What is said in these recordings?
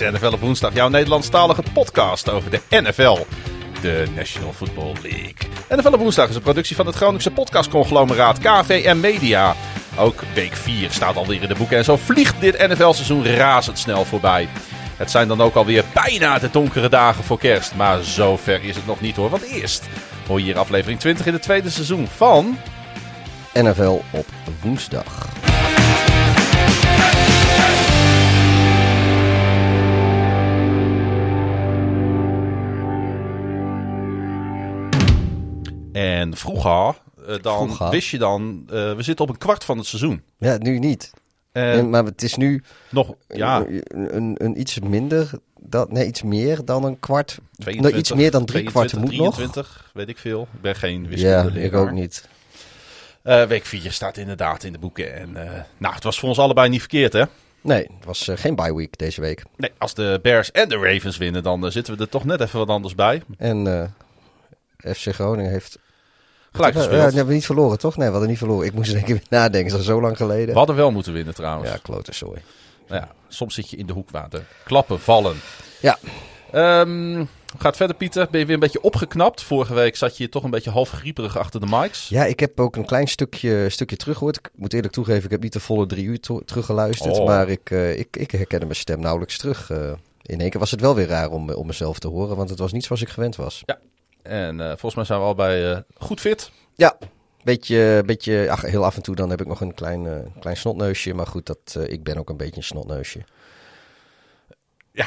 NFL op woensdag, jouw Nederlandstalige podcast over de NFL, de National Football League. NFL op woensdag is een productie van het Groningse podcastconglomeraat KVM Media. Ook week 4 staat alweer in de boeken en zo vliegt dit NFL-seizoen razendsnel voorbij. Het zijn dan ook alweer bijna de donkere dagen voor kerst, maar zover is het nog niet hoor. Want eerst hoor je hier aflevering 20 in het tweede seizoen van... NFL op woensdag. Vroeger, eh, dan Vroeger. wist je dan, eh, we zitten op een kwart van het seizoen. Ja, nu niet. En En- maar het is nu nog, ja, een, een, een iets minder, dat, nee, iets meer dan een kwart. 22, nou, iets meer dan drie kwart moet nog. 23, weet ik veel. Ik ben geen Ja, wiskunde ik ook niet. Eh, week 4 staat inderdaad in de boeken. En eh, nou, het was voor ons allebei niet verkeerd, hè? Nee, het was eh, geen bye week deze week. Nee, als de Bears en de Ravens winnen, dan eh, zitten we er toch net even wat anders bij. En eh, FC Groningen heeft... Gelijk Ja, gespeeld. ja, hebben we niet verloren, toch? Nee, we hadden niet verloren. Ik moest er even nadenken, dat is zo lang geleden. We hadden wel moeten winnen trouwens. Ja, klote sorry. Nou ja, soms zit je in de hoek waar de klappen vallen. Ja, Ehm, gaat verder, Pieter. Ben je weer een beetje opgeknapt? Vorige week zat je toch een beetje half grieperig achter de mics. ja, ik heb ook een klein stukje, stukje teruggehoord. Ik moet eerlijk toegeven, ik heb niet de volle drie uur teruggeluisterd. Oh. Maar ik, eh, ik, ik herkende mijn stem nauwelijks terug. eh. in één keer was het wel weer raar om, om mezelf te horen, want het was niet zoals ik gewend was. En eh, volgens mij zijn we allebei eh, goed fit. Ja, beetje, beetje ach, heel af en toe dan heb ik nog een klein, eh, klein snotneusje. Maar goed, dat, ik ben ook een beetje een snotneusje. Ja.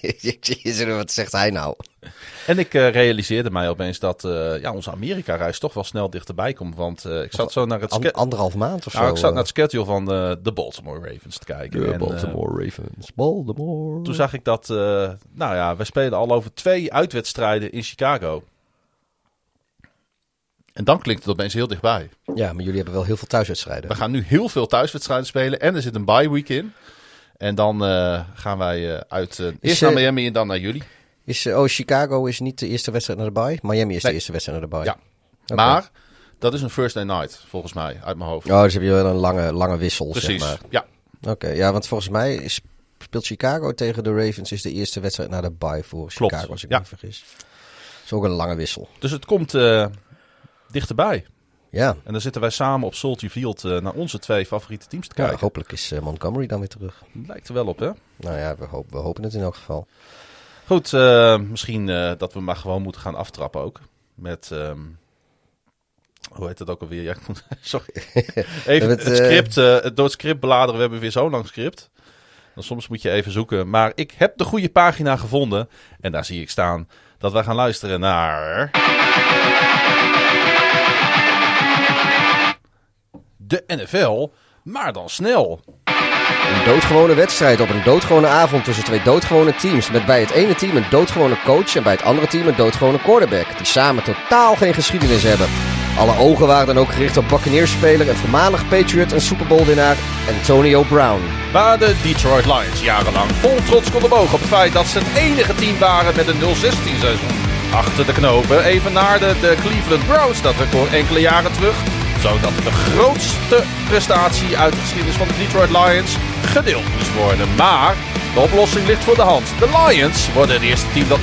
Jezus, wat zegt hij nou? En ik eh, realiseerde mij opeens dat eh, ja, onze Amerika-reis toch wel snel dichterbij komt. Want eh, ik zat zo naar het, An- anderhalf maand of zo. nou, ik zat naar het schedule van de Baltimore Ravens te kijken. De En, Baltimore Ravens. Baltimore. toen zag ik dat, nou ja, we spelen al over twee uitwedstrijden in Chicago. En dan klinkt het opeens heel dichtbij. Ja, maar jullie hebben wel heel veel thuiswedstrijden. We gaan nu heel veel thuiswedstrijden spelen en er zit een bye week in. En dan eh, gaan wij eh, uit eh, eerst naar Miami en dan naar jullie. Is, oh, Chicago is niet de eerste wedstrijd naar de bye. Miami is Nee. de eerste wedstrijd naar de bye. Ja. Maar dat is een first day night, volgens mij, uit mijn hoofd. Oh, dus heb je wel een lange, lange wissel, Precies, zeg maar. ja. Oké, ja, want volgens mij speelt Chicago tegen de Ravens is de eerste wedstrijd naar de bye voor Klopt, Chicago, als ik ja. me niet vergis. Dat is ook een lange wissel. Dus het komt eh, dichterbij. Ja, En dan zitten wij samen op Salty Field eh, naar onze twee favoriete teams te ja kijken. hopelijk is eh, Montgomery dan weer terug. Lijkt er wel op, hè? Nou ja, we, hoop, we hopen het in elk geval. Goed, eh, misschien dat we maar gewoon moeten gaan aftrappen ook. Met, ehm, hoe heet het ook alweer? Ja, ik moet, sorry. Even het, eh, script, het door het script bladeren. We hebben weer zo lang script. Dan soms moet je even zoeken. Maar ik heb de goede pagina gevonden. En daar zie ik staan dat wij gaan luisteren naar... De NFL, maar dan snel. Een doodgewone wedstrijd op een doodgewone avond tussen twee doodgewone teams. Met bij het ene team een doodgewone coach en bij het andere team een doodgewone quarterback. Die samen totaal geen geschiedenis hebben. Alle ogen waren dan ook gericht op Buccaneers-speler en voormalig Patriot en Super Bowl-winnaar Antonio Brown. Waar de Detroit Lions jarenlang vol trots konden bogen op het feit dat ze het enige team waren met een 0-16 seizoen. Achter de knopen evenaarde de Cleveland Browns dat record enkele jaren terug. Zodat de grootste prestatie uit de geschiedenis van de Detroit Lions gedeeld moest worden. Maar de oplossing ligt voor de hand. De Lions worden het eerste team dat 0-17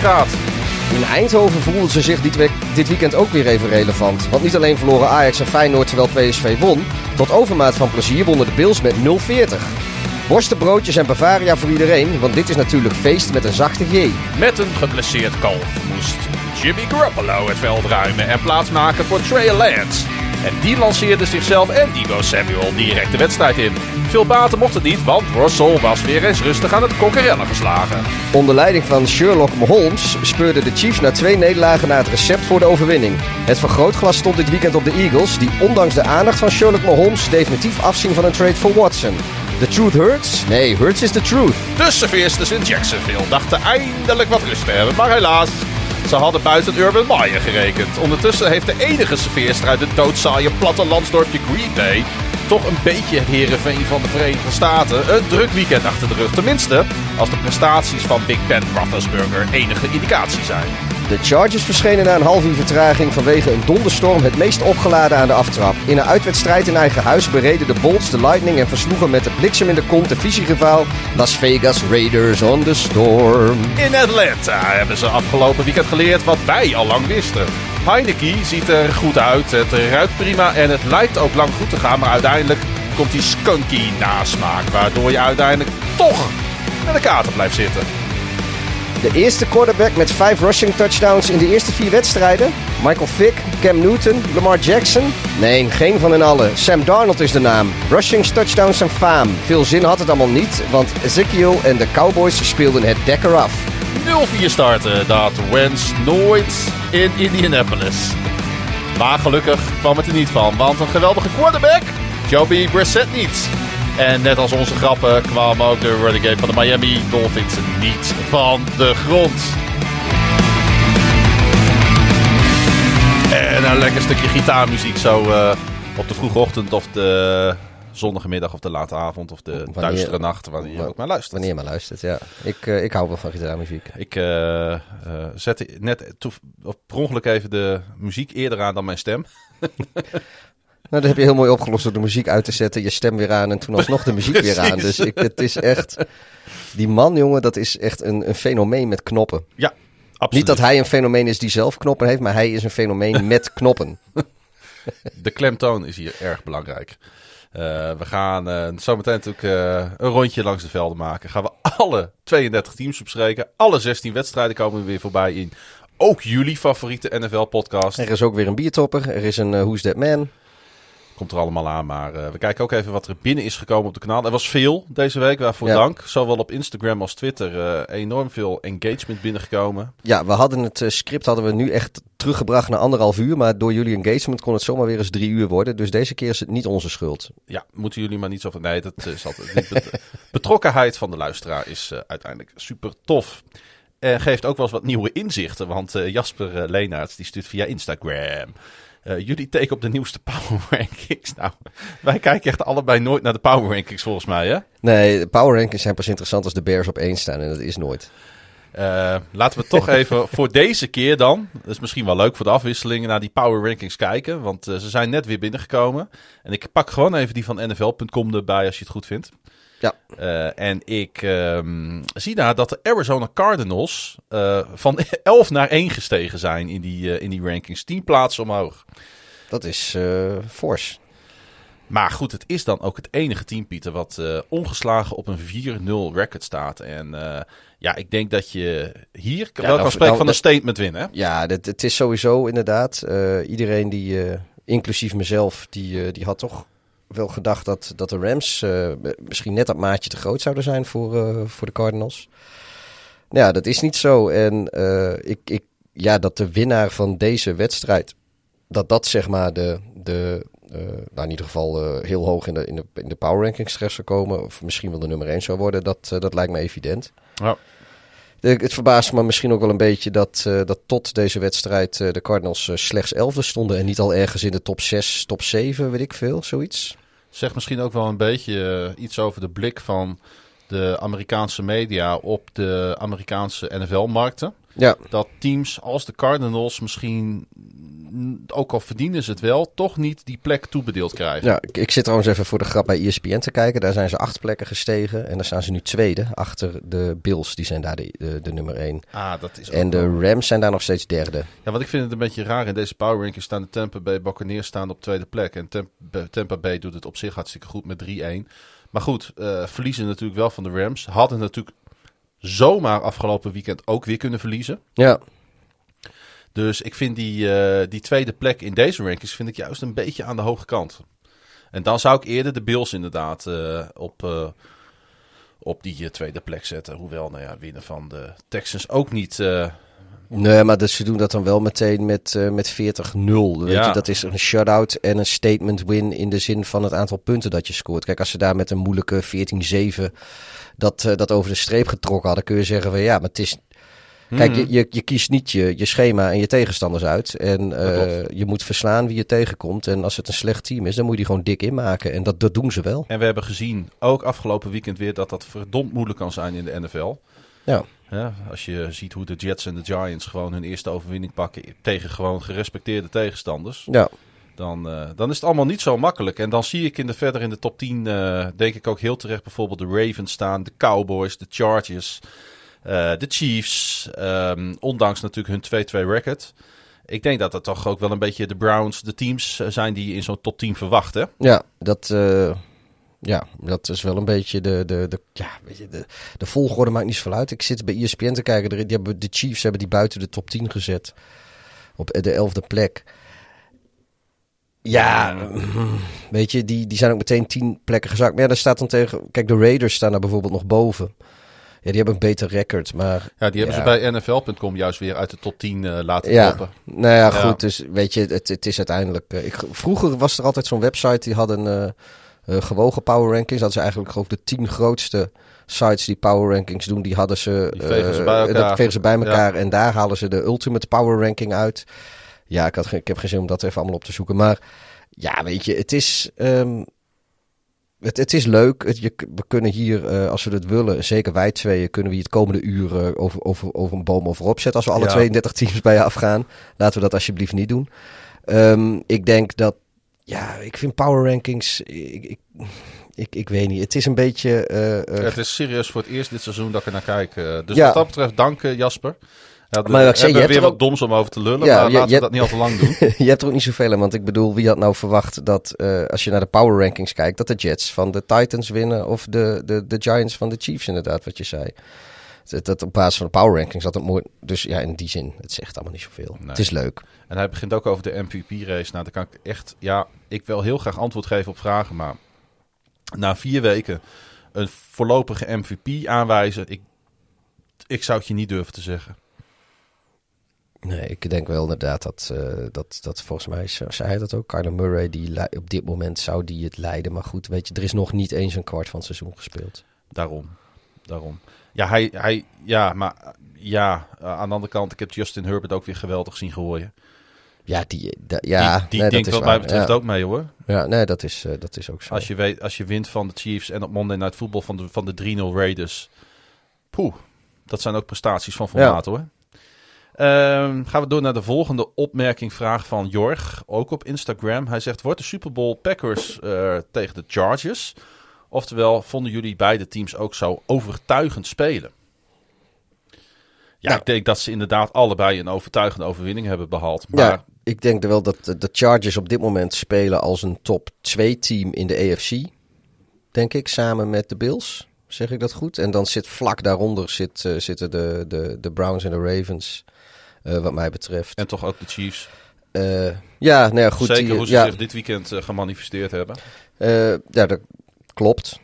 gaat. In Eindhoven voelden ze zich dit, week, dit weekend ook weer even relevant. Want niet alleen verloren Ajax en Feyenoord terwijl PSV won. Tot overmaat van plezier wonnen de Bills met 0-40. Worstenbroodjes en Bavaria voor iedereen, want dit is natuurlijk feest met een zachte G. Met een geblesseerd kalf moest Jimmy Garoppolo het veld ruimen en plaatsmaken voor Trey Lance. En die lanceerde zichzelf en Debo Samuel direct de wedstrijd in. Veel baten mocht het niet, want Russell was weer eens rustig aan het kokkerellen geslagen. Onder leiding van Sherlock Holmes speurden de Chiefs na twee nederlagen naar het recept voor de overwinning. Het vergrootglas stond dit weekend op de Eagles, die ondanks de aandacht van Sherlock Holmes definitief afzien van een trade voor Watson. The truth hurts? Nee, hurts is the truth. De serveersters in Jacksonville dachten eindelijk wat rust te hebben, maar helaas. Ze hadden buiten Urban Meyer gerekend. Ondertussen heeft de enige serveerster uit het doodzaaie plattelandsdorpje Green Bay toch een beetje het herenveen van de Verenigde Staten een druk weekend achter de rug. Tenminste, als de prestaties van Big Ben Roethlisberger enige indicatie zijn. De Chargers verschenen na een half uur vertraging vanwege een donderstorm het meest opgeladen aan de aftrap. In een uitwedstrijd in eigen huis bereden de Bolts de Lightning en versloegen met de bliksem in de kont de visierivaal Las Vegas Raiders on the Storm. In Atlanta hebben ze afgelopen weekend geleerd wat wij al lang wisten. Heineken ziet er goed uit, het ruikt prima en het lijkt ook lang goed te gaan, maar uiteindelijk komt die skunky nasmaak, waardoor je uiteindelijk toch met de kater blijft zitten. De eerste quarterback met vijf rushing touchdowns in de eerste vier wedstrijden. Michael Vick, Cam Newton, Lamar Jackson. Nee, geen van hen allen. Sam Darnold is de naam. Rushing touchdowns en faam. Veel zin had het allemaal niet, want Ezekiel en de Cowboys speelden het dekker af. 0-4 starten, dat Wentz nooit in Indianapolis. Maar gelukkig kwam het er niet van, want een geweldige quarterback, Joby Brissett niet. En net als onze grappen kwam ook de running game van de Miami Dolphins niet van de grond. En een lekker stukje gitaarmuziek zo uh, op de vroege ochtend of de zonnige middag of de late avond of de wanneer, duistere nacht, wanneer je ook maar luistert. Wanneer je maar luistert, ja. Ik, uh, ik hou wel van gitaarmuziek. Ik uh, zette net per ongeluk even de muziek eerder aan dan mijn stem. Nou, dat heb je heel mooi opgelost door de muziek uit te zetten, je stem weer aan en toen alsnog de muziek weer aan. Dus ik, het is echt... Die man, jongen, dat is echt een, een fenomeen met knoppen. Ja, absoluut. Niet dat hij een fenomeen is die zelf knoppen heeft, maar hij is een fenomeen met knoppen. De klemtoon is hier erg belangrijk. Uh, we gaan uh, zometeen natuurlijk uh, een rondje langs de velden maken. Gaan we alle 32 teams bespreken. Alle 16 wedstrijden komen weer voorbij in ook jullie favoriete NFL-podcast. Er is ook weer een biertopper. Er is een Who's That Man. Komt er allemaal aan, maar uh, we kijken ook even wat er binnen is gekomen op de kanaal. Er was veel deze week, waarvoor ja. dank. Zowel op Instagram als Twitter uh, enorm veel engagement binnengekomen. Ja, we hadden het uh, script hadden we nu echt teruggebracht naar anderhalf uur. Maar door jullie engagement kon het zomaar weer eens drie uur worden. Dus deze keer is het niet onze schuld. Ja, moeten jullie maar niet zo van... Nee, dat is altijd niet. Bet betrokkenheid van de luisteraar is uiteindelijk super tof. En geeft ook wel eens wat nieuwe inzichten. Want Jasper Leenaerts die stuurt via Instagram... Uh, jullie teken op de nieuwste Power Rankings. Nou, wij kijken echt allebei nooit naar de Power Rankings volgens mij, hè? Nee, de Power Rankings zijn pas interessant als de Bears op één staan. En dat is nooit. Uh, laten we toch even voor deze keer dan, dat is misschien wel leuk voor de afwisselingen, naar die Power Rankings kijken. Want uh, ze zijn net weer binnengekomen. En ik pak gewoon even die van NFL.com erbij als je het goed vindt. Ja. Uh, en ik um, zie daar dat de Arizona Cardinals uh, van 11 naar 1 gestegen zijn in die, uh, in die rankings. 10 plaatsen omhoog. Dat is fors. Maar goed, het is dan ook het enige team, Pieter, wat ongeslagen op een 4-0 record staat. En ja, ik denk dat je hier ja, wel kan spreken nou, van een statement winnen. Ja, het, het is sowieso inderdaad. iedereen die, inclusief mezelf, die, die had toch wel gedacht dat, dat de Rams uh, misschien net dat maatje te groot zouden zijn voor, uh, voor de Cardinals. Nou ja, dat is niet zo. En uh, ik, ik, ja, dat de winnaar van deze wedstrijd, dat dat zeg maar de, de nou in ieder geval heel hoog in de, in, de, in de power rankings terecht zou komen, of misschien wel de nummer 1 zou worden, dat, dat lijkt me evident. Ja. Het verbaast me misschien ook wel een beetje dat, uh, dat tot deze wedstrijd uh, de Cardinals uh, slechts elfde stonden en niet al ergens in de top 6, top 7, weet ik veel, zoiets. Zeg misschien ook wel een beetje iets over de blik van de Amerikaanse media op de Amerikaanse NFL-markten. Ja. Dat teams als de Cardinals misschien, ook al verdienen ze het wel, toch niet die plek toebedeeld krijgen. Ja, ik, ik zit trouwens even voor de grap bij ESPN te kijken. Daar zijn ze acht plekken gestegen en daar staan ze nu tweede achter de Bills. Die zijn daar de, de, de nummer één. Ah, dat is en de Rams zijn daar nog steeds derde. Ja, wat ik vind het een beetje raar. In deze power rankings staan de Tampa Bay Buccaneers staan op tweede plek. En Tampa, Tampa Bay doet het op zich hartstikke goed met 3-1. Maar goed, uh, verliezen natuurlijk wel van de Rams. Hadden natuurlijk zomaar afgelopen weekend ook weer kunnen verliezen. Ja. Dus ik vind die, eh, die tweede plek in deze rankings vind ik juist een beetje aan de hoge kant. En dan zou ik eerder de Bills inderdaad eh, op, eh, op die tweede plek zetten. Hoewel, nou ja, winnen van de Texans ook niet. Nee, maar dus ze doen dat dan wel meteen met, met 40-0. Weet Ja. dat is een shutout en een statement win in de zin van het aantal punten dat je scoort. Kijk, als ze daar met een moeilijke 14-7 dat, dat over de streep getrokken hadden, kun je zeggen van ja, maar het is... Kijk, Mhm. je, je, je kiest niet je, je schema en je tegenstanders uit. En eh, je moet verslaan wie je tegenkomt. En als het een slecht team is, dan moet je die gewoon dik inmaken. En dat, dat doen ze wel. En we hebben gezien, ook afgelopen weekend weer, dat dat verdomd moeilijk kan zijn in de NFL. Ja. Ja, als je ziet hoe de Jets en de Giants gewoon hun eerste overwinning pakken tegen gewoon gerespecteerde tegenstanders. Ja, Dan, eh, dan is het allemaal niet zo makkelijk. En dan zie ik in de, verder in de top 10, eh, denk ik ook heel terecht, bijvoorbeeld de Ravens staan, de Cowboys, de Chargers, de Chiefs. ehm, ondanks natuurlijk hun 2-2 record. Ik denk dat dat toch ook wel een beetje de Browns, de teams eh, zijn die in zo'n top 10 verwachten. Ja, dat, eh, ja, dat is wel een beetje de, de, de, ja, weet je, de, de volgorde maakt niet zoveel uit. Ik zit bij ESPN te kijken. Die hebben, de Chiefs hebben die buiten de top 10 gezet. Op de elfde plek. Ja, weet je, die, die zijn ook meteen 10 plekken gezakt. Maar ja, daar staat dan tegen... Kijk, de Raiders staan daar bijvoorbeeld nog boven. Ja, die hebben een beter record, maar... Ja, die hebben Ja. ze bij NFL.com juist weer uit de top 10 eh, laten Ja, kloppen. nou ja, goed. Dus weet je, het, het is uiteindelijk. eh, ik, vroeger was er altijd zo'n website die hadden eh eh, gewogen power rankings. Dat is eigenlijk geloof ik de tien grootste sites die power rankings doen. Die hadden ze. Die vegen ze bij elkaar. Dat vegen ze bij elkaar en daar halen ze de ultimate power ranking uit. Ja, ik, had ik heb geen zin om dat even allemaal op te zoeken. Maar ja, weet je, het is. ehm, het, het is leuk. Het, je, we kunnen hier, eh, als we het willen, zeker wij tweeën, kunnen we hier het komende uur eh, over, over, over een boom overop zetten. Als we alle Ja. 32 teams bij je afgaan. Laten we dat alsjeblieft niet doen. Ehm, ik denk dat, ja, ik vind power rankings, ik, ik, ik, ik weet niet. Het is een beetje... eh, eh, Het is serieus voor het eerst dit seizoen dat ik er naar kijk. dus Ja. wat dat betreft, dank Jasper. Ja, de- Maar ik zei, je hebt weer er wat ook- doms om over te lullen, Ja, maar je- laten je we dat niet al te lang doen. je hebt er ook niet zoveel aan, want ik bedoel, wie had nou verwacht dat eh, als je naar de power rankings kijkt, dat de Jets van de Titans winnen of de, de, de Giants van de Chiefs inderdaad, wat je zei. Dat, dat op basis van de power rankings dat het mooi... Dus ja, in die zin, het zegt allemaal niet zoveel. Nee. Het is leuk. En hij begint ook over de MVP-race. Nou, dan kan ik echt... Ja, ik wil heel graag antwoord geven op vragen, maar... Na vier weken een voorlopige MVP aanwijzen... Ik, ik zou het je niet durven te zeggen. Nee, ik denk wel inderdaad dat, eh, dat, dat volgens mij, zei hij dat ook, Kyler Murray, die op dit moment zou die het leiden. Maar goed, weet je, er is nog niet eens een kwart van het seizoen gespeeld. Daarom. Daarom. Ja, hij, hij, ja, maar ja, eh, aan de andere kant, ik heb Justin Herbert ook weer geweldig zien gooien. Ja, die, ja, die die nee, denkt dat is wat mij betreft ja. ook mee hoor. Ja, nee, dat is, eh, dat is ook zo. Als je, weet, als je wint van de Chiefs en op Monday Night Football van de, van de 3-0 Raiders. Poeh, dat zijn ook prestaties van formaat hoor. Ehm, gaan we door naar de volgende opmerking, vraag van Jorg, ook op Instagram. Hij zegt, wordt de Super Bowl Packers eh, tegen de Chargers? Oftewel, vonden jullie beide teams ook zo overtuigend spelen? Ja, Nou. ik denk dat ze inderdaad allebei een overtuigende overwinning hebben behaald. Maar Ja, ik denk wel dat de- Chargers op dit moment spelen als een top 2 team in de AFC. Denk ik, samen met de Bills. Zeg ik dat goed? En dan zit vlak daaronder zit, eh, zitten de, de, de Browns en de Ravens. Eh, wat mij betreft. en toch ook de Chiefs. Eh, ja, nou ja, goed. Zeker die, hoe ze ja, zich dit weekend eh, gemanifesteerd hebben. Ja, dat klopt.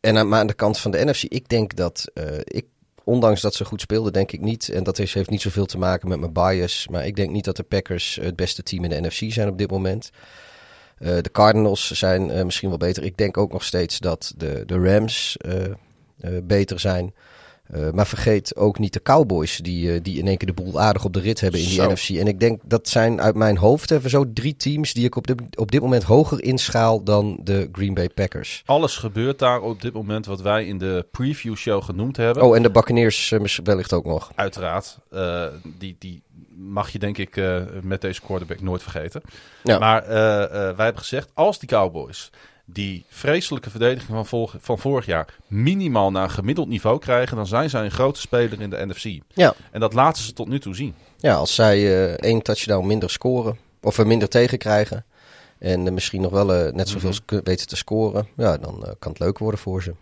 En maar aan de kant van de NFC, ik denk dat ik, ondanks dat ze goed speelden, denk ik niet. En dat is, heeft niet zoveel te maken met mijn bias. Maar ik denk niet dat de Packers het beste team in de NFC zijn op dit moment. De Cardinals zijn misschien wel beter. Ik denk ook nog steeds dat de, de Rams beter zijn. Eh, maar vergeet ook niet de Cowboys, die, eh, die in één keer de boel aardig op de rit hebben in die. NFC. En ik denk dat zijn uit mijn hoofd even zo drie teams die ik op, dit op dit moment hoger inschaal dan de Green Bay Packers. Alles gebeurt daar op dit moment wat wij in de preview show genoemd hebben. Oh, en de Buccaneers misschien wellicht ook nog. Uiteraard. die, die mag je denk ik met deze quarterback nooit vergeten. Ja. Maar wij hebben gezegd, als die Cowboys die vreselijke verdediging van, van vorig jaar minimaal naar gemiddeld niveau krijgen, dan zijn zij een grote speler in de NFC. Ja, En dat laten ze tot nu toe zien. ja als zij eh, één touchdown minder scoren, of er minder tegenkrijgen. En eh, misschien nog wel eh, net zoveel sc- weten te scoren. Ja, dan eh, kan het leuk worden voor ze.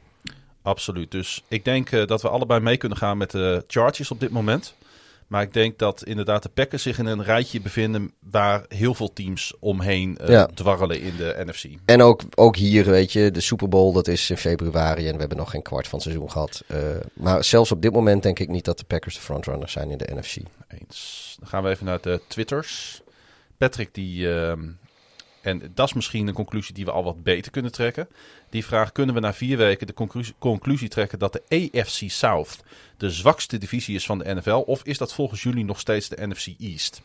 Absoluut. Dus ik denk dat we allebei mee kunnen gaan met de Chargers op dit moment. Maar ik denk dat inderdaad de Packers zich in een rijtje bevinden waar heel veel teams omheen Ja. dwarrelen in de NFC. En ook, ook hier, weet je, de Super Bowl, dat is in februari en we hebben nog geen kwart van het seizoen gehad. Eh, maar zelfs op dit moment denk ik niet dat de Packers de frontrunners zijn in de NFC. Eens. Dan gaan we even naar de Twitters. Patrick die, ehm, en dat is misschien een conclusie die we al wat beter kunnen trekken. Die vraagt, kunnen we na vier weken de conclusie, conclusie trekken dat de AFC South de zwakste divisie is van de NFL? Of is dat volgens jullie nog steeds de NFC East?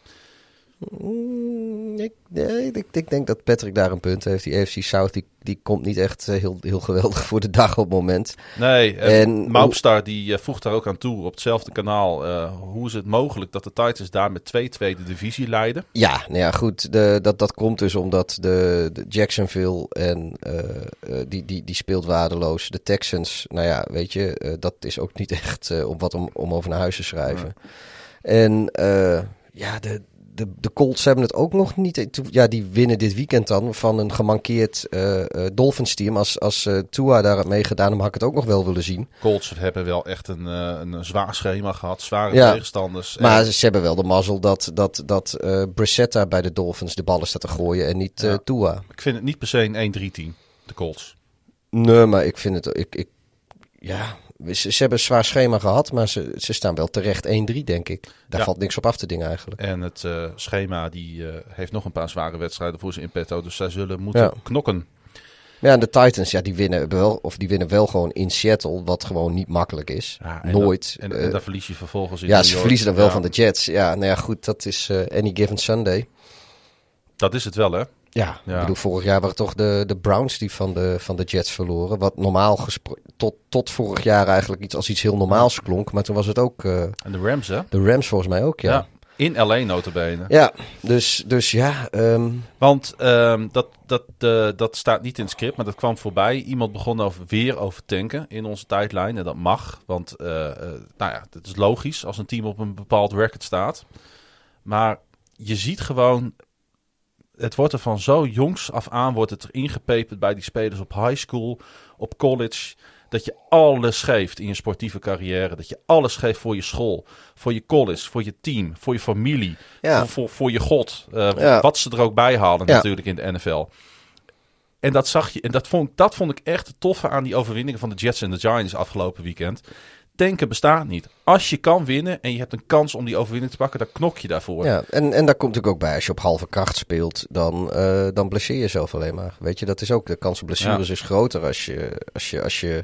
Mm, ik, nee, ik, ik denk dat Patrick daar een punt heeft. Die AFC South, die, die komt niet echt eh, heel, heel geweldig voor de dag op het moment. Nee, en, En- Maupstar die eh, voegt daar ook aan toe op hetzelfde kanaal. eh, hoe is het mogelijk dat de Titans daar met 2-2 de divisie leiden? Ja, nou ja, goed. De, dat, dat komt dus omdat de, de Jacksonville en eh, eh, die, die, die speelt waardeloos. De Texans, nou ja, weet je, eh, dat is ook niet echt eh, om wat om, om over naar huis te schrijven. En eh, ja, de, de, de Colts hebben het ook nog niet. Ja, die winnen dit weekend dan van een gemankeerd eh, Dolphins team. Als, als eh, Tua daar had meegedaan, dan had ik het ook nog wel willen zien. Colts hebben wel echt een, een zwaar schema gehad, zware Ja. tegenstanders. En- Maar ze hebben wel de mazzel dat, dat, dat Brissetta bij de Dolphins de ballen staat te gooien en niet Ja. Tua. Ik vind het niet per se een 1-3 team, de Colts. Nee, maar ik vind het. Ik, ik, ja, ze, ze hebben een zwaar schema gehad, maar ze, ze staan wel terecht 1-3, denk ik. Daar Ja. valt niks op af te dingen eigenlijk. En het eh, schema die, eh, heeft nog een paar zware wedstrijden voor ze in petto. Dus zij zullen moeten Ja. knokken. Ja, en de Titans, ja, die winnen wel, of die winnen wel gewoon in Seattle, wat gewoon niet makkelijk is. Ja, en Nooit. en, Eh, en daar verlies je vervolgens in ja, New ze York. verliezen dan wel van de Jets. Ja, nou ja, goed, dat is any given Sunday. Dat is het wel, hè? Ja, Ja. ik bedoel, vorig jaar waren toch de, de Browns die van de, van de Jets verloren. Wat normaal gespro- tot, tot vorig jaar eigenlijk iets als iets heel normaals klonk. Maar toen was het ook eh, En de Rams, hè? de Rams volgens mij ook, ja. Ja. In LA notabene. Ja, dus, dus ja, ehm, Want ehm, dat, dat, eh, dat staat niet in het script, maar dat kwam voorbij. Iemand begon over, weer over tanken in onze tijdlijn. En dat mag, want eh, nou ja, het is logisch als een team op een bepaald record staat. Maar je ziet gewoon, het wordt er van zo jongs af aan wordt het er ingepeperd bij die spelers op high school, op college. Dat je alles geeft in je sportieve carrière. Dat je alles geeft voor je school, voor je college, voor je team, voor je familie, Ja. voor, voor, voor je god. Eh, Ja. Wat ze er ook bij halen Ja. natuurlijk in de NFL. En dat zag je. En dat vond, dat vond ik echt toffe aan die overwinningen van de Jets en de Giants afgelopen weekend. Tanken bestaat niet. Als je kan winnen en je hebt een kans om die overwinning te pakken, dan knok je daarvoor. ja. En, en daar komt natuurlijk ook bij, als je op halve kracht speelt, dan, eh, dan blesseer je jezelf alleen maar. Weet je, dat is ook, de kans op blessures is groter als je, als je, als je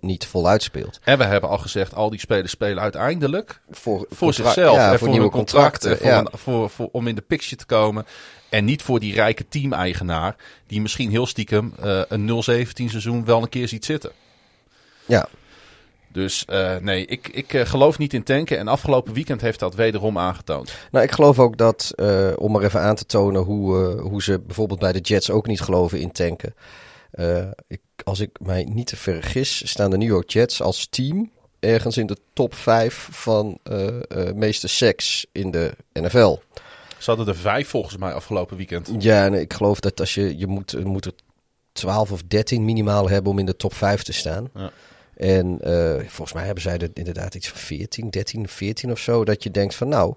niet voluit speelt. En we hebben al gezegd, al die spelers spelen uiteindelijk Voor, voor zichzelf. ja, en voor, nieuwe contracten. voor een- voor, voor, om in de picture te komen. En niet voor die rijke team-eigenaar. Die misschien heel stiekem eh, een 0-17 seizoen wel een keer ziet zitten. ja. Dus eh, nee, ik, ik eh, geloof niet in tanken. En afgelopen weekend heeft dat wederom aangetoond. Nou, ik geloof ook dat, eh, om maar even aan te tonen hoe, eh, hoe ze bijvoorbeeld bij de Jets ook niet geloven in tanken. Eh, ik, als ik mij niet te vergis, staan de New York Jets als team ergens in de top 5 van eh eh meeste seks in de NFL. Ze hadden er vijf volgens mij afgelopen weekend. Ja, en ik geloof dat als je, je moet, moet er 12 of 13 minimaal hebben om in de top 5 te staan. Ja. En eh, volgens mij hebben zij er inderdaad iets van 14, 13, 14 of zo. Dat je denkt van nou,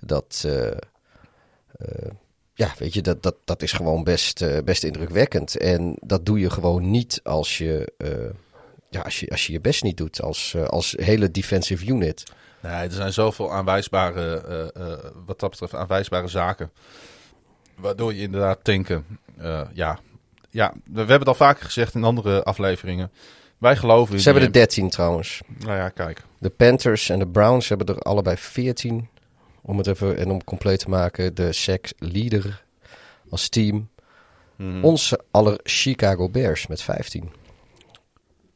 dat, eh, eh, ja, weet je, dat, dat, dat is gewoon best, best indrukwekkend. En dat doe je gewoon niet als je, ja, als je, als je je best niet doet als, als hele defensive unit. Nee, er zijn zoveel aanwijsbare, wat dat betreft, aanwijsbare zaken. Waardoor je inderdaad tanken. ja. ja, we we hebben het al vaker gezegd in andere afleveringen. Wij geloven in Ze hebben er die- 13 trouwens. Nou ja, kijk. De Panthers en de Browns hebben er allebei 14. Om het even en om compleet te maken, de sex leader als team. Mhm. Onze aller Chicago Bears met 15.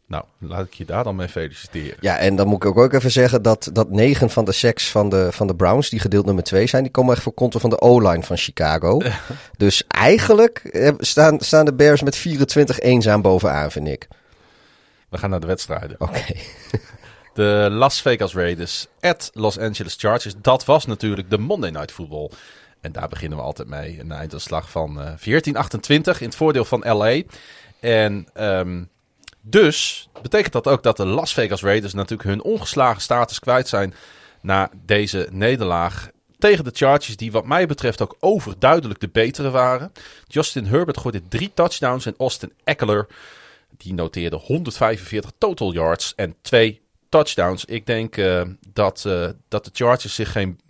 Nou, laat ik je daar dan mee feliciteren. Ja, en dan moet ik ook, ook even zeggen dat, dat 9 van de seks van de, van de Browns, die gedeeld nummer 2 zijn, die komen echt voor konto van de O-line van Chicago. dus eigenlijk eh, staan, staan de Bears met 24 eenzaam bovenaan, vind ik. We gaan naar de wedstrijden. Oké. De Las Vegas Raiders at Los Angeles Chargers. Dat was natuurlijk de Monday Night Football. En daar beginnen we altijd mee. Een einduitslag van eh 14-28 in het voordeel van LA. En ehm, dus betekent dat ook dat de Las Vegas Raiders natuurlijk hun ongeslagen status kwijt zijn na deze nederlaag tegen de Chargers, die wat mij betreft ook overduidelijk de betere waren. Justin Herbert gooide drie touchdowns en Austin Eckler, die noteerde 145 total yards en twee touchdowns. Ik denk uh, dat, uh, dat de Chargers zich geen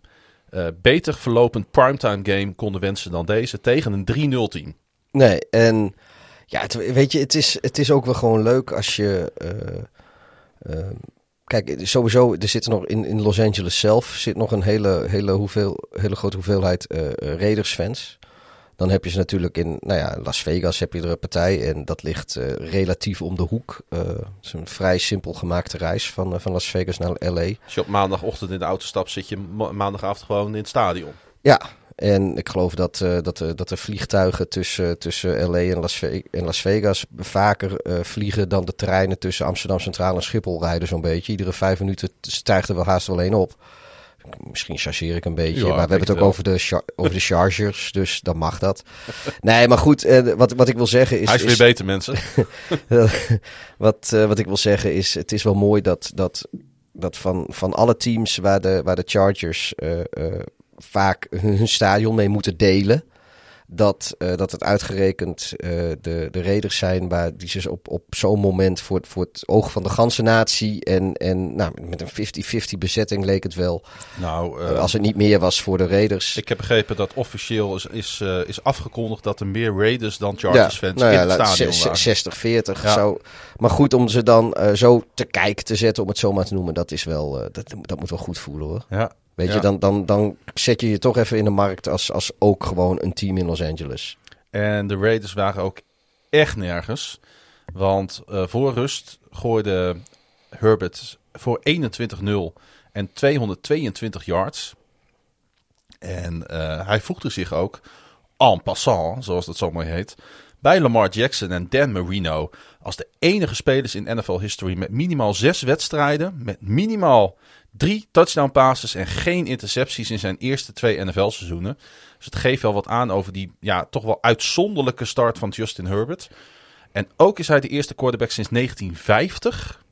uh, beter verlopend primetime game konden wensen dan deze tegen een 3-0 team. Nee, en ja, het, weet je, het is, het is ook wel gewoon leuk als je. Kijk, sowieso, er zit nog in, in Los Angeles zelf zit nog een hele, hele, hoeveel, hele grote hoeveelheid Raiders fans. Dan heb je ze natuurlijk in nou ja, Las Vegas heb je er een partij en dat ligt uh, relatief om de hoek. Uh, het is een vrij simpel gemaakte reis van, uh, van Las Vegas naar LA. Als je op maandagochtend in de auto stapt, zit je ma maandagavond gewoon in het stadion. Ja, en ik geloof dat, uh, dat, uh, dat de vliegtuigen tussen, tussen LA en Las, Ve en Las Vegas vaker uh, vliegen dan de treinen tussen Amsterdam Centraal en Schiphol rijden zo'n beetje. Iedere vijf minuten stijgt er wel haast wel één op. Misschien chargeer ik een beetje, ja, maar we hebben het ook over de, over de Chargers, dus dan mag dat. Nee, maar goed, uh, wat, wat ik wil zeggen is... Hij is, is weer beter, mensen. wat, uh, wat ik wil zeggen is, het is wel mooi dat, dat, dat van, van alle teams waar de, waar de Chargers uh, vaak hun, hun, stadion mee moeten delen... Dat, uh, dat het uitgerekend uh, de, de reders zijn waar die ze op, op zo'n moment voor, voor het oog van de ganse natie en, en nou, met een 50-50 bezetting leek het wel. Nou, uh, als het niet meer was voor de Raiders. Ik heb begrepen dat officieel is, is, is afgekondigd dat er meer Raiders dan Chargers fans nou ja, in het stadion waren. 60-40 ja. zo. Maar goed, om ze dan zo te kijken te zetten, om het zo maar te noemen, dat is wel, dat, dat moet wel goed voelen hoor. Ja. Weet ja. je, dan, dan, dan zet je je toch even in de markt als, als ook gewoon een team in Los Angeles. En de Raiders waren ook echt nergens. Want uh, voor rust gooide Herbert voor 21-0 en 222 yards. En uh, hij voegde zich ook en passant, zoals dat zo mooi heet, bij Lamar Jackson en Dan Marino als de enige spelers in NFL history met minimaal zes wedstrijden, met minimaal Drie touchdown passes en geen intercepties in zijn eerste twee NFL-seizoenen. Dus het geeft wel wat aan over die ja, toch wel uitzonderlijke start van Justin Herbert. En ook is hij de eerste quarterback sinds 1950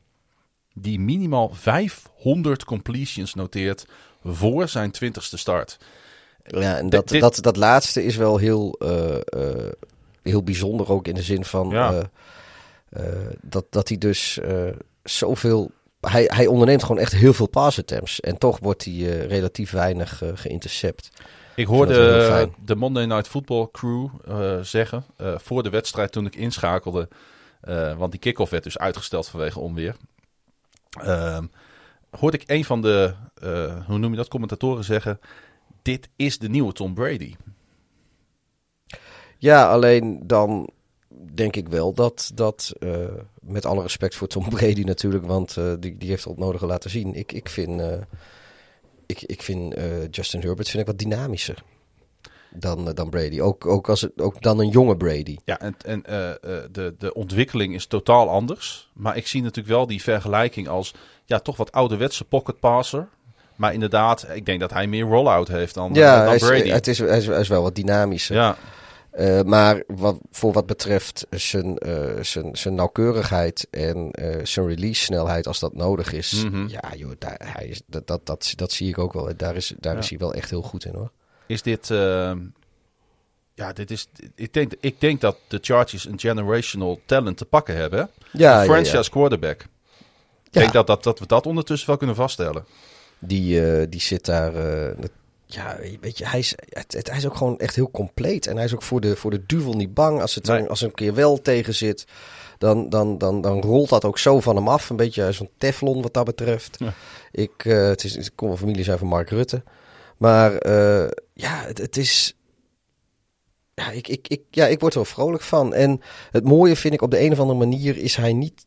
die minimaal 500 completions noteert voor zijn twintigste start. Ja, en dat, dit... dat, dat laatste is wel heel, uh, uh, heel bijzonder ook in de zin van ja. uh, dat, dat hij dus zoveel hij, hij onderneemt gewoon echt heel veel pass attempts. En toch wordt hij uh, relatief weinig uh, geïntercept. Ik hoorde de Monday Night Football crew uh, zeggen voor de wedstrijd toen ik inschakelde. want die kick-off werd dus uitgesteld vanwege onweer. Ehm, hoorde ik een van de, hoe noem je dat, commentatoren zeggen... Dit is de nieuwe Tom Brady. Ja, alleen dan denk ik wel dat, dat uh, met alle respect voor Tom Brady natuurlijk, want uh, die, die heeft al het nodige laten zien. Ik, ik vind, uh, ik, ik vind Justin Herbert vind ik wat dynamischer dan, dan Brady. Ook, ook, als het, ook dan een jonge Brady. Ja, en, en de, de ontwikkeling is totaal anders. Maar ik zie natuurlijk wel die vergelijking als ja, toch wat ouderwetse pocket passer. Maar inderdaad, ik denk dat hij meer rollout heeft dan, ja, dan Brady. Ja, het is, hij is, hij is wel wat dynamischer. Ja. Uh, maar wat, voor wat betreft zijn, uh, zijn, zijn nauwkeurigheid en uh, zijn release snelheid als dat nodig is. Mhm. Ja, joh, daar, hij is, dat, dat, dat, dat zie ik ook wel. Daar, is, daar Ja. is hij wel echt heel goed in hoor. Is dit. ehm, ja, dit is. Ik denk, ik denk dat de Chargers een generational talent te pakken hebben. Ja, een franchise ja. quarterback. Ik denk dat, dat, dat we dat ondertussen wel kunnen vaststellen. Die, eh, die zit daar. Ja, weet je, hij is, het, het- hij is ook gewoon echt heel compleet. En hij is ook voor de, voor de duvel niet bang. Als het Nee. dan, als een keer wel tegen zit, dan, dan, dan, dan rolt dat ook zo van hem af. Een beetje van Teflon wat dat betreft. Ja. Ik, eh, het is, ik kom van familie zijn van Mark Rutte. Maar eh, ja, het, het is. Ja ik, ik, ik, ja, ik word er wel vrolijk van. En het mooie vind ik op de een of andere manier is hij niet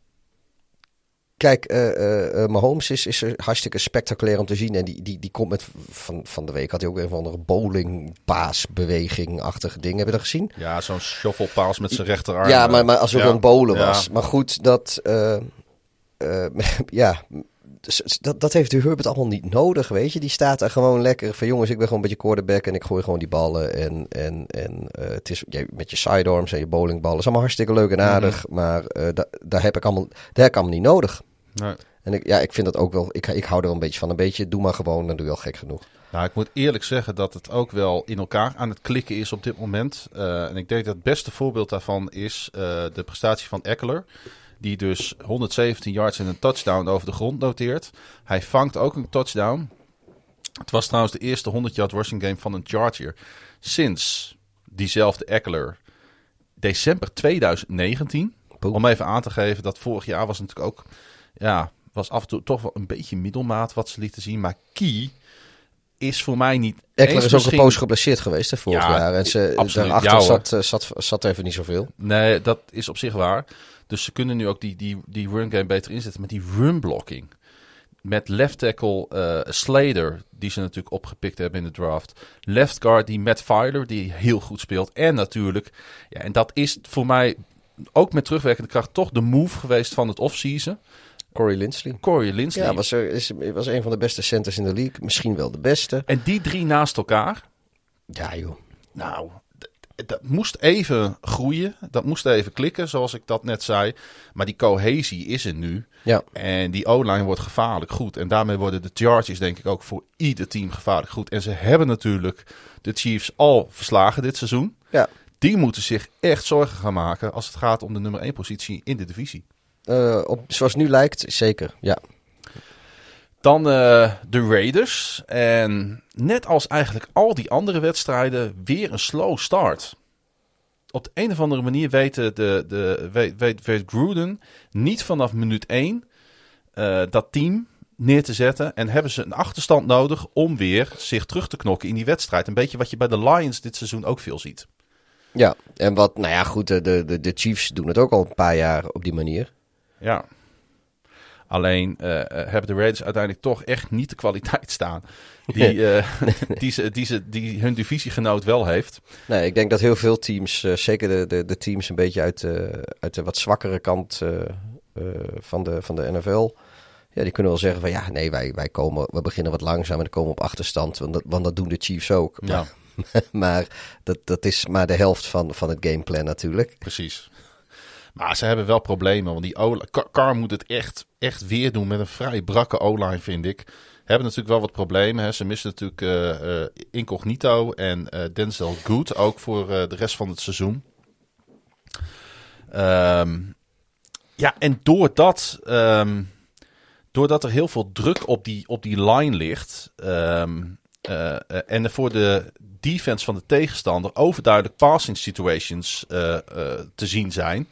Kijk, eh, eh, Mahomes is, is er hartstikke spectaculair om te zien. En die, die, die komt met... Van, van de week had hij ook een of andere bowlingpaasbeweging-achtige dingen. Heb je dat gezien? Ja, zo'n shufflepaas met zijn rechterarm. ja, maar, maar alsof Ja. het een bowlen Ja. was. Maar goed, dat... ja... dus Dat, dat heeft de Herbert allemaal niet nodig, weet je. Die staat daar gewoon lekker van... Jongens, ik ben gewoon een beetje quarterback en ik gooi gewoon die ballen. En, en, en het is met je sidearms en je bowlingballen. is allemaal hartstikke leuk en aardig. Maar da- daar, heb ik allemaal, daar heb ik allemaal niet nodig. Nee. En ik, ja, ik vind dat ook wel, ik, ik hou er wel een beetje van. Een beetje, doe maar gewoon, dan doe je al gek genoeg. Nou, ik moet eerlijk zeggen dat het ook wel in elkaar aan het klikken is op dit moment. Uh, en ik denk dat het beste voorbeeld daarvan is uh, de prestatie van Eckler. Die dus 117 yards en een touchdown over de grond noteert. Hij vangt ook een touchdown. Het was trouwens de eerste 100 yard rushing game van een Charger. Sinds diezelfde Eckler december 2019. Boom. Om even aan te geven dat vorig jaar was natuurlijk ook... Ja, was af en toe toch wel een beetje middelmaat wat ze lieten zien. Maar Key is voor mij niet Eckler is ook een poos geblesseerd geweest hè, vorig Ja, jaar. En ze, absoluut. daarachter Ja, hoor. zat, eh, zat, zat even niet zoveel. Nee, dat is op zich waar. Dus ze kunnen nu ook die, die, die run game beter inzetten met die run blocking. Met left tackle eh, Slater, die ze natuurlijk opgepikt hebben in de draft. Left guard, die Matt Filer, die heel goed speelt. En natuurlijk, ja, en dat is voor mij ook met terugwerkende kracht toch de move geweest van het offseason. Corey Linsley. Corey Linsley. Ja, was, er, is, was een van de beste centers in de league. Misschien wel de beste. En die drie naast elkaar, Ja joh. Nou, dat moest even groeien. Dat moest even klikken, zoals ik dat net zei. Maar die cohesie is er nu. Ja. En die O-line wordt gevaarlijk goed. En daarmee worden de Chargers denk ik ook voor ieder team gevaarlijk goed. En ze hebben natuurlijk de Chiefs al verslagen dit seizoen. Ja. Die moeten zich echt zorgen gaan maken als het gaat om de nummer 1 positie in de divisie. Eh, op, zoals nu lijkt, zeker. Ja. Dan eh, de Raiders. En net als eigenlijk al die andere wedstrijden, weer een slow start. Op de een of andere manier weten de, de, weet, weet, weet Gruden niet vanaf minuut 1 eh, dat team neer te zetten. En hebben ze een achterstand nodig om weer zich terug te knokken in die wedstrijd. Een beetje wat je bij de Lions dit seizoen ook veel ziet. ja. En wat, nou ja, goed, de, de, de Chiefs doen het ook al een paar jaar op die manier. Ja. Alleen eh, eh, hebben de Raiders uiteindelijk toch echt niet de kwaliteit staan die, eh, die, ze, die, ze, die hun divisiegenoot wel heeft. Nee, ik denk dat heel veel teams, zeker de, de, de teams een beetje uit de, uit de wat zwakkere kant van, de, van de NFL. Ja, die kunnen wel zeggen van ja, nee, wij, wij komen, we beginnen wat langzaam en komen op achterstand. Want dat, want dat doen de Chiefs ook. Ja. Maar, maar dat, dat is maar de helft van, van het gameplan natuurlijk. Precies. Maar ze hebben wel problemen, want die O- Car- moet het echt, echt weer doen met een vrij brakke O-line, vind ik. Hebben natuurlijk wel wat problemen. Hè. Ze missen natuurlijk eh, Incognito en eh, Denzel Good, ook voor de rest van het seizoen. Ehm, ja, en doordat, ehm, doordat er heel veel druk op die, op die line ligt... eh, eh, en voor de defense van de tegenstander overduidelijk passing situations te zien zijn...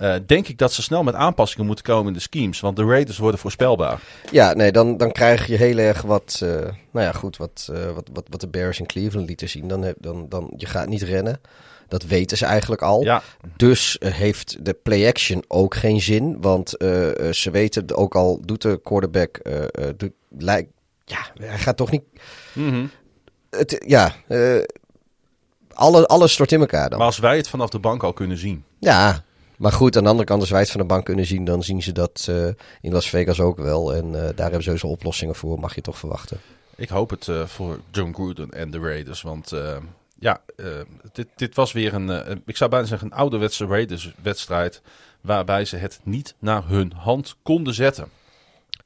eh, denk ik dat ze snel met aanpassingen moeten komen in de schemes. Want de Raiders worden voorspelbaar. Ja, nee, dan, dan krijg je heel erg wat, eh, nou ja, goed, wat, eh, wat, wat, wat de Bears in Cleveland lieten zien. Dan, heb, dan, dan, je gaat niet rennen. Dat weten ze eigenlijk al. Ja, Dus heeft de play-action ook geen zin. Want ze weten ook al, doet de quarterback, doet, lijkt, ja, hij gaat toch niet, mhm. het, ja, alle, alles stort in elkaar dan. maar als wij het vanaf de bank al kunnen zien. Ja, maar goed, aan de andere kant, als wij het van de bank kunnen zien, dan zien ze dat eh, in Las Vegas ook wel. En eh, daar hebben ze sowieso oplossingen voor, mag je toch verwachten. Ik hoop het eh, voor John Gruden en de Raiders. Want ja, dit, dit was weer een, ik zou bijna zeggen, een ouderwetse Raiders-wedstrijd. Waarbij ze het niet naar hun hand konden zetten.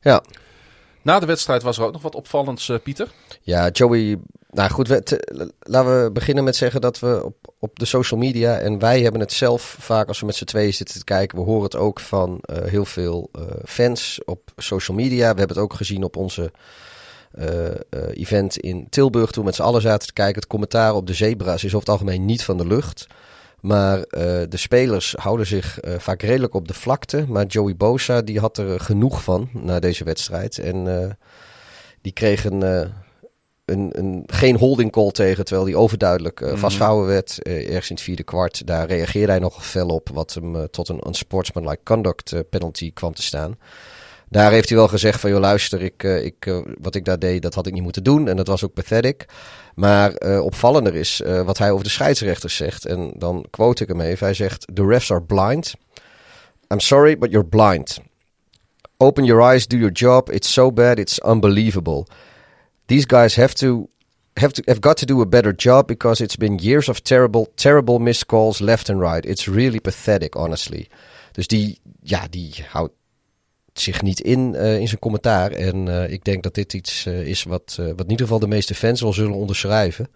Ja, Na de wedstrijd was er ook nog wat opvallends, Pieter. ja Joey. Nou goed, laten we beginnen met zeggen dat we op, op de social media. En wij hebben het zelf vaak als we met z'n tweeën zitten te kijken. We horen het ook van eh, heel veel eh, fans op social media. We hebben het ook gezien op onze eh, event in Tilburg. Toen we met z'n allen zaten te kijken. Het commentaar op de zebra's is over het algemeen niet van de lucht. Maar de spelers houden zich vaak redelijk op de vlakte. Maar Joey Bosa die had er genoeg van na deze wedstrijd. En die kreeg een, een, een, geen holding call tegen. Terwijl die overduidelijk Mhm. vastgehouden werd. eh, ergens in het vierde kwart. Daar reageerde hij nog fel op. Wat hem eh, tot een unsportsmanlike conduct penalty kwam te staan. Daar heeft hij wel gezegd van, joh luister, ik, ik, wat ik daar deed, dat had ik niet moeten doen. En dat was ook pathetic. Maar opvallender is wat hij over de scheidsrechters zegt. En dan quote ik hem even. Hij zegt, the refs are blind. I'm sorry, but you're blind. Open your eyes, do your job. It's so bad, it's unbelievable. These guys have to have to have got to do a better job because it's been years of terrible, terrible missed calls left and right. It's really pathetic, honestly. Dus die, ja, die houdt zich niet in eh, in zijn commentaar. En eh, ik denk dat dit iets eh, is wat, wat in ieder geval de meeste fans wel zullen onderschrijven.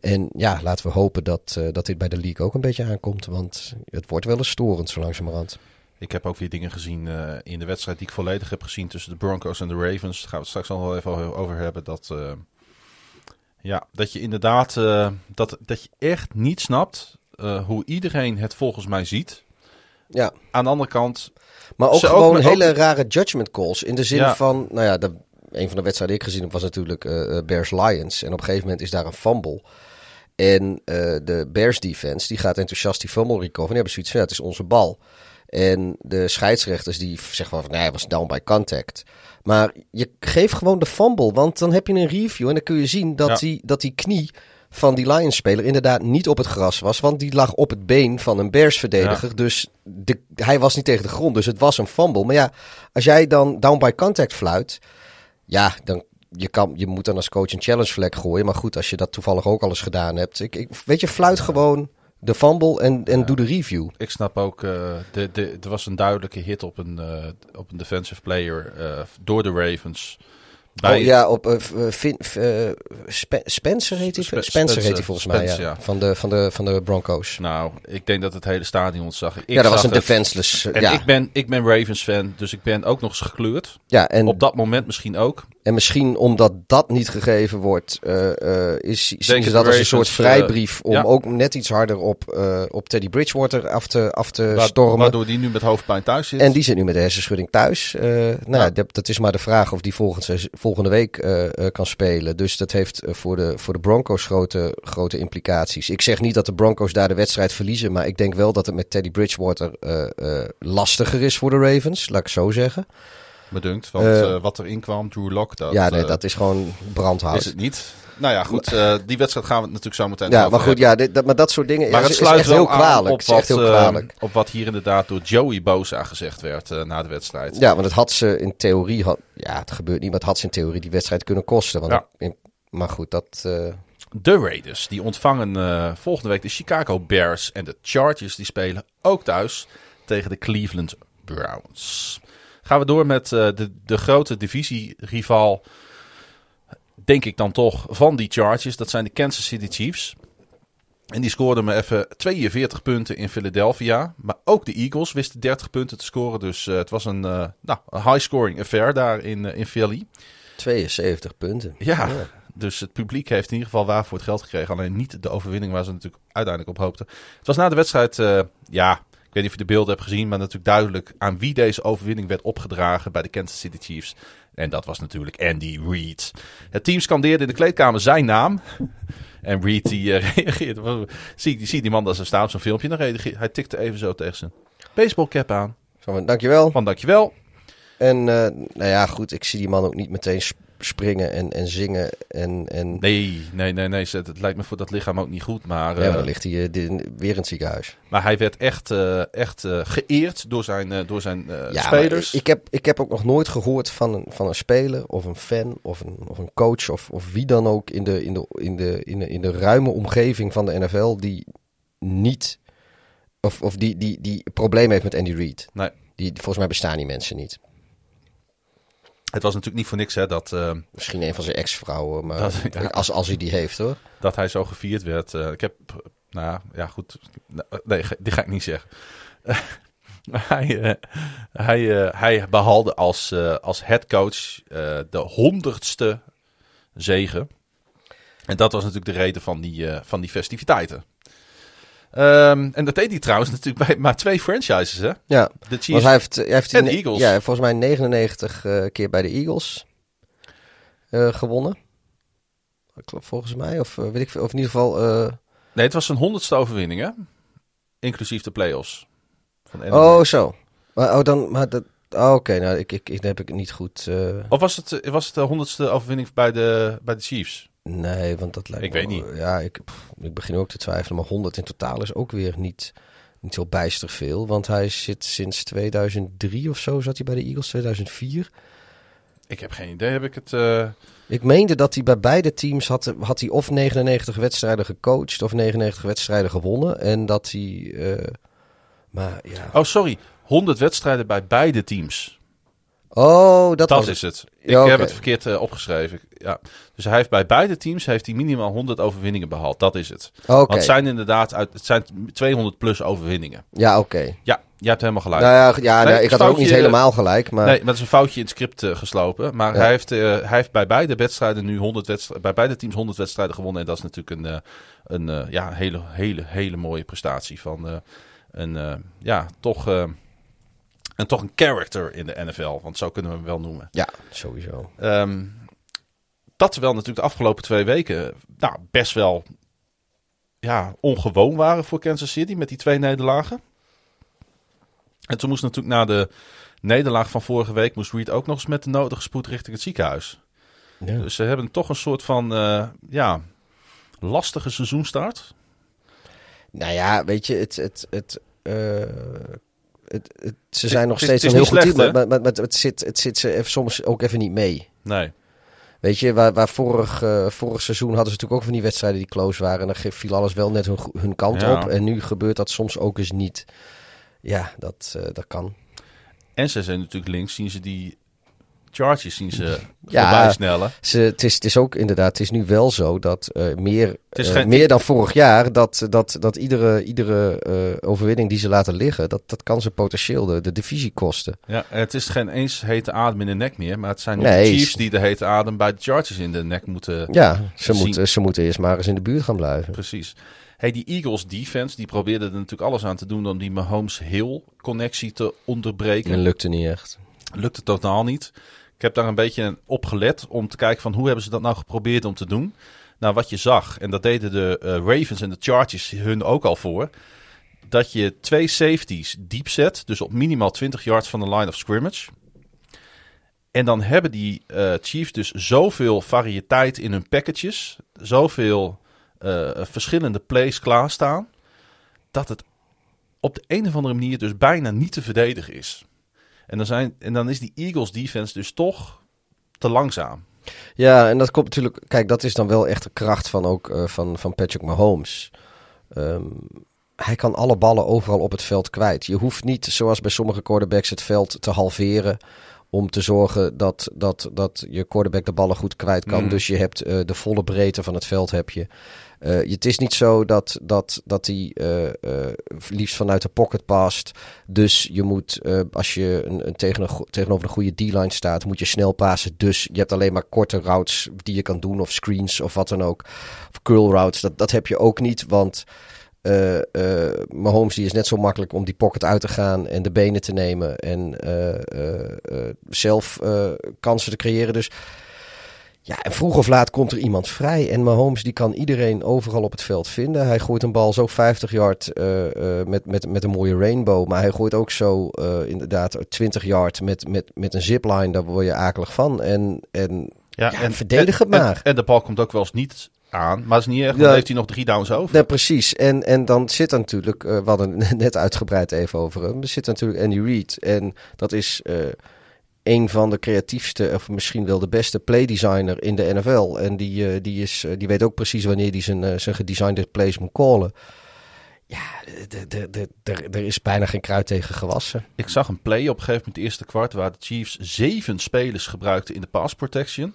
En ja, laten we hopen dat, dat dit bij de league ook een beetje aankomt. Want het wordt wel eens storend zo langzamerhand. Ik heb ook weer dingen gezien eh, in de wedstrijd die ik volledig heb gezien tussen de Broncos en de Ravens. Daar gaan we het straks nog wel even over hebben. Dat, eh, ja, dat je inderdaad eh, dat, dat je echt niet snapt hoe iedereen het volgens mij ziet. Ja, Aan de andere kant, maar ook gewoon hele rare judgment calls. In de zin Ja. van, nou ja, de, een van de wedstrijden die ik gezien heb was natuurlijk eh, Bears-Lions. En op een gegeven moment is daar een fumble. En de Bears defense, die gaat enthousiast die fumble recover. En die hebben zoiets van, ja, het is onze bal. En de scheidsrechters die zeggen van, nee, hij was down by contact. Maar je geeft gewoon de fumble, want dan heb je een review en dan kun je zien dat, Ja. die, dat die knie van die Lions-speler inderdaad niet op het gras was. Want die lag op het been van een Bears-verdediger. Dus de, hij was niet tegen de grond, dus het was een fumble. Maar ja, als jij dan down by contact fluit, ja, dan je, kan, je moet dan als coach een challenge flag gooien. Maar goed, als je dat toevallig ook al eens gedaan hebt. Ik, ik, weet je, fluit gewoon de fumble en, en doe de review. ik snap ook, eh, de, de, er was een duidelijke hit op een, eh, op een defensive player eh, door de Ravens. Bij oh ja, op eh, eh, Spe- Spencer heet hij. Spe- Spencer heet hij volgens mij, ja. ja. Van, de, van, de, van de Broncos. Nou, ik denk dat het hele stadion zag. Ik ja, dat was een het. defenseless. eh, En ja. ik, ben, ik ben Ravens fan, dus ik ben ook nog eens gekleurd. ja, en, Op dat moment misschien ook. en misschien omdat dat niet gegeven wordt, eh, eh, is, zien ze dat als een soort eh, vrijbrief om ja. ook net iets harder op, eh, op Teddy Bridgewater af te, af te Wa- stormen. Waardoor die nu met hoofdpijn thuis zit. En die zit nu met de hersenschudding thuis. Eh, nou, Ja. dat, dat is maar de vraag of die volgend, volgende week eh, eh, kan spelen. Dus dat heeft eh, voor, de, voor de Broncos grote, grote implicaties. Ik zeg niet dat de Broncos daar de wedstrijd verliezen. Maar ik denk wel dat het met Teddy Bridgewater lastiger is voor de Ravens. Laat ik zo zeggen. Bedunkt, want wat erin kwam, Drew Lock, dat, ja, nee, dat is gewoon brandhout. is het niet. Nou ja, goed, eh, die wedstrijd gaan we natuurlijk zo meteen ja, over maar goed, hebben. ja, dit, dat, maar dat soort dingen Maar ja, het is, is sluit echt heel kwalijk. op is echt wat, heel kwalijk. op wat hier inderdaad door Joey Bosa gezegd werd eh, na de wedstrijd. Ja, want het had ze in theorie, had, ja, het gebeurt niet, maar het had ze in theorie die wedstrijd kunnen kosten. Want Ja. in- maar goed, dat. eh, De Raiders, die ontvangen volgende week de Chicago Bears. En de Chargers, die spelen ook thuis tegen de Cleveland Browns. Gaan we door met de, de grote divisierival, denk ik dan toch, van die Chargers. Dat zijn de Kansas City Chiefs. En die scoorden me even 42 punten in Philadelphia. Maar ook de Eagles wisten 30 punten te scoren. Dus eh, het was een, eh, nou, high-scoring affair daar in, eh, in Philly. 72 punten. Ja, dus het publiek heeft in ieder geval waar voor het geld gekregen. Alleen niet de overwinning waar ze natuurlijk uiteindelijk op hoopten. Het was na de wedstrijd, ja, ik weet niet of je de beelden hebt gezien, maar natuurlijk duidelijk aan wie deze overwinning werd opgedragen bij de Kansas City Chiefs. En dat was natuurlijk Andy Reid. Het team scandeerde in de kleedkamer zijn naam. En Reid die reageerde. Zie, zie die man daar staan op zo'n filmpje. Dan reageerde, hij tikte even zo tegen zijn baseballcap aan. Van, dankjewel. Van dankjewel. En eh, nou ja, goed, ik zie die man ook niet meteen springen en, en zingen. En, en Nee, nee, nee, nee. Het lijkt me voor dat lichaam ook niet goed. Maar, ja, maar eh, dan ligt hij eh, weer in het ziekenhuis. Maar hij werd echt, eh, echt geëerd door zijn, door zijn Ja, spelers. Ik, ik, heb, ik heb ook nog nooit gehoord van een, van een speler of een fan of een, of een coach of, of wie dan ook in de, in, de, in, de, in, de, in de ruime omgeving van de NFL die niet, of, of die, die, die problemen heeft met Andy Reid. Nee, Die, volgens mij bestaan die mensen niet. Het was natuurlijk niet voor niks hè, dat, eh, Misschien een van zijn ex-vrouwen, maar Dat- ja. als, als hij die heeft hoor. dat hij zo gevierd werd. Eh, ik heb, nou ja, goed. Nee, ge- die ga ik niet zeggen. Hij, eh, hij, eh, hij behaalde als, eh, als headcoach eh de honderdste zegen. En dat was natuurlijk de reden van die, eh, van die festiviteiten. Ehm, en dat deed hij trouwens natuurlijk bij maar twee franchises, hè? Ja, De Chiefs hij heeft, hij heeft en de Eagles. Ja, volgens mij 99 eh, keer bij de Eagles eh, gewonnen. Klopt volgens mij, of eh, weet ik of in ieder geval. Nee, het was zijn honderdste overwinning, hè? Inclusief de play-offs. Van de oh, zo. Maar, oh, dan, maar dat. oh, Oké, nou, ik, ik, ik, heb ik het niet goed. Of was het, was het de honderdste overwinning bij de, bij de Chiefs? Nee, want dat lijkt Ik me weet wel- Ja, ik, pff, ik begin ook te twijfelen. Maar 100 in totaal is ook weer niet, niet heel bijster veel. Want hij zit sinds 2003 of zo, zat hij bij de Eagles, 2004. Ik heb geen idee. Heb ik het... eh, Ik meende dat hij bij beide teams had, had hij of 99 wedstrijden gecoacht of 99 wedstrijden gewonnen. En dat hij. eh, maar ja. Oh, sorry. 100 wedstrijden bij beide teams. Oh, dat, Dat was is het. Ik Ja, heb het verkeerd eh, opgeschreven. Ja. Dus hij heeft bij beide teams heeft hij minimaal 100 overwinningen behaald. Dat is het. Want het zijn inderdaad uit, het zijn 200 plus overwinningen. Ja, oké. Ja, je hebt helemaal gelijk. Nou ja, ja Nee, nee, ik had ook niet helemaal gelijk, maar... Nee, maar dat is een foutje in het script eh, geslopen. Maar Ja. hij, heeft, eh, hij heeft bij beide wedstrijden nu 100 wedstrijden, bij beide teams 100 wedstrijden gewonnen. En dat is natuurlijk een, een ja, hele, hele, hele mooie prestatie van een, ja, toch, en toch een character in de NFL. Want zo kunnen we hem wel noemen. Ja, sowieso. Ehm, dat terwijl natuurlijk de afgelopen twee weken nou, best wel ja, ongewoon waren voor Kansas City met die twee nederlagen. En toen moest natuurlijk na de nederlaag van vorige week moest Reed ook nog eens met de nodige spoed richting het ziekenhuis. Ja. Dus ze hebben toch een soort van eh, ja, lastige seizoenstart. Nou ja, weet je, het... het, het, eh, het, het- ze zijn nog steeds een heel goed team, maar, maar, maar het, zit, het zit ze even, soms ook even niet mee. Nee. Weet je, waar, waar vorig, eh, vorig seizoen hadden ze natuurlijk ook van die wedstrijden die close waren. En dan viel alles wel net hun, hun kant Ja. op. En nu gebeurt dat soms ook eens niet. Ja, dat, eh, dat kan. En ze zijn natuurlijk links, zien ze die Chargers zien ze Ja. voorbij snellen. Ze, het, is, het is ook inderdaad, het is nu wel zo dat eh, meer, eh, geen- meer dan vorig jaar, dat, dat, dat iedere, iedere eh, overwinning die ze laten liggen, dat, dat kan ze potentieel de, de divisie kosten. Ja, en het is geen eens hete adem in de nek meer. Maar het zijn nu Nee, de Chiefs die de hete adem bij de Chargers in de nek moeten. Ja, ze Zien. moeten, ze moeten eerst maar eens in de buurt gaan blijven. Precies. Hey, die Eagles defense, die probeerde er natuurlijk alles aan te doen om die Mahomes-Hill connectie te onderbreken. Dat lukte niet echt. Lukte totaal niet. Ik heb daar een beetje op gelet om te kijken van hoe hebben ze dat nou geprobeerd om te doen. Nou, wat je zag, en dat deden de eh, Ravens en de Chargers hun ook al voor, dat je twee safeties diep zet, dus op minimaal 20 yards van de line of scrimmage. En dan hebben die eh, Chiefs dus zoveel variëteit in hun packages, zoveel eh, verschillende plays klaarstaan, dat het op de een of andere manier dus bijna niet te verdedigen is. En dan, zijn, en dan is die Eagles defense dus toch te langzaam. Ja, en dat komt natuurlijk. Kijk, dat is dan wel echt de kracht van ook eh, van, van Patrick Mahomes. Ehm, hij kan alle ballen overal op het veld kwijt. Je hoeft niet, zoals bij sommige quarterbacks, het veld te halveren. Om te zorgen dat, dat, dat je quarterback de ballen goed kwijt kan. Mm. Dus je hebt eh, de volle breedte van het veld heb je. Je- het is niet zo dat, dat, dat hij eh, liefst vanuit de pocket past. Dus je moet, als je een, een tegen een, tegenover een goede D-line staat, moet je snel passen. Dus je hebt alleen maar korte routes die je kan doen, of screens of wat dan ook. Of curl routes, dat, dat heb je ook niet, want eh eh, Mahomes die is net zo makkelijk om die pocket uit te gaan en de benen te nemen en eh, zelf kansen te creëren. Dus ja, en vroeg of laat komt er iemand vrij. En Mahomes die kan iedereen overal op het veld vinden. Hij gooit een bal zo 50 yard met, met, met een mooie rainbow. Maar hij gooit ook zo inderdaad 20 yard met, met, met een zipline. Daar word je akelig van. En, en Ja, verdedig het en- maar. En, en de bal komt ook wel eens niet aan. Maar dat is niet erg, Ja. dan heeft hij nog drie downs over. Precies. En, en dan zit er natuurlijk, eh, we hadden het net uitgebreid even over hem, er zit natuurlijk Andy Reid. En dat is eh, een van de creatiefste, of misschien wel de beste playdesigner in de NFL. En die, eh, die, is, die weet ook precies wanneer hij zijn, zijn gedesignde plays moet callen. Ja, er is bijna geen kruid tegen gewassen. Ik zag een play op een gegeven moment, het eerste kwart, waar de Chiefs zeven spelers gebruikten in de pass protection.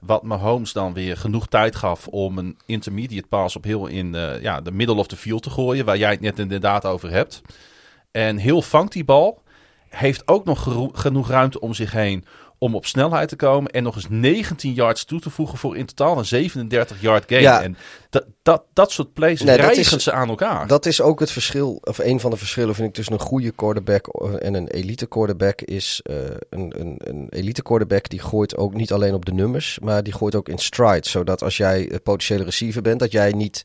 Wat Mahomes dan weer genoeg tijd gaf om een intermediate pass op heel in eh, ja, de middle of the field te gooien, waar jij het net inderdaad over hebt. En heel vangt die bal, heeft ook nog genoeg ruimte om zich heen om op snelheid te komen en nog eens 19 yards toe te voegen voor in totaal een 37 yard gain. Ja. En dat, dat, dat soort plays Nee, dat rijgen is- ze aan elkaar. Dat is ook het verschil, of een van de verschillen vind ik tussen een goede quarterback en een elite quarterback. Is eh, een, een, een elite quarterback die gooit ook niet alleen op de nummers, maar die gooit ook in stride. Zodat als jij potentiële receiver bent, dat jij niet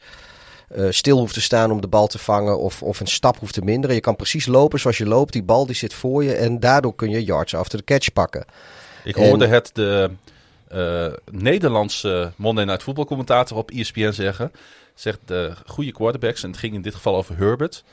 eh, stil hoeft te staan om de bal te vangen of, of een stap hoeft te minderen. Je kan precies lopen zoals je loopt. Die bal die zit voor je en daardoor kun je yards after the catch pakken. Ik En- hoorde het de eh, Nederlandse Monday Night Football commentator op ESPN zeggen. Zegt de goede quarterbacks, en het ging in dit geval over Herbert.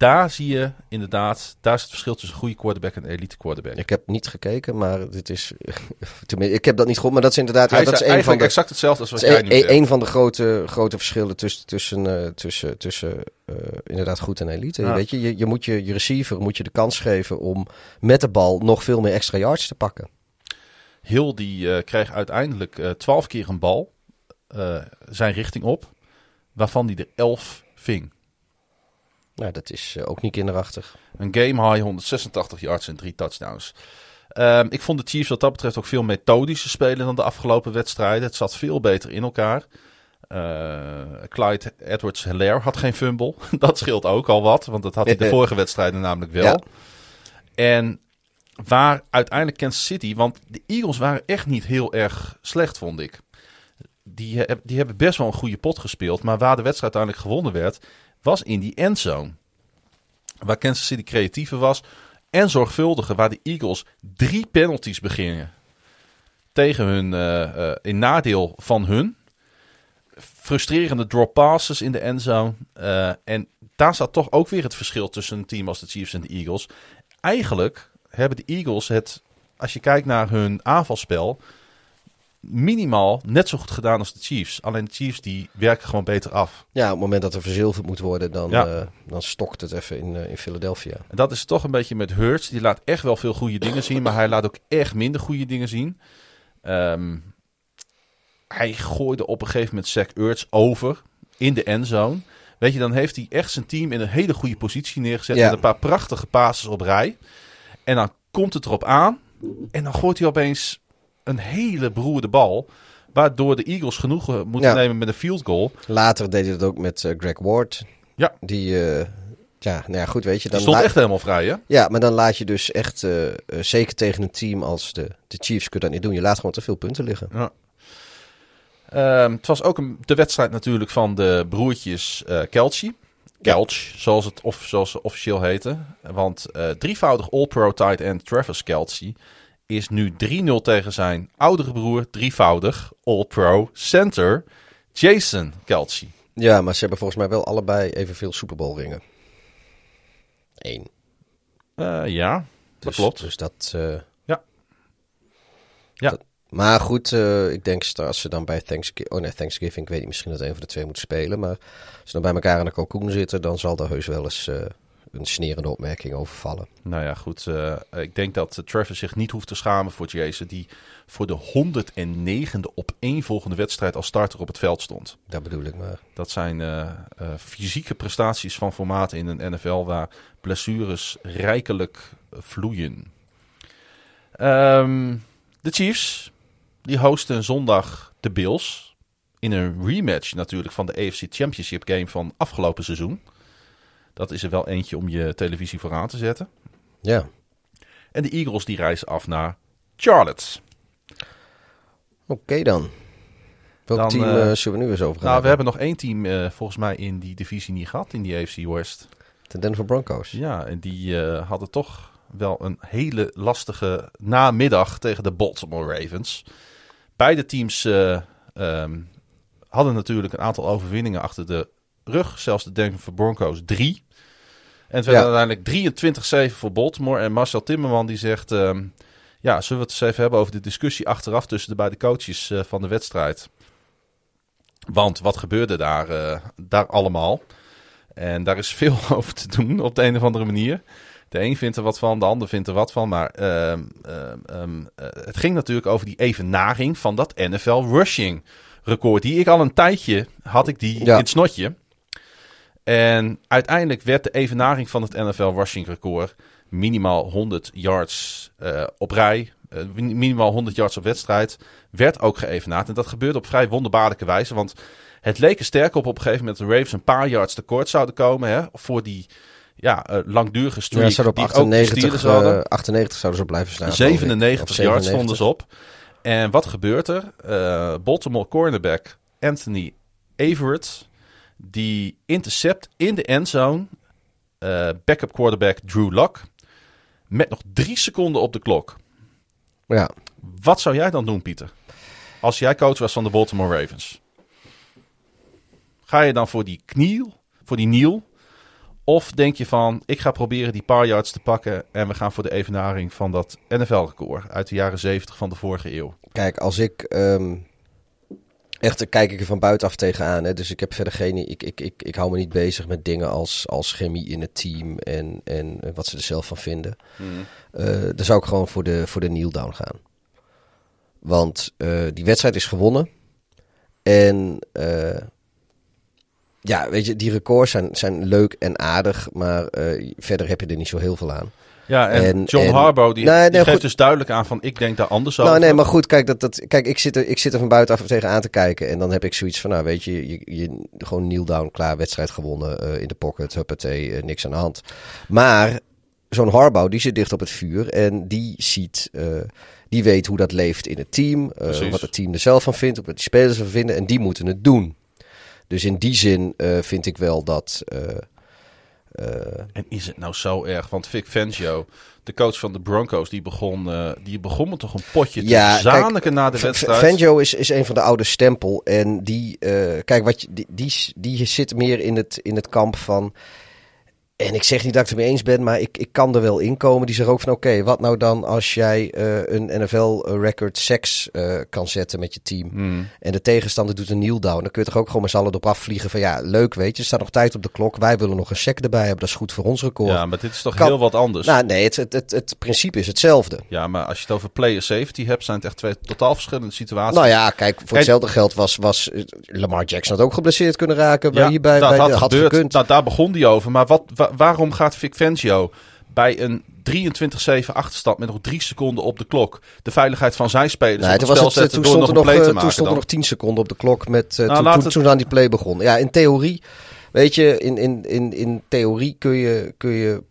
Daar zie je inderdaad, daar is het verschil tussen een goede quarterback en een elite quarterback. Ik heb niet gekeken, maar dit is. tenminste, ik heb dat niet gehoord, maar dat is inderdaad. Hij Ja, dat is een van de. exact hetzelfde als wat jij nu een, van de grote, grote verschillen tussen, tussen, eh, tussen, tussen eh, inderdaad goed en elite. Ja. Weet je, je, je moet je, je receiver moet je de kans geven om met de bal nog veel meer extra yards te pakken. Hill die eh, kreeg uiteindelijk eh, twaalf keer een bal eh, zijn richting op, waarvan hij er elf ving. Nou, dat is eh, ook niet kinderachtig. Een game high 186 yards en drie touchdowns. Ehm, ik vond de Chiefs wat dat betreft ook veel methodischer spelen dan de afgelopen wedstrijden. Het zat veel beter in elkaar. Eh, Clyde Edwards-Hilaire had geen fumble. dat scheelt ook al wat, want dat had hij de vorige wedstrijden namelijk wel. Ja. En waar uiteindelijk Kansas City, want de Eagles waren echt niet heel erg slecht, vond ik. Die, die hebben best wel een goede pot gespeeld, maar waar de wedstrijd uiteindelijk gewonnen werd, was in die endzone. Waar Kansas City creatiever was en zorgvuldiger, waar de Eagles drie penalties beginnen tegen hun, eh, eh, in nadeel van hun. Frustrerende drop passes in de endzone. Eh, en daar zat toch ook weer het verschil tussen een team als de Chiefs en de Eagles. Eigenlijk hebben de Eagles het, als je kijkt naar hun aanvalspel, minimaal net zo goed gedaan als de Chiefs. Alleen de Chiefs die werken gewoon beter af. Ja, op het moment dat er verzilverd moet worden, dan, Ja. eh, dan stokt het even in, eh, in Philadelphia. En dat is toch een beetje met Hurts. Die laat echt wel veel goede dingen zien, maar hij laat ook echt minder goede dingen zien. Ehm, hij gooide op een gegeven moment Zach Ertz over in de endzone. Weet je, dan heeft hij echt zijn team in een hele goede positie neergezet. Ja. Met een paar prachtige passes op rij. En dan komt het erop aan. En dan gooit hij opeens een hele beroerde bal. Waardoor de Eagles genoegen moeten Ja. nemen met een field goal. Later deed hij dat ook met eh, Greg Ward. Ja. Die, eh, ja, nou ja, goed, weet je. Die Dan stond la- echt helemaal vrij, hè? Ja, maar dan laat je dus echt, eh, zeker tegen een team als de, de Chiefs, kun je dat niet doen. Je laat gewoon te veel punten liggen. Ja. Ehm, het was ook een, de wedstrijd natuurlijk van de broertjes Kelchi. Kelch, zoals, het of, zoals ze officieel heten. Want drievoudig All-Pro tight end Travis Kelce is nu 3-0 tegen zijn oudere broer, drievoudig All-Pro center Jason Kelce. Ja, maar ze hebben volgens mij wel allebei evenveel Super Bowl ringen. Eén. Eh, ja, dat Dus, klopt. Dus dat... eh, Ja. Ja. dat- maar goed, eh, ik denk als ze dan bij Thanksgiving... Oh nee, Thanksgiving, ik weet niet, misschien dat een van de twee moet spelen. Maar als ze dan bij elkaar in de kalkoen zitten, dan zal er heus wel eens een snerende opmerking over vallen. Nou ja, goed. eh, ik denk dat eh, Travis zich niet hoeft te schamen voor Jason. Die voor de 109e op één volgende wedstrijd als starter op het veld stond. Dat bedoel ik maar. Dat zijn eh, fysieke prestaties van formaat in een NFL waar blessures rijkelijk vloeien. Ehm, de Chiefs, die hosten zondag de Bills. In een rematch natuurlijk van de AFC Championship game van afgelopen seizoen. Dat is er wel eentje om je televisie voor aan te zetten. Ja. En de Eagles die reizen af naar Charlotte. Oké dan. Welk Dan, team eh, zullen we nu eens over gaan Nou, we hebben? nog één team eh, volgens mij in die divisie niet gehad, in die AFC West. De Denver Broncos. Ja, en die hadden toch wel een hele lastige namiddag tegen de Baltimore Ravens. Beide teams eh, ehm, hadden natuurlijk een aantal overwinningen achter de rug. Zelfs de Denver Broncos drie. En het werd Ja. uiteindelijk 23-7 voor Baltimore. En Marcel Timmerman die zegt... ehm, ja, zullen we het eens even hebben over de discussie achteraf tussen de beide coaches eh, van de wedstrijd. Want wat gebeurde daar, eh, daar allemaal? En daar is veel over te doen op de een of andere manier. De een vindt er wat van, de ander vindt er wat van. Maar ehm, ehm, eh, het ging natuurlijk over die evenaring van dat NFL rushing record. Die ik al een tijdje had ik die Ja. in het snotje. En uiteindelijk werd de evenaring van het NFL rushing record minimaal 100 yards eh, op rij. eh, minimaal 100 yards op wedstrijd. Werd ook geëvenaard. En dat gebeurde op vrij wonderbaarlijke wijze. Want het leek er sterk op op een gegeven moment de Ravens een paar yards tekort zouden komen. Hè, voor die ja, eh, langdurige streak Ja, ze hadden op die ook de 98, Steelers hadden. eh, 98 zouden ze blijven staan. geloof ik. 97 Of yards 97. stonden ze op. En wat gebeurt er? Baltimore cornerback Anthony Everett, die intercept in de endzone eh, backup quarterback Drew Lock met nog drie seconden op de klok. Ja. Wat zou jij dan doen, Pieter? Als jij coach was van de Baltimore Ravens. Ga je dan voor die kniel, voor die kniel? Of denk je van, ik ga proberen die paar yards te pakken en we gaan voor de evenaring van dat NFL-record uit de jaren 70 van de vorige eeuw. Kijk, als ik. ehm, echt, daar kijk ik er van buitenaf tegenaan. Hè? Dus ik heb verder geen. Ik, ik, ik, ik hou me niet bezig met dingen als, als chemie in het team en, en wat ze er zelf van vinden. Eh, dan zou ik gewoon voor de, voor de kneel down gaan. Want eh, die wedstrijd is gewonnen. En eh, ja, weet je, die records zijn, zijn leuk en aardig. Maar verder heb je er niet zo heel veel aan. Ja, en, En- John en- Harbaugh die, Nee, nee, die geeft goed. dus duidelijk aan van, ik denk daar anders over. Nou, nee, maar goed, kijk, dat, dat, kijk ik, zit er, ik zit er van buitenaf tegenaan te kijken. En dan heb ik zoiets van, nou weet je, je, je gewoon kneel down, klaar, wedstrijd gewonnen, eh, in de pocket, huppatee, eh, niks aan de hand. Maar zo'n Harbaugh, die zit dicht op het vuur en die ziet, eh, die weet hoe dat leeft in het team. wat het team er zelf van vindt, wat die spelers ervan vinden. En die moeten het doen. Dus in die zin vind ik wel dat... eh, En is het nou zo erg? Want Vic Fangio, de coach van de Broncos, die begon, eh, die begon me toch een potje te Ja, zaniken na de wedstrijd. Fangio is, is een van de oude stempel. En die, eh, kijk, wat die, die, die zit meer in het, in het kamp van. En ik zeg niet dat ik het ermee eens ben, maar ik, ik kan er wel in komen. Die zegt ook van oké, wat nou dan als jij eh, een NFL-record seks eh, kan zetten met je team. Hmm. En de tegenstander doet een kneel down. Dan kun je toch ook gewoon met z'n allen erop afvliegen van ja, leuk weet je. Er staat nog tijd op de klok. Wij willen nog een sec erbij hebben. Dat is goed voor ons record. Ja, maar dit is toch Kan- heel wat anders. nou nee, het, het, het, het principe is hetzelfde. ja, maar als je het over player safety hebt, zijn het echt twee totaal verschillende situaties. Nou ja, kijk, voor hetzelfde geld was, was eh, Lamar Jackson had ook geblesseerd kunnen raken. Bij, Ja, hierbij, dat bij, had, de- had gekund. Nou, daar begon hij over. Maar wat, wa- waarom gaat Vic Fangio bij een 23-7 achterstand met nog drie seconden op de klok de veiligheid van zijn spelers Nee, toen, het was het, eh, zetten toen stond er nog toen stond er dan? nog 10 seconden op de klok met, eh, Nou, toen, laat toen, het- toen aan die play begon. Ja, in theorie, weet je, in, in, in, in theorie kun je, kun je,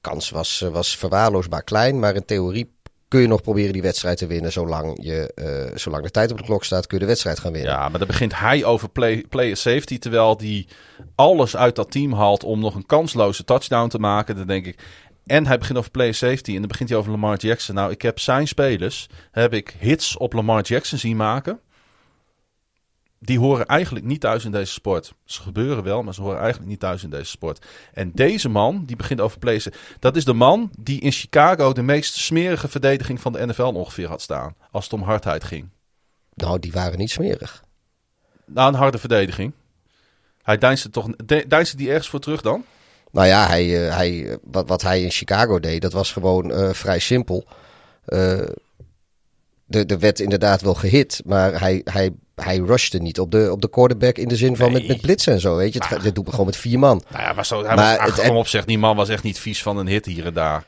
kans was, eh, was verwaarloosbaar klein, maar in theorie kun je nog proberen die wedstrijd te winnen. Zolang, je, eh, zolang de tijd op de klok staat, kun je de wedstrijd gaan winnen. Ja, maar dan begint hij over play, safety, terwijl hij alles uit dat team haalt om nog een kansloze touchdown te maken. Dan denk ik. En hij begint over player safety en dan begint hij over Lamar Jackson. Nou, ik heb zijn spelers, heb ik hits op Lamar Jackson zien maken. Die horen eigenlijk niet thuis in deze sport. Ze gebeuren wel, maar ze horen eigenlijk niet thuis in deze sport. En deze man, die begint over safety. Dat is de man die in Chicago de meest smerige verdediging van de NFL ongeveer had staan. Als het om hardheid ging. Nou, die waren niet smerig. Nou, een harde verdediging. Hij deinsde toch. de- Deinsde die ergens voor terug dan? Nou ja, hij, eh, hij, eh, wat, wat hij in Chicago deed, dat was gewoon eh, vrij simpel. Eh de, de werd inderdaad wel gehit, maar hij, hij, hij rushte niet op de, op de quarterback in de zin van met, Nee. met blitsen en zo. Weet je, het, dit doet gewoon met vier man. Nou ja, maar zo, hij Maar was, het- op zeg, die man was echt niet vies van een hit hier en daar.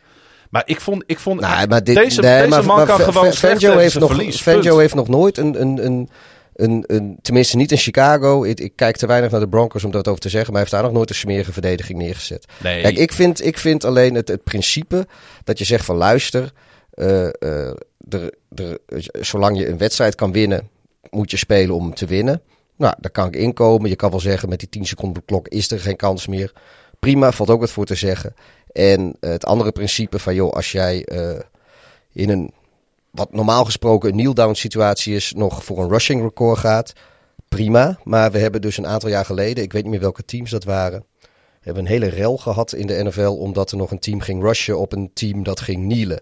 Maar ik vond, ik vond Nou, maar dit, deze, nee, deze maar, man maar kan gewoon Fangio heeft nog, verlies. Fangio heeft nog nooit een, een, een, een, een, tenminste niet in Chicago. Ik, ik kijk te weinig naar de Broncos om dat over te zeggen, maar hij heeft daar nog nooit een smerige verdediging neergezet. Nee, Kijk, ik vind, ik vind alleen het, het principe dat je zegt van luister, er, er, zolang je een wedstrijd kan winnen, moet je spelen om te winnen. Nou, daar kan ik inkomen. Je kan wel zeggen met die 10 seconden klok is er geen kans meer. Prima, valt ook wat voor te zeggen. En eh, het andere principe van joh, als jij eh, in een wat normaal gesproken een kneel-down situatie is, nog voor een rushing record gaat, prima. Maar we hebben dus een aantal jaar geleden, ik weet niet meer welke teams dat waren, hebben een hele rel gehad in de NFL omdat er nog een team ging rushen op een team dat ging kneelen.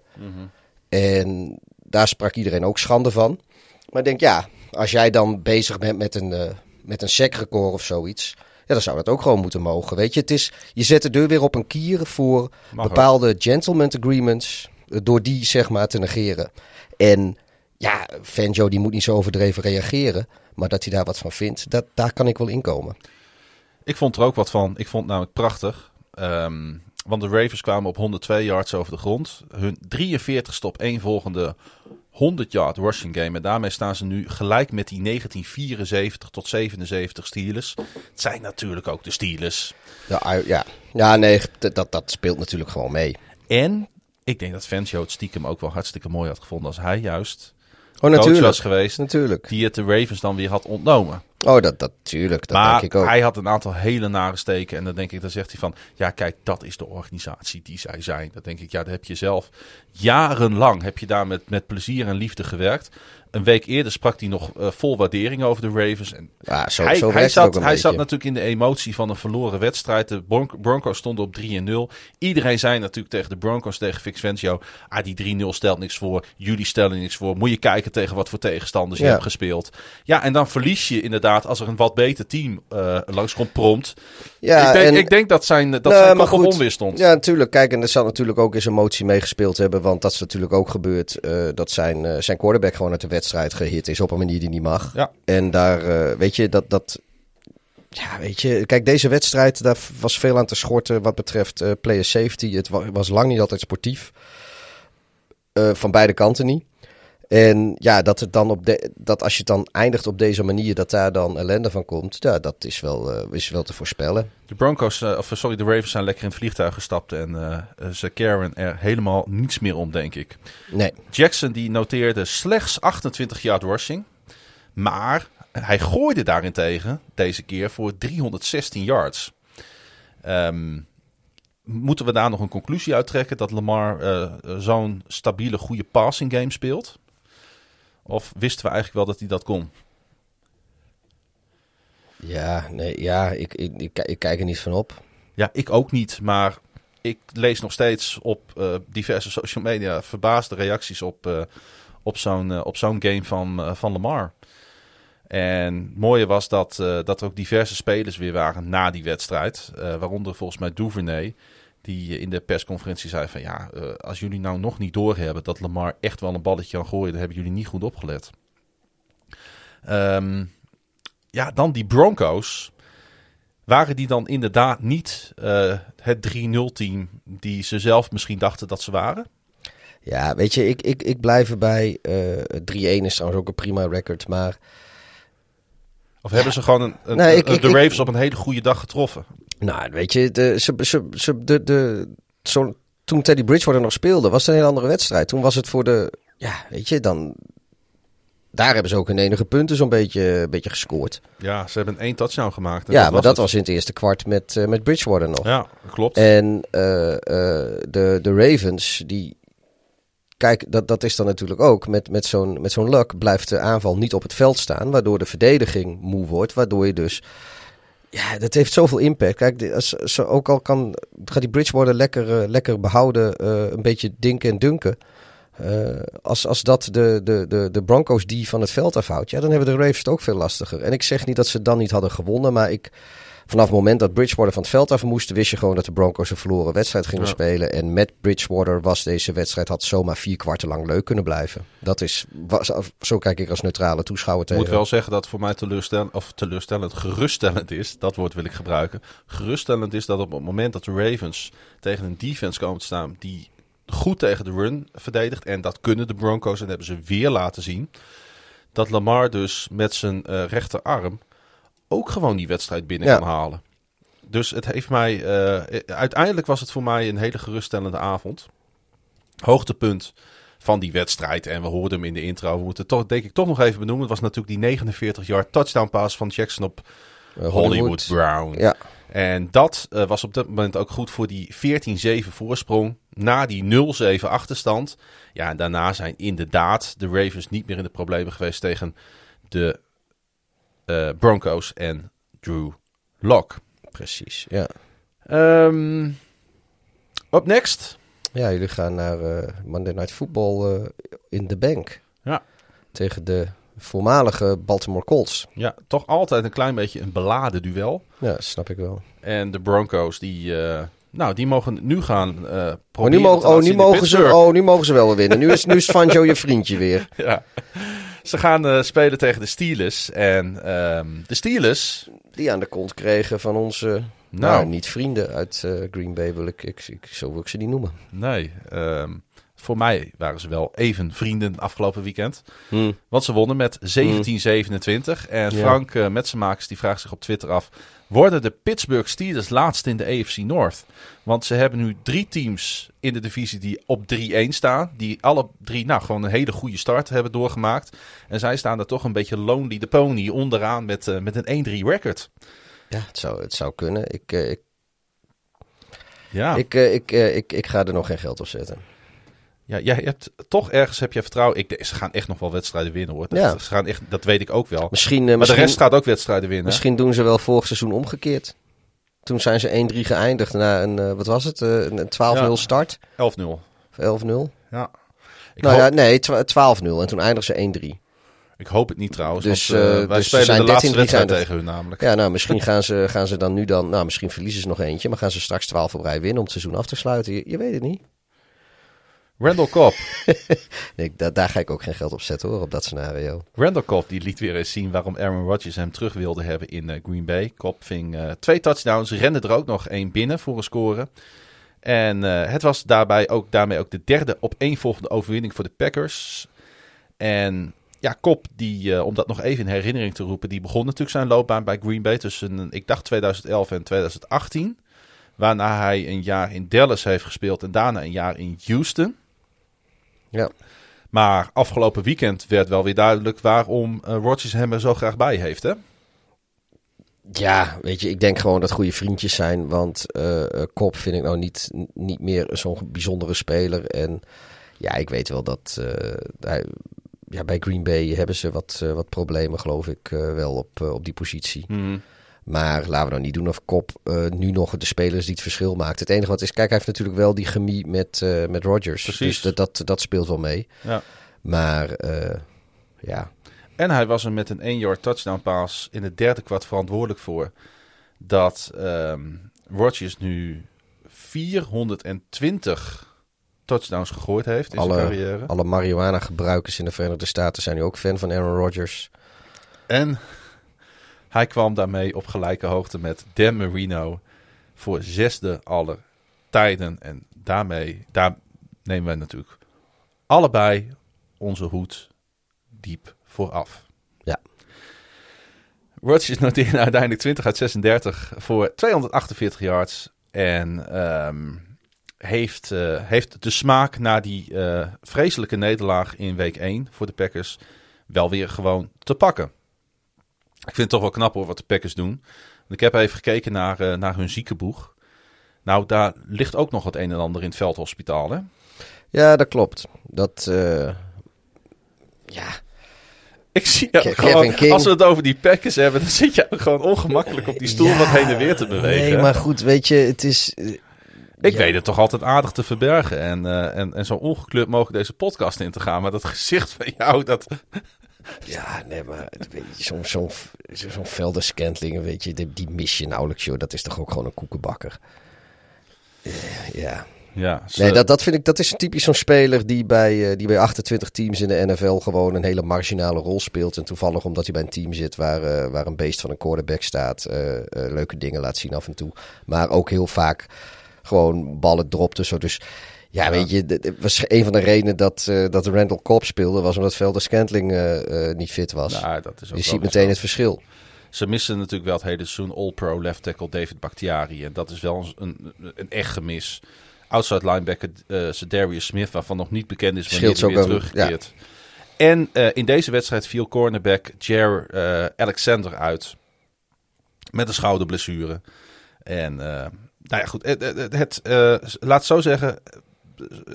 En daar sprak iedereen ook schande van. Maar ik denk, ja, als jij dan bezig bent met een, eh met een sec-record of zoiets, ja, dan zou dat ook gewoon moeten mogen. Weet je, het is, je zet de deur weer op een kier voor Mag bepaalde gentleman agreements, eh, door die zeg maar te negeren. En ja, Fangio die moet niet zo overdreven reageren, maar dat hij daar wat van vindt, dat, daar kan ik wel inkomen. Ik vond er ook wat van. Ik vond het namelijk prachtig. Ehm, want de Ravens kwamen op 102 yards over de grond. Hun 43ste op één volgende 100 yard rushing game. En daarmee staan ze nu gelijk met die 1974 tot 77 Steelers. Het zijn natuurlijk ook de Steelers. Ja, ja. ja nee, dat, dat, speelt natuurlijk gewoon mee. En ik denk dat Fangio het stiekem ook wel hartstikke mooi had gevonden als hij juist Oh, coach natuurlijk. was geweest. Natuurlijk. Die het de Ravens dan weer had ontnomen. Oh, dat, dat tuurlijk. Dat maar denk ik ook. hij had een aantal hele nare steken. En dan denk ik, dan zegt hij van... Ja, kijk, dat is de organisatie die zij zijn. Dan denk ik, ja, dat heb je zelf jarenlang... heb je daar met, met plezier en liefde gewerkt. Een week eerder sprak hij nog eh, vol waardering over de Ravens. En Ja, zo, hij, zo hij, zat, hij zat natuurlijk in de emotie van een verloren wedstrijd. De Bron- Broncos stonden op 3-0. Iedereen zei natuurlijk tegen de Broncos, tegen Fangio... Ah, die 3-0 stelt niks voor. Jullie stellen niks voor. Moet je kijken tegen wat voor tegenstanders je hebt gespeeld. Ja, en dan verlies je inderdaad als er een wat beter team eh langskomt prompt. Ja, ik, denk, en- ik denk dat zijn, dat Nee, zijn maar goed. onweer stond. Ja, natuurlijk. Kijk, en er zal natuurlijk ook eens emotie meegespeeld hebben. Want dat is natuurlijk ook gebeurd. eh, dat zijn, zijn quarterback gewoon uit de wedstrijd gehit is op een manier die niet mag. Ja. En daar, eh, weet je, dat, dat... Ja, weet je, kijk, deze wedstrijd, daar was veel aan te schorten wat betreft eh player safety. Het wa- was lang niet altijd sportief. Eh, van beide kanten niet. En ja, dat, het dan op de, dat als je het dan eindigt op deze manier, dat daar dan ellende van komt. Ja, dat is wel, eh, is wel te voorspellen. De Broncos, eh, of sorry, de Ravens zijn lekker in het vliegtuig gestapt. En eh, ze caren er helemaal niets meer om, denk ik. Nee. Jackson die noteerde slechts 28 yard rushing. Maar hij gooide daarentegen deze keer voor 316 yards. Ehm, moeten we daar nog een conclusie uit trekken dat Lamar zo'n stabiele, goede passing game speelt? Of wisten we eigenlijk wel dat hij dat kon? Ja, nee, ja ik, ik, ik, ik kijk er niet van op. Ja, ik ook niet, maar ik lees nog steeds op eh, diverse social media verbaasde reacties op, eh, op zo'n eh, op zo'n game van, van Lamar. En het mooie was dat, dat er ook diverse spelers weer waren na die wedstrijd. waaronder volgens mij Duvernay, die in de persconferentie zei van... ja, eh, als jullie nou nog niet doorhebben dat Lamar echt wel een balletje kan gooien... dan hebben jullie niet goed opgelet. Ehm, ja, dan die Broncos. Waren die dan inderdaad niet eh, het 3-0-team die ze zelf misschien dachten dat ze waren? Ja, weet je, ik, ik, ik blijf erbij. eh 3-1 is trouwens ook een prima record. Maar Of hebben ze gewoon een, een- Nee, ik- een- ik- de Ravens op een hele goede dag getroffen? Nou, weet je, de, ze, ze, ze, de, de, zo, toen Teddy Bridgewater nog speelde, was het een hele andere wedstrijd. Toen was het voor de, ja, weet je, dan... Daar hebben ze ook in enige punten zo'n beetje, beetje gescoord. Ja, ze hebben één touchdown gemaakt. en ja, maar dat het. was in het eerste kwart met, eh, met Bridgewater nog. Ja, klopt. En eh, eh, de, de Ravens, die. Kijk, dat, dat is dan natuurlijk ook. Met, met zo'n met zo'n luck blijft de aanval niet op het veld staan. Waardoor de verdediging moe wordt. Waardoor je dus. Ja, dat heeft zoveel impact. Kijk, als, zo ook al kan. Gaat die Bridgewater lekker, eh, lekker behouden. eh, een beetje dinken en dunken. Eh, als, als dat de, de, de, de Broncos die van het veld afhoudt. Ja, dan hebben de Ravens het ook veel lastiger. En ik zeg niet dat ze dan niet hadden gewonnen. Maar ik. Vanaf het moment dat Bridgewater van het veld af moest, wist je gewoon dat de Broncos een verloren wedstrijd gingen Ja. spelen. En met Bridgewater was deze wedstrijd had zomaar vier kwarten lang leuk kunnen blijven. Dat is, was, zo kijk ik als neutrale toeschouwer Ik tegen. moet wel zeggen dat voor mij teleurstellend, of teleurstellend, geruststellend is. Dat woord wil ik gebruiken. Geruststellend is dat op het moment dat de Ravens tegen een defense komen te staan die goed tegen de run verdedigt. En dat kunnen de Broncos en hebben ze weer laten zien. Dat Lamar dus met zijn eh, rechterarm ook gewoon die wedstrijd binnen Ja. kan halen. Dus het heeft mij, eh, uiteindelijk was het voor mij een hele geruststellende avond. Hoogtepunt van die wedstrijd. En we hoorden hem in de intro. We moeten toch, denk ik, toch nog even benoemen. Het was natuurlijk die 49 yard touchdown pass van Jackson op Eh, Hollywood, Brown. Ja, En dat eh, was op dat moment ook goed voor die 14-7 voorsprong. Na die 0-7 achterstand. Ja, en daarna zijn inderdaad de Ravens niet meer in de problemen geweest tegen de eh, Broncos en Drew Lock. precies. Ja. Ehm up next. ja, jullie gaan naar eh, Monday Night Football eh, in de bank. Ja. Tegen de voormalige Baltimore Colts. Ja, toch altijd een klein beetje een beladen duel. Ja, snap ik wel. En de Broncos, die, nou, die mogen nu gaan eh Oh, proberen nu, mogen, oh, nu mogen ze, oh, nu mogen ze wel weer winnen. Nu is, nu is Fanjo je vriendje weer. Ja. Ze gaan eh, spelen tegen de Steelers. En ehm, de Steelers, Die aan de kont kregen van onze, nou, Nou. niet vrienden uit eh, Green Bay, wil ik, ik, ik, zo wil ik ze niet noemen. nee, ehm, voor mij waren ze wel even vrienden afgelopen weekend. Hmm. Want ze wonnen met 17-27. En Ja. Frank Metsenmakers die vraagt zich op Twitter af... Worden de Pittsburgh Steelers laatst in de AFC North? Want ze hebben nu drie teams in de divisie die op 3-1 staan. Die alle drie nou, gewoon een hele goede start hebben doorgemaakt. En zij staan er toch een beetje lonely the pony onderaan met, uh, met een 1-3 record. Ja, het zou, het zou kunnen. Ik, uh, ik, ja. ik, uh, ik, uh, ik, ik ga er nog geen geld op zetten. Ja, jij hebt toch ergens heb je vertrouwen. Ik, ze gaan echt nog wel wedstrijden winnen hoor. Dat, Ja. ze gaan echt, dat weet ik ook wel. Misschien, uh, maar misschien, de rest gaat ook wedstrijden winnen. Misschien doen ze wel vorig seizoen omgekeerd. Toen zijn ze 1-3 geëindigd na een, uh, wat was het, uh, een 12-0 Ja. start. 11-0. Of 11-0. Ja. Ik, Nou hoop, ja, nee, 12-0 en toen eindigden ze 1-3. ik hoop het niet trouwens. Dus, want, uh, eh, wij dus spelen zijn de laatste 13-3 wedstrijd tegen hun namelijk. Ja, nou, misschien gaan ze, gaan ze dan nu dan, nou, misschien verliezen ze nog eentje, maar gaan ze straks 12 op rij winnen om het seizoen af te sluiten. Je, je weet het niet. Randall Cobb. Nee, da- daar ga ik ook geen geld op zetten hoor, op dat scenario. Randall Cobb die liet weer eens zien waarom Aaron Rodgers hem terug wilde hebben in eh, Green Bay. Cobb ving eh, twee touchdowns, rende er ook nog één binnen voor een score. En eh, het was daarbij ook, daarmee ook de derde opeenvolgende overwinning voor de Packers. En ja, Cobb, die, om dat nog even in herinnering te roepen, die begon natuurlijk zijn loopbaan bij Green Bay tussen, ik dacht 2011 en 2018. Waarna hij een jaar in Dallas heeft gespeeld en daarna een jaar in Houston. Ja. Maar afgelopen weekend werd wel weer duidelijk waarom uh, Rodgers hem er zo graag bij heeft, hè? Ja, weet je, ik denk gewoon dat goede vriendjes zijn. Want uh, Kop vind ik nou niet, niet meer zo'n bijzondere speler. En ja, ik weet wel dat uh, hij, ja, bij Green Bay hebben ze wat, wat problemen, geloof ik, wel op, op die positie. Mm. Maar laten we nou niet doen of Kop nu nog de spelers die het verschil maakt. Het enige wat is, kijk, hij heeft natuurlijk wel die chemie met, met Rodgers. Precies. Dus dat, dat, dat speelt wel mee. Ja. Maar ja, en hij was er met een 1-yard touchdown pass in het derde kwart verantwoordelijk voor. Dat um, Rodgers nu 420 touchdowns gegooid heeft in alle, zijn carrière. Alle marihuana gebruikers in de Verenigde Staten zijn nu ook fan van Aaron Rodgers. En hij kwam daarmee op gelijke hoogte met Dan Marino voor zesde aller tijden. En daarmee, daar nemen wij natuurlijk allebei onze hoed diep vooraf. Ja. Rodgers noteerde uiteindelijk 20 uit 36 voor 248 yards. En um, heeft, uh, heeft de smaak na die uh, vreselijke nederlaag in week 1 voor de Packers wel weer gewoon te pakken. Ik vind het toch wel knap hoor wat de Packers doen. Ik heb even gekeken naar, uh, naar hun ziekenboeg. Nou, daar ligt ook nog het een en ander in het veldhospitaal, hè? Ja, dat klopt. Dat, uh, ja... Ik zie jou gewoon, King. als we het over die Packers hebben, dan zit je gewoon ongemakkelijk op die stoel Ja, wat heen en weer te bewegen. Nee, maar goed, weet je, het is... uh, Ik ja. weet het toch altijd aardig te verbergen en, uh, en, en zo ongekleurd mogelijk deze podcast in te gaan. Maar dat gezicht van jou, dat... Ja, nee, maar zo'n zo'n zo'n Velder Scantlingen, weet je, die, die mis je nauwelijks, joh. Dat is toch ook gewoon een koekenbakker. Uh, ja. Ja, ze- Nee, dat, dat vind ik, dat is typisch zo'n speler die bij, eh, die bij 28 teams in de NFL gewoon een hele marginale rol speelt. En toevallig omdat hij bij een team zit waar, eh, waar een beest van een quarterback staat, eh, eh, leuke dingen laat zien af en toe. Maar ook heel vaak gewoon ballen dropte. Zo. Dus ja, weet je, d- was een van de redenen dat, eh dat Randall Cobb speelde, was omdat Velder Scantling eh, eh, niet fit was. Nou, dat is ook je ziet meteen het verschil. Ze missen natuurlijk wel het hele seizoen All-Pro left tackle David Bakhtiari. En dat is wel een, een, een echt gemis. Outside linebacker uh, Darius Smith, waarvan nog niet bekend is wanneer hij weer ook terugkeert. En uh, in deze wedstrijd viel cornerback Jer uh, Alexander uit. Met een schouderblessure. En uh, nou ja, goed. Het, het, het uh, laat zo zeggen.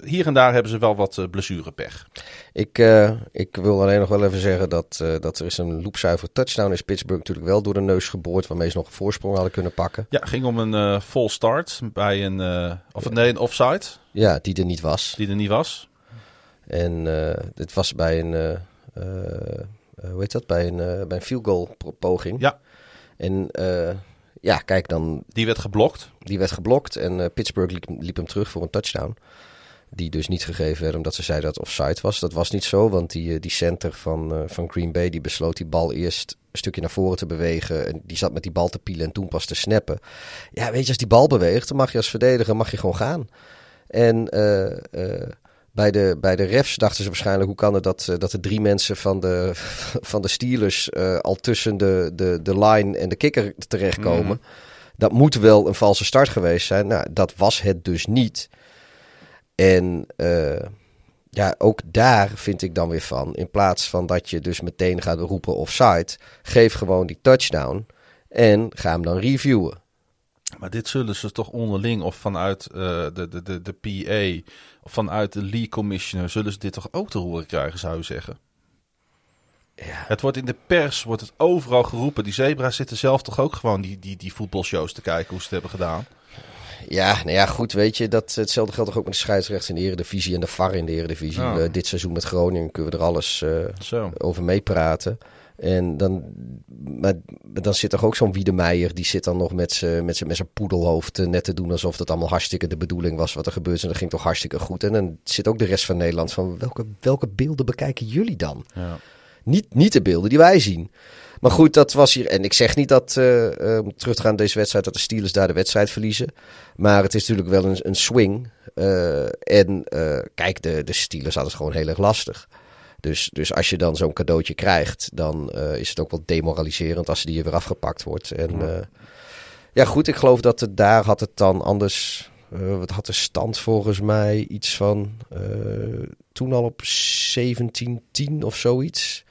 Hier en daar hebben ze wel wat uh, blessurepech. Ik, uh, ik wil alleen nog wel even zeggen dat, uh, dat er is een loopzuiver touchdown is Pittsburgh natuurlijk wel door de neus geboord, waarmee ze nog een voorsprong hadden kunnen pakken. Ja, ging om een full start bij een, of ja. nee, een offside. Ja, die er niet was. Die er niet was. En dit was bij een, uh, hoe heet dat, bij een, uh, bij een field goal poging. Ja. En uh, ja, kijk dan. Die werd geblokt. Die werd geblokt en Pittsburgh liep, liep hem terug voor een touchdown. Die dus niet gegeven werd omdat ze zeiden dat het offside was. Dat was niet zo, want die, die center van, uh, van Green Bay die besloot die bal eerst een stukje naar voren te bewegen. En die zat met die bal te pielen en toen pas te snappen. Ja, weet je, als die bal beweegt, dan mag je als verdediger mag je gewoon gaan. En uh, bij de, bij de refs dachten ze waarschijnlijk... hoe kan het dat, eh, dat de drie mensen van de, van de Steelers... eh, al tussen de, de, de line en de kikker terechtkomen. Dat moet wel een valse start geweest zijn. Nou, dat was het dus niet. En eh, ja, ook daar vind ik dan weer van... in plaats van dat je dus meteen gaat roepen offside... geef gewoon die touchdown en ga hem dan reviewen. Maar dit zullen ze toch onderling of vanuit eh, de, de, de, de PA of vanuit de League Commissioner zullen ze dit toch ook te horen krijgen, zou je zeggen? Ja. Het wordt in de pers, wordt het overal geroepen. Die zebra's zitten zelf toch ook gewoon die, die, die voetbalshows te kijken hoe ze het hebben gedaan. Ja, nou ja, goed, weet je, dat, hetzelfde geldt toch ook met de scheidsrechts in de Eredivisie en de VAR in de Eredivisie. Ja. Dit seizoen met Groningen kunnen we er alles eh, over meepraten. En dan, maar, dan zit er ook zo'n Wiedemeijer, die zit dan nog met zijn met z'n- met zijn poedelhoofd eh, net te doen alsof dat allemaal hartstikke de bedoeling was wat er gebeurt. En dat ging toch hartstikke goed. En dan zit ook de rest van Nederland van, welke, welke beelden bekijken jullie dan? Ja. Niet, niet de beelden die wij zien. Maar goed, dat was hier. En ik zeg niet dat, om terug te gaan naar deze wedstrijd, dat de Steelers daar de wedstrijd verliezen. Maar het is natuurlijk wel een, een swing. Eh, en kijk, de, de Steelers hadden het gewoon heel erg lastig. Dus, dus als je dan zo'n cadeautje krijgt, dan is het ook wel demoraliserend als die je weer afgepakt wordt. En ja, ja goed, ik geloof dat het daar had het dan anders. wat had de stand volgens mij? Iets van toen al op 17-10 of zoiets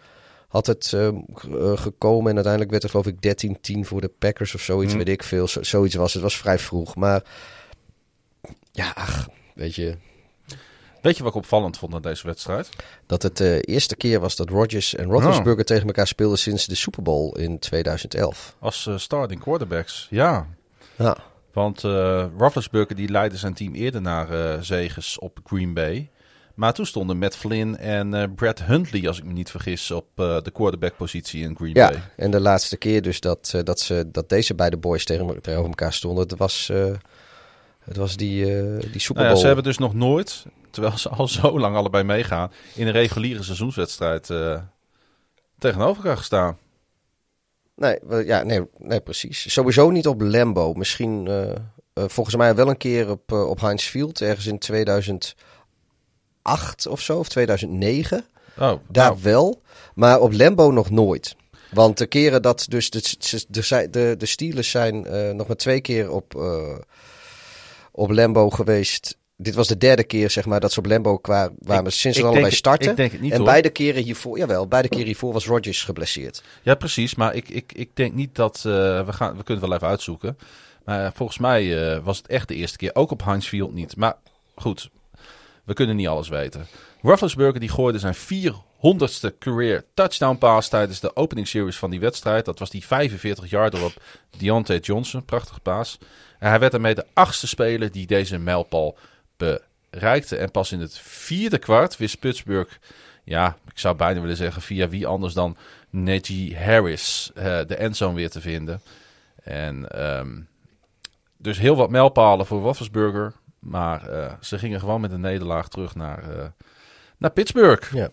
had het g- eh, gekomen. En uiteindelijk werd er geloof ik 13-10 voor de Packers of zoiets, Hmm. weet ik veel. Zo- zoiets was het. was vrij vroeg. Maar ja, ach, weet je, Weet je wat ik opvallend vond aan deze wedstrijd? dat het de eerste keer was dat Rodgers en Roethlisberger tegen elkaar speelden sinds de Super Bowl in 2011. Als eh, starting quarterbacks, ja. Ja, Want eh Roethlisberger die leidde zijn team eerder naar eh zegens op Green Bay. Maar toen stonden Matt Flynn en eh, Brad Huntley, als ik me niet vergis, op eh, de quarterback-positie in Green ja. Bay. en de laatste keer dus dat, eh, dat, ze, dat deze beide boys tegen, tegenover elkaar stonden, dat was, het was die, die Super Nou Bowl. ja, ze hebben dus nog nooit, terwijl ze al zo lang allebei meegaan, in een reguliere seizoenswedstrijd tegenover elkaar gestaan. Nee, ja, nee, nee, precies. Sowieso niet op Lambo. Misschien volgens mij wel een keer op, op Heinz Field, ergens in 2008 of zo, of 2009. Oh, Daar nou, wel, maar op Lambo nog nooit. Want de keren dat dus de, de, de, de Steelers zijn eh, nog maar twee keer op, eh, op Lambo geweest. Dit was de derde keer zeg maar dat ze op Lambo kwamen Ik- sinds ik ze allebei denk- starten. ik denk het niet, en hoor. beide keren hiervoor, jawel, beide keren hiervoor was Rodgers geblesseerd. Ja, precies. Maar ik, ik, ik denk niet dat... eh, we, gaan, we kunnen het wel even uitzoeken. Maar volgens mij was het echt de eerste keer. Ook op Heinz Field niet. Maar goed, we kunnen niet alles weten. Roethlisberger die gooide zijn 400ste career touchdown pass tijdens de opening series van die wedstrijd. Dat was die 45 yarder op Deontay Johnson. Prachtige paas. En hij werd daarmee de achtste speler die deze mijlpaal bereikte. En pas in het vierde kwart wist Pittsburgh... Ja, ik zou bijna willen zeggen via wie anders dan Najee Harris eh, de endzone weer te vinden. En ehm, dus heel wat mijlpalen voor Roethlisberger. Maar eh, ze gingen gewoon met een nederlaag terug naar, eh, naar Pittsburgh. Ja.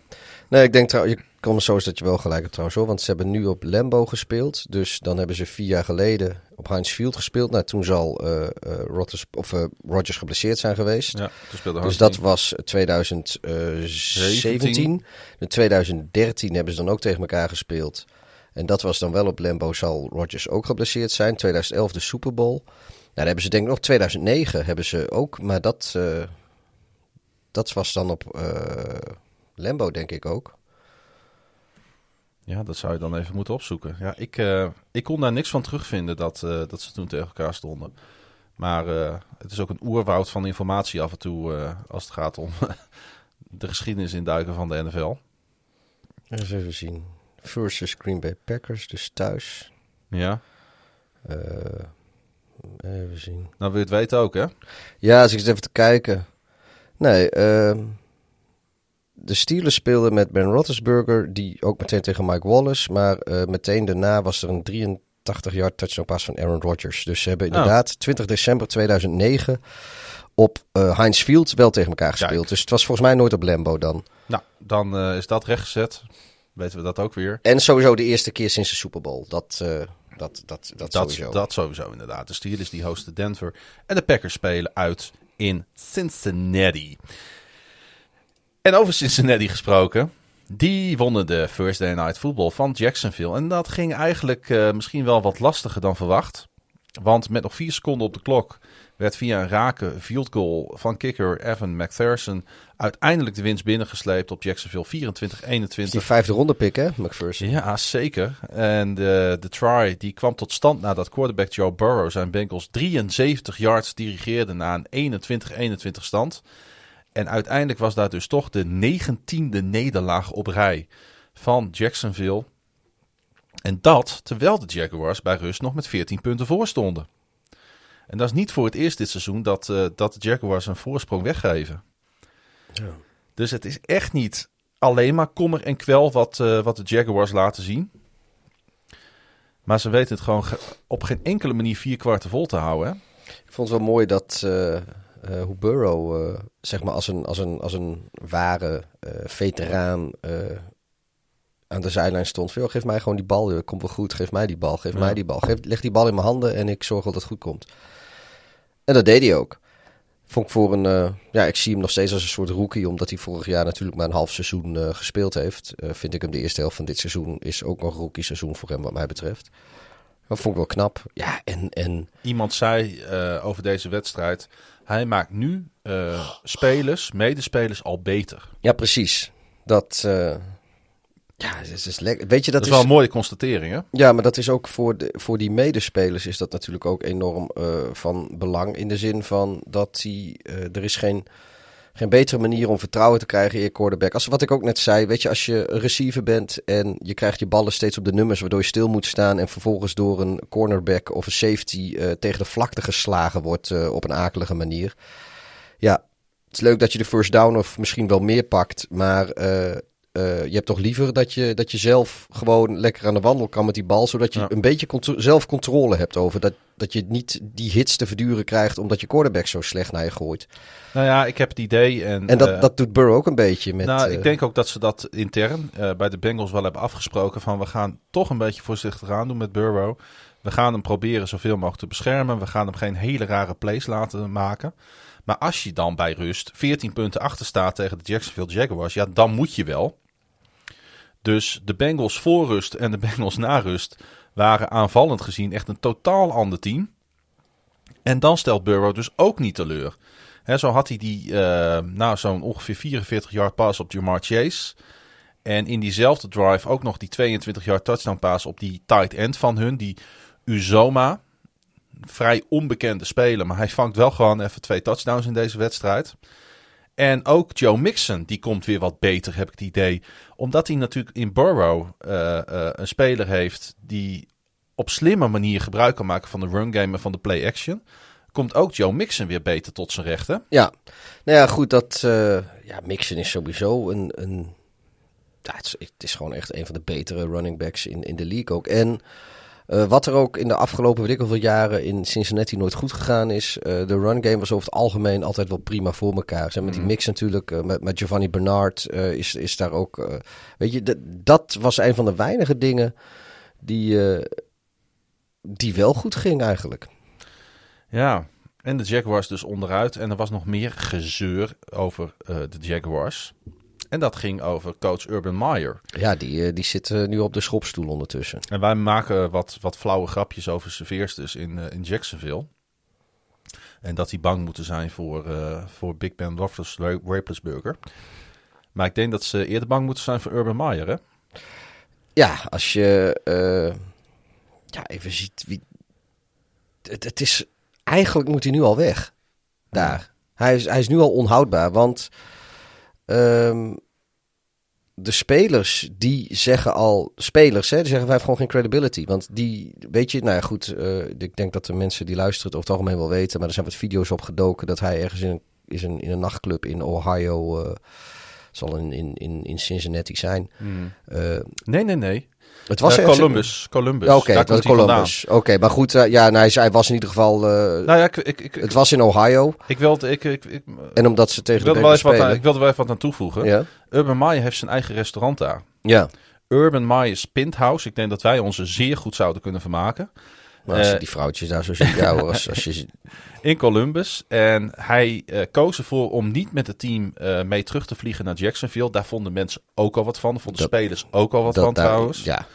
Nee, ik denk trouwens, je kon zo is dat je wel gelijk hebt trouwens hoor. Want ze hebben nu op Lambo gespeeld. Dus dan hebben ze vier jaar geleden op Heinz Field gespeeld. Nou, toen zal eh eh, Rodgers, of, Rodgers geblesseerd zijn geweest. Ja, toen Dus dat was 2017. In 2013 hebben ze dan ook tegen elkaar gespeeld. En dat was dan wel op Lambo, zal Rodgers ook geblesseerd zijn. 2011 de Super Bowl. Nou, daar hebben ze denk ik nog 2009 hebben ze ook. Maar dat, eh, dat was dan op eh, Lambo denk ik ook. Ja, dat zou je dan even moeten opzoeken. Ja, ik, eh, ik kon daar niks van terugvinden dat, dat ze toen tegen elkaar stonden. Maar het is ook een oerwoud van informatie af en toe als het gaat om de geschiedenis induiken van de NFL. Eens even zien. Versus Green Bay Packers, dus thuis. Ja, even zien. nou wil je het weten ook, hè? Ja, als ik eens even te kijken. Nee, ehm, de Steelers speelden met Ben Roethlisberger, die ook meteen tegen Mike Wallace. Maar eh, meteen daarna was er een 83 yard touchdown pass van Aaron Rodgers. Dus ze hebben Oh. inderdaad 20 december 2009 op eh Heinz Field wel tegen elkaar gespeeld. Kijk. Dus het was volgens mij nooit op Lambo dan. Nou, dan eh, is dat rechtgezet. Weten we dat ook weer. En sowieso de eerste keer sinds de Super Bowl. Dat, dat, dat, dat, Dat sowieso. dat sowieso inderdaad. De Steelers die hosten Denver. En de Packers spelen uit in Cincinnati. En over Cincinnati gesproken. Die wonnen de First Day Night Football van Jacksonville. En dat ging eigenlijk uh, misschien wel wat lastiger dan verwacht. Want met nog vier seconden op de klok werd via een rake field goal van kicker Evan McPherson uiteindelijk de winst binnengesleept op Jacksonville 24-21. Die vijfde ronde pick hè, McPherson? Ja, zeker. En de, de try die kwam tot stand nadat quarterback Joe Burrow zijn Bengals 73 yards dirigeerde na een 21-21 stand. En uiteindelijk was dat dus toch de negentiende nederlaag op rij van Jacksonville. En dat terwijl de Jaguars bij rust nog met 14 punten voor stonden. En dat is niet voor het eerst dit seizoen dat, uh, dat de Jaguars een voorsprong weggeven. Ja. Dus het is echt niet alleen maar kommer en kwel wat, uh, wat de Jaguars laten zien. Maar ze weten het gewoon op geen enkele manier vier kwarten vol te houden. Hè? Ik vond het wel mooi dat uh, hoe Burrow zeg maar als een, als een, als een ware veteraan aan de zijlijn stond. Veel, geef mij gewoon die bal, komt wel goed. Geef mij die bal, geef mij die bal. Geef, leg die bal in mijn handen en ik zorg dat het goed komt. En dat deed hij ook. Vond ik voor een. Uh, ja, ik zie hem nog steeds als een soort rookie. Omdat hij vorig jaar natuurlijk maar een half seizoen uh, gespeeld heeft. Uh, vind ik hem de eerste helft van dit seizoen. Is ook nog rookie seizoen voor hem, wat mij betreft. Dat vond ik wel knap. Ja, en. en... Iemand zei over deze wedstrijd. Hij maakt nu spelers, medespelers al beter. Ja, precies. Dat. Ja, het is lekker. Weet je, dat, dat is, wel een mooie constatering, hè? Ja, maar dat is ook voor, de, voor die medespelers is dat natuurlijk ook enorm uh, van belang. In de zin van dat die, uh, er is geen, geen betere manier om vertrouwen te krijgen in je quarterback. Als wat ik ook net zei, weet je, als je een receiver bent en je krijgt je ballen steeds op de nummers, waardoor je stil moet staan en vervolgens door een cornerback of een safety uh, tegen de vlakte geslagen wordt op een akelige manier. Ja, het is leuk dat je de first down of misschien wel meer pakt, maar uh, je hebt toch liever dat je, dat je zelf gewoon lekker aan de wandel kan met die bal. Zodat je een beetje zelf controle hebt over. Dat, dat je niet die hits te verduren krijgt omdat je quarterback zo slecht naar je gooit. Nou ja, ik heb het idee. En, en dat, uh, dat doet Burrow ook een beetje. Met, nou, ik denk ook dat ze dat intern bij de Bengals wel hebben afgesproken. Van we gaan toch een beetje voorzichtig aan doen met Burrow. We gaan hem proberen zoveel mogelijk te beschermen. We gaan hem geen hele rare plays laten maken. Maar als je dan bij rust 14 punten achter staat tegen de Jacksonville Jaguars, ja, dan moet je wel. Dus de Bengals voor rust en de Bengals na rust waren aanvallend gezien echt een totaal ander team. En dan stelt Burrow dus ook niet teleur. Zo had hij die, uh, nou, zo'n ongeveer 44 yard pass op Jamar Chase. En in diezelfde drive ook nog die 22 yard touchdown pass op die tight end van hun, die Uzoma. Vrij onbekende speler, maar hij vangt wel gewoon even twee touchdowns in deze wedstrijd. En ook Joe Mixon, die komt weer wat beter, heb ik het idee. Omdat hij natuurlijk in Burrow uh, uh, een speler heeft die op slimme manier gebruik kan maken van de run game en van de play action. Komt ook Joe Mixon weer beter tot zijn rechten. Ja, nou ja, goed, dat, uh, ja, Mixon is sowieso een, een ja, het, is, het is gewoon echt een van de betere running backs in, in de league ook. En uh, wat er ook in de afgelopen weet ik hoeveel jaren in Cincinnati nooit goed gegaan is. Uh, de run game was over het algemeen altijd wel prima voor elkaar. Zeg, met die mix natuurlijk, uh, met, met Giovanni Bernard is, is daar ook... weet je, dat was een van de weinige dingen die, die wel goed ging eigenlijk. Ja, en de Jaguars dus onderuit. En er was nog meer gezeur over de Jaguars. En dat ging over coach Urban Meyer. Ja, die, die zit nu op de schopstoel ondertussen. En wij maken wat, wat flauwe grapjes over serveersters in, uh, in Jacksonville. En dat die bang moeten zijn voor, uh, voor Big Ben Roethlisberger. Maar ik denk dat ze eerder bang moeten zijn voor Urban Meyer, hè? Ja, als je uh, ja, even ziet wie... Het, het, is... Eigenlijk moet hij nu al weg. Daar. Hij, is, hij is nu al onhoudbaar, want... Um, de spelers die zeggen al, spelers, hè, die zeggen wij hebben gewoon geen credibility. Want die, weet je, nou ja, goed, uh, ik denk dat de mensen die luisteren het over het algemeen wel weten, maar er zijn wat video's opgedoken dat hij ergens in een, is een, in een nachtclub in Ohio, uh, zal in, in, in Cincinnati zijn. Hmm. Uh, nee, nee, nee. Het was uh, Columbus. Columbus. Oké, okay, was Columbus. Oké, okay, maar goed, uh, ja, nou, hij, was in ieder geval. Uh, nou ja, ik, ik, ik, het was in Ohio. Ik wilde, ik, ik, ik, en omdat ze tegen ik de wat aan, Ik wilde wel even wat aan toevoegen. Ja. Urban Meyer heeft zijn eigen restaurant daar. Ja. Urban Meyer's Pinthouse. Ik denk dat wij onze zeer goed zouden kunnen vermaken. Maar als je Eh, die vrouwtjes daar zo ziet, ja, hoor, als, als je... in Columbus. En hij eh, koos ervoor om niet met het team eh, mee terug te vliegen naar Jacksonville. Daar vonden mensen ook al wat van. Vonden Dat- spelers ook al wat dat van daar- trouwens. Ja,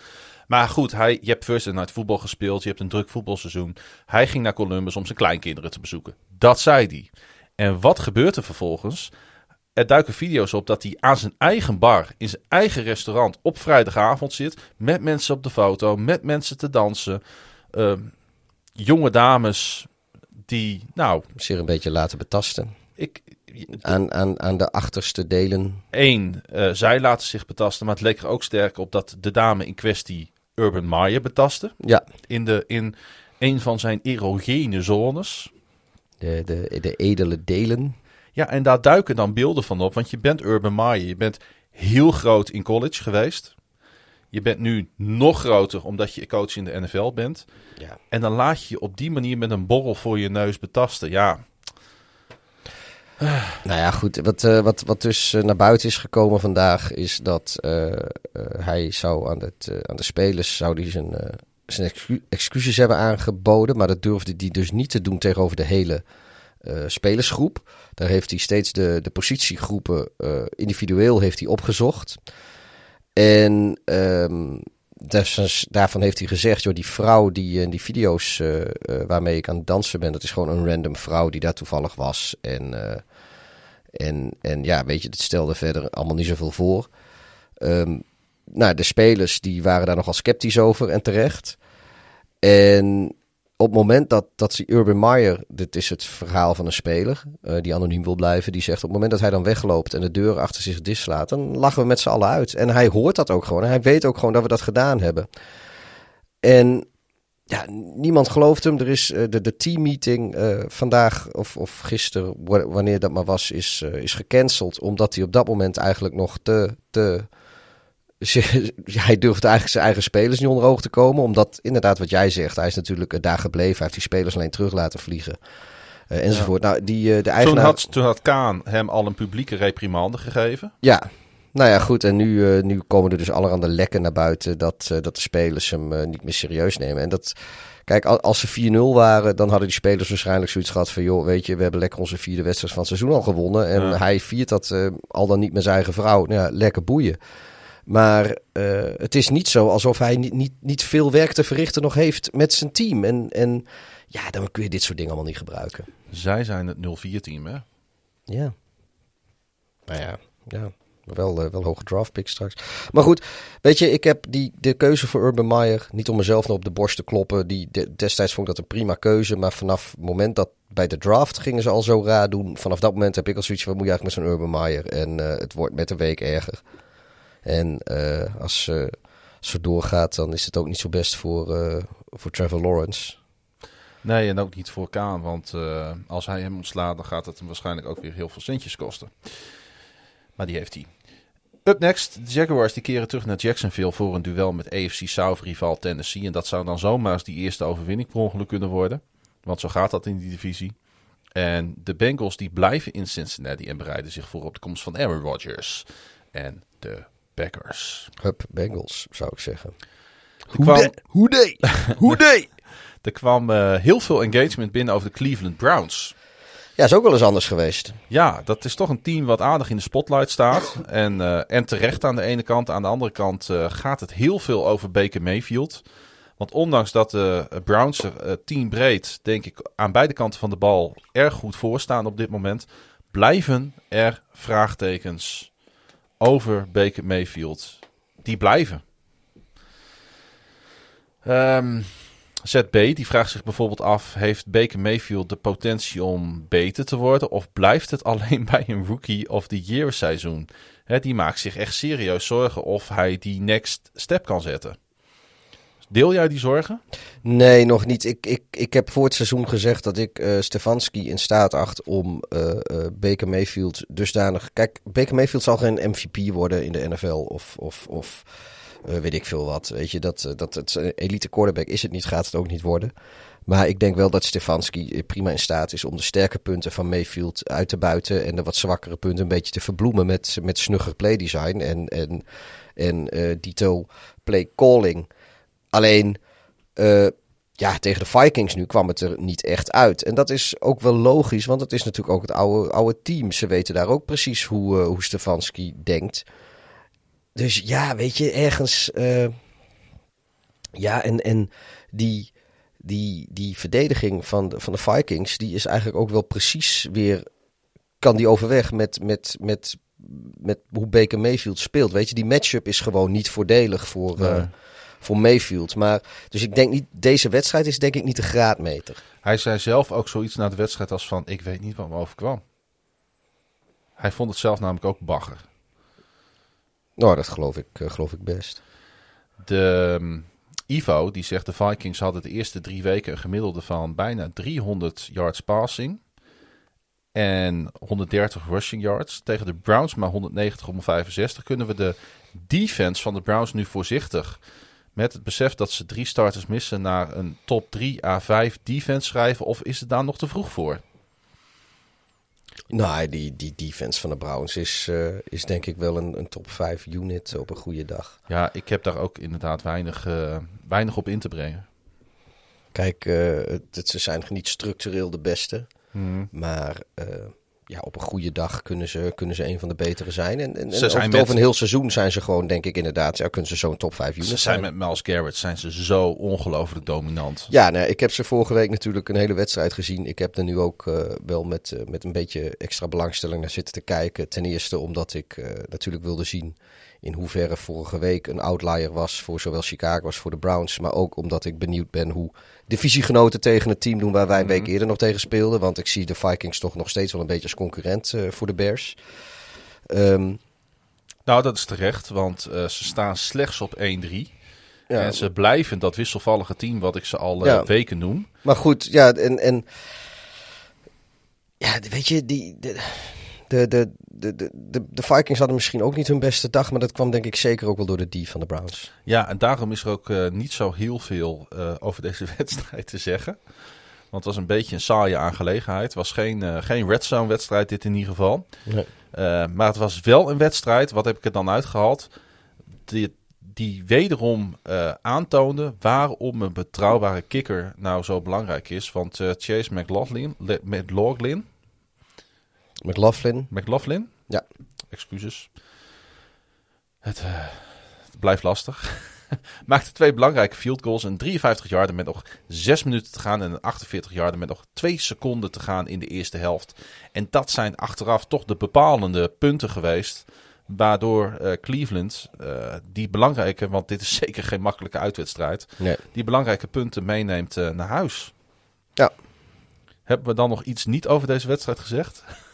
Maar goed, hij, je hebt First Night voetbal gespeeld. Je hebt een druk voetbalseizoen. Hij ging naar Columbus om zijn kleinkinderen te bezoeken. Dat zei hij. En wat gebeurt er vervolgens? Er duiken video's op dat hij aan zijn eigen bar, in zijn eigen restaurant, op vrijdagavond zit. Met mensen op de foto, met mensen te dansen. Ehm, jonge dames die, nou, zich een beetje laten betasten. ik, Aan, aan, aan de achterste delen. Eén, eh, zij laten zich betasten, maar het leek er ook sterk op dat de dame in kwestie Urban Meyer betastte. Ja, In, de, in een van zijn erogene zones. de, de, de edele delen. Ja, en daar duiken dan beelden van op, want je bent Urban Meyer. Je bent heel groot in college geweest. Je bent nu nog groter omdat je coach in de NFL bent. Ja. En dan laat je je op die manier met een borrel voor je neus betasten. Ja, Nou ja, goed. Wat, eh, wat, wat dus eh, naar buiten is gekomen vandaag is dat eh, hij zou aan, het, aan de spelers zou die zijn, zijn excu- excuses hebben aangeboden. Maar dat durfde hij dus niet te doen tegenover de hele spelersgroep. Daar heeft hij steeds de, de positiegroepen individueel heeft hij opgezocht. En ehm, dus- daarvan heeft hij gezegd, joh, die vrouw die in die video's eh, eh, waarmee ik aan het dansen ben, dat is gewoon een random vrouw die daar toevallig was. En, eh, en, en ja, weet je, het stelde verder allemaal niet zoveel voor. Ehm, nou, de spelers die waren daar nogal sceptisch over en terecht. En op het moment dat, dat ze Urban Meyer, dit is het verhaal van een speler eh, die anoniem wil blijven, die zegt op het moment dat hij dan wegloopt en de deur achter zich dichtslaat, dan lachen we met z'n allen uit. En hij hoort dat ook gewoon. En hij weet ook gewoon dat we dat gedaan hebben. En ja, niemand gelooft hem. Er is eh, de, de teammeeting eh vandaag of, of gisteren, wa- wanneer dat maar was, is, is gecanceld. Omdat hij op dat moment eigenlijk nog te. te hij durfde eigenlijk zijn eigen spelers niet onder ogen te komen. Omdat, inderdaad, wat jij zegt, hij is natuurlijk eh, daar gebleven. Hij heeft die spelers alleen terug laten vliegen. eh, enzovoort. Nou, die, eh, de toen eigenaar... had, toen had Kaan hem al een publieke reprimande gegeven. Ja, nou ja, goed. En nu, nu komen er dus allerhande lekken naar buiten dat, dat de spelers hem niet meer serieus nemen. En dat, kijk, al- als ze 4-0 waren, dan hadden die spelers waarschijnlijk zoiets gehad van, joh, weet je, we hebben lekker onze vierde wedstrijd van het seizoen al gewonnen. En Ja. hij viert dat al dan niet met zijn eigen vrouw. Nou ja, lekker boeien. Maar eh, het is niet zo alsof hij niet, niet, niet veel werk te verrichten nog heeft met zijn team. En, en ja, dan kun je dit soort dingen allemaal niet gebruiken. Zij zijn het 0-4-team, hè? Ja. Nou ja, ja. Wel, eh, wel hoge draft pick straks. Maar goed, weet je, ik heb die, de keuze voor Urban Meyer, niet om mezelf nog op de borst te kloppen. Die, de- destijds vond ik dat een prima keuze. Maar vanaf het moment dat bij de draft gingen ze al zo raar doen. Vanaf dat moment heb ik al zoiets van, wat moet je eigenlijk met zo'n Urban Meyer? En eh, het wordt met de week erger. En eh, als, eh, als het doorgaat, dan is het ook niet zo best voor, eh, voor Trevor Lawrence. Nee, en ook niet voor Kaan, want eh, als hij hem ontslaat, dan gaat het hem waarschijnlijk ook weer heel veel centjes kosten. Maar die heeft hij. Up next, de Jaguars die keren terug naar Jacksonville voor een duel met AFC South rival Tennessee. En dat zou dan zomaar eens die eerste overwinning per ongeluk kunnen worden. Want zo gaat dat in die divisie. En de Bengals die blijven in Cincinnati en bereiden zich voor op de komst van Aaron Rodgers en de Packers. Hup, Bengals, zou ik zeggen. Hoe nee? Hoe nee? er kwam eh, heel veel engagement binnen over de Cleveland Browns. Ja, is ook wel eens anders geweest. Ja, dat is toch een team wat aardig in de spotlight staat. En, eh, en terecht aan de ene kant. Aan de andere kant eh, gaat het heel veel over Baker Mayfield. Want ondanks dat de Browns er eh, team breed, denk ik, aan beide kanten van de bal erg goed voor staan op dit moment, blijven er vraagtekens over Baker Mayfield. Die blijven. Ehm ZB die vraagt zich bijvoorbeeld af: heeft Baker Mayfield de potentie om beter te worden? Of blijft het alleen bij een rookie of the year seizoen? Hè, die maakt zich echt serieus zorgen of hij die next step kan zetten. Deel jij die zorgen? Nee, nog niet. Ik, ik, ik heb voor het seizoen gezegd dat ik eh Stefanski in staat acht om eh eh Baker Mayfield dusdanig... Kijk, Baker Mayfield zal geen MVP worden in de NFL of, of, of weet ik veel wat. Weet je, dat, dat het elite quarterback is het niet, gaat het ook niet worden. Maar ik denk wel dat Stefanski prima in staat is om de sterke punten van Mayfield uit te buiten. En de wat zwakkere punten een beetje te verbloemen met, met snugger playdesign en, en, en eh dito play calling. Alleen, eh, ja, tegen de Vikings nu kwam het er niet echt uit. En dat is ook wel logisch, want het is natuurlijk ook het oude, oude team. Ze weten daar ook precies hoe, uh, hoe Stefanski denkt. Dus ja, weet je, ergens. Uh, ja, en, en die, die, die verdediging van de, van de Vikings, die is eigenlijk ook wel precies weer. Kan die overweg met, met, met, met hoe Baker Mayfield speelt. Weet je, die matchup is gewoon niet voordelig voor. Voor Mayfield. Maar, dus ik denk niet, deze wedstrijd is denk ik niet de graadmeter. Hij zei zelf ook zoiets na de wedstrijd als van, ik weet niet wat me overkwam. Hij vond het zelf namelijk ook bagger. Nou, dat geloof ik, uh, geloof ik best. De um, Ivo, die zegt de Vikings hadden de eerste drie weken een gemiddelde van bijna 300 yards passing. En 130 rushing yards. Tegen de Browns maar 190 om 65. Kunnen we de defense van de Browns nu voorzichtig met het besef dat ze drie starters missen naar een top 3 A5 defense schrijven? Of is het daar nog te vroeg voor? Nou, die, die defense van de Browns is, uh, is denk ik wel een, een top 5 unit op een goede dag. Ja, ik heb daar ook inderdaad weinig, uh, weinig op in te brengen. Kijk, uh, het, ze zijn niet structureel de beste. Hmm. Maar ja, op een goede dag kunnen ze, kunnen ze een van de betere zijn. En, en, Ze en zijn over, met- over een heel seizoen zijn ze gewoon, denk ik inderdaad, ja, kunnen ze zo'n top 5 unit Ze zijn. met Miles Garrett zijn ze zo ongelooflijk dominant. Ja, nee, ik heb ze vorige week natuurlijk een hele wedstrijd gezien. Ik heb er nu ook eh, wel met, eh, met een beetje extra belangstelling naar zitten te kijken. Ten eerste omdat ik eh, natuurlijk wilde zien in hoeverre vorige week een outlier was voor zowel Chicago als voor de Browns. Maar ook omdat ik benieuwd ben hoe divisiegenoten tegen het team doen waar wij een week eerder nog tegen speelden. Want ik zie de Vikings toch nog steeds wel een beetje als concurrent eh, voor de Bears. Ehm, Nou, dat is terecht, want eh, ze staan slechts op 1-3. ja, En ze blijven dat wisselvallige team wat ik ze al eh, Ja. weken noem. Maar goed, ja, en, en ja, weet je, die, de, de, de, de, de, de, Vikings hadden misschien ook niet hun beste dag, maar dat kwam denk ik zeker ook wel door de D van de Browns. Ja, en daarom is er ook eh, niet zo heel veel eh, over deze wedstrijd te zeggen. Want het was een beetje een saaie aangelegenheid. Het was geen, eh, geen red zone wedstrijd dit in ieder geval. Nee. Maar het was wel een wedstrijd, wat heb ik er dan uitgehaald? Die, die wederom aantoonde waarom een betrouwbare kikker nou zo belangrijk is. Want Chase McLaughlin, McLaughlin, McLaughlin, McLaughlin? Ja. Excuses. Het, eh, het blijft lastig. Maakte twee belangrijke field goals. Een 53 yarder met nog 6 minuten te gaan. En een 48 yarder met nog 2 seconden te gaan in de eerste helft. En dat zijn achteraf toch de bepalende punten geweest. Waardoor eh, Cleveland eh, die belangrijke, want dit is zeker geen makkelijke uitwedstrijd. nee. Die belangrijke punten meeneemt naar huis. Ja. Hebben we dan nog iets niet over deze wedstrijd gezegd?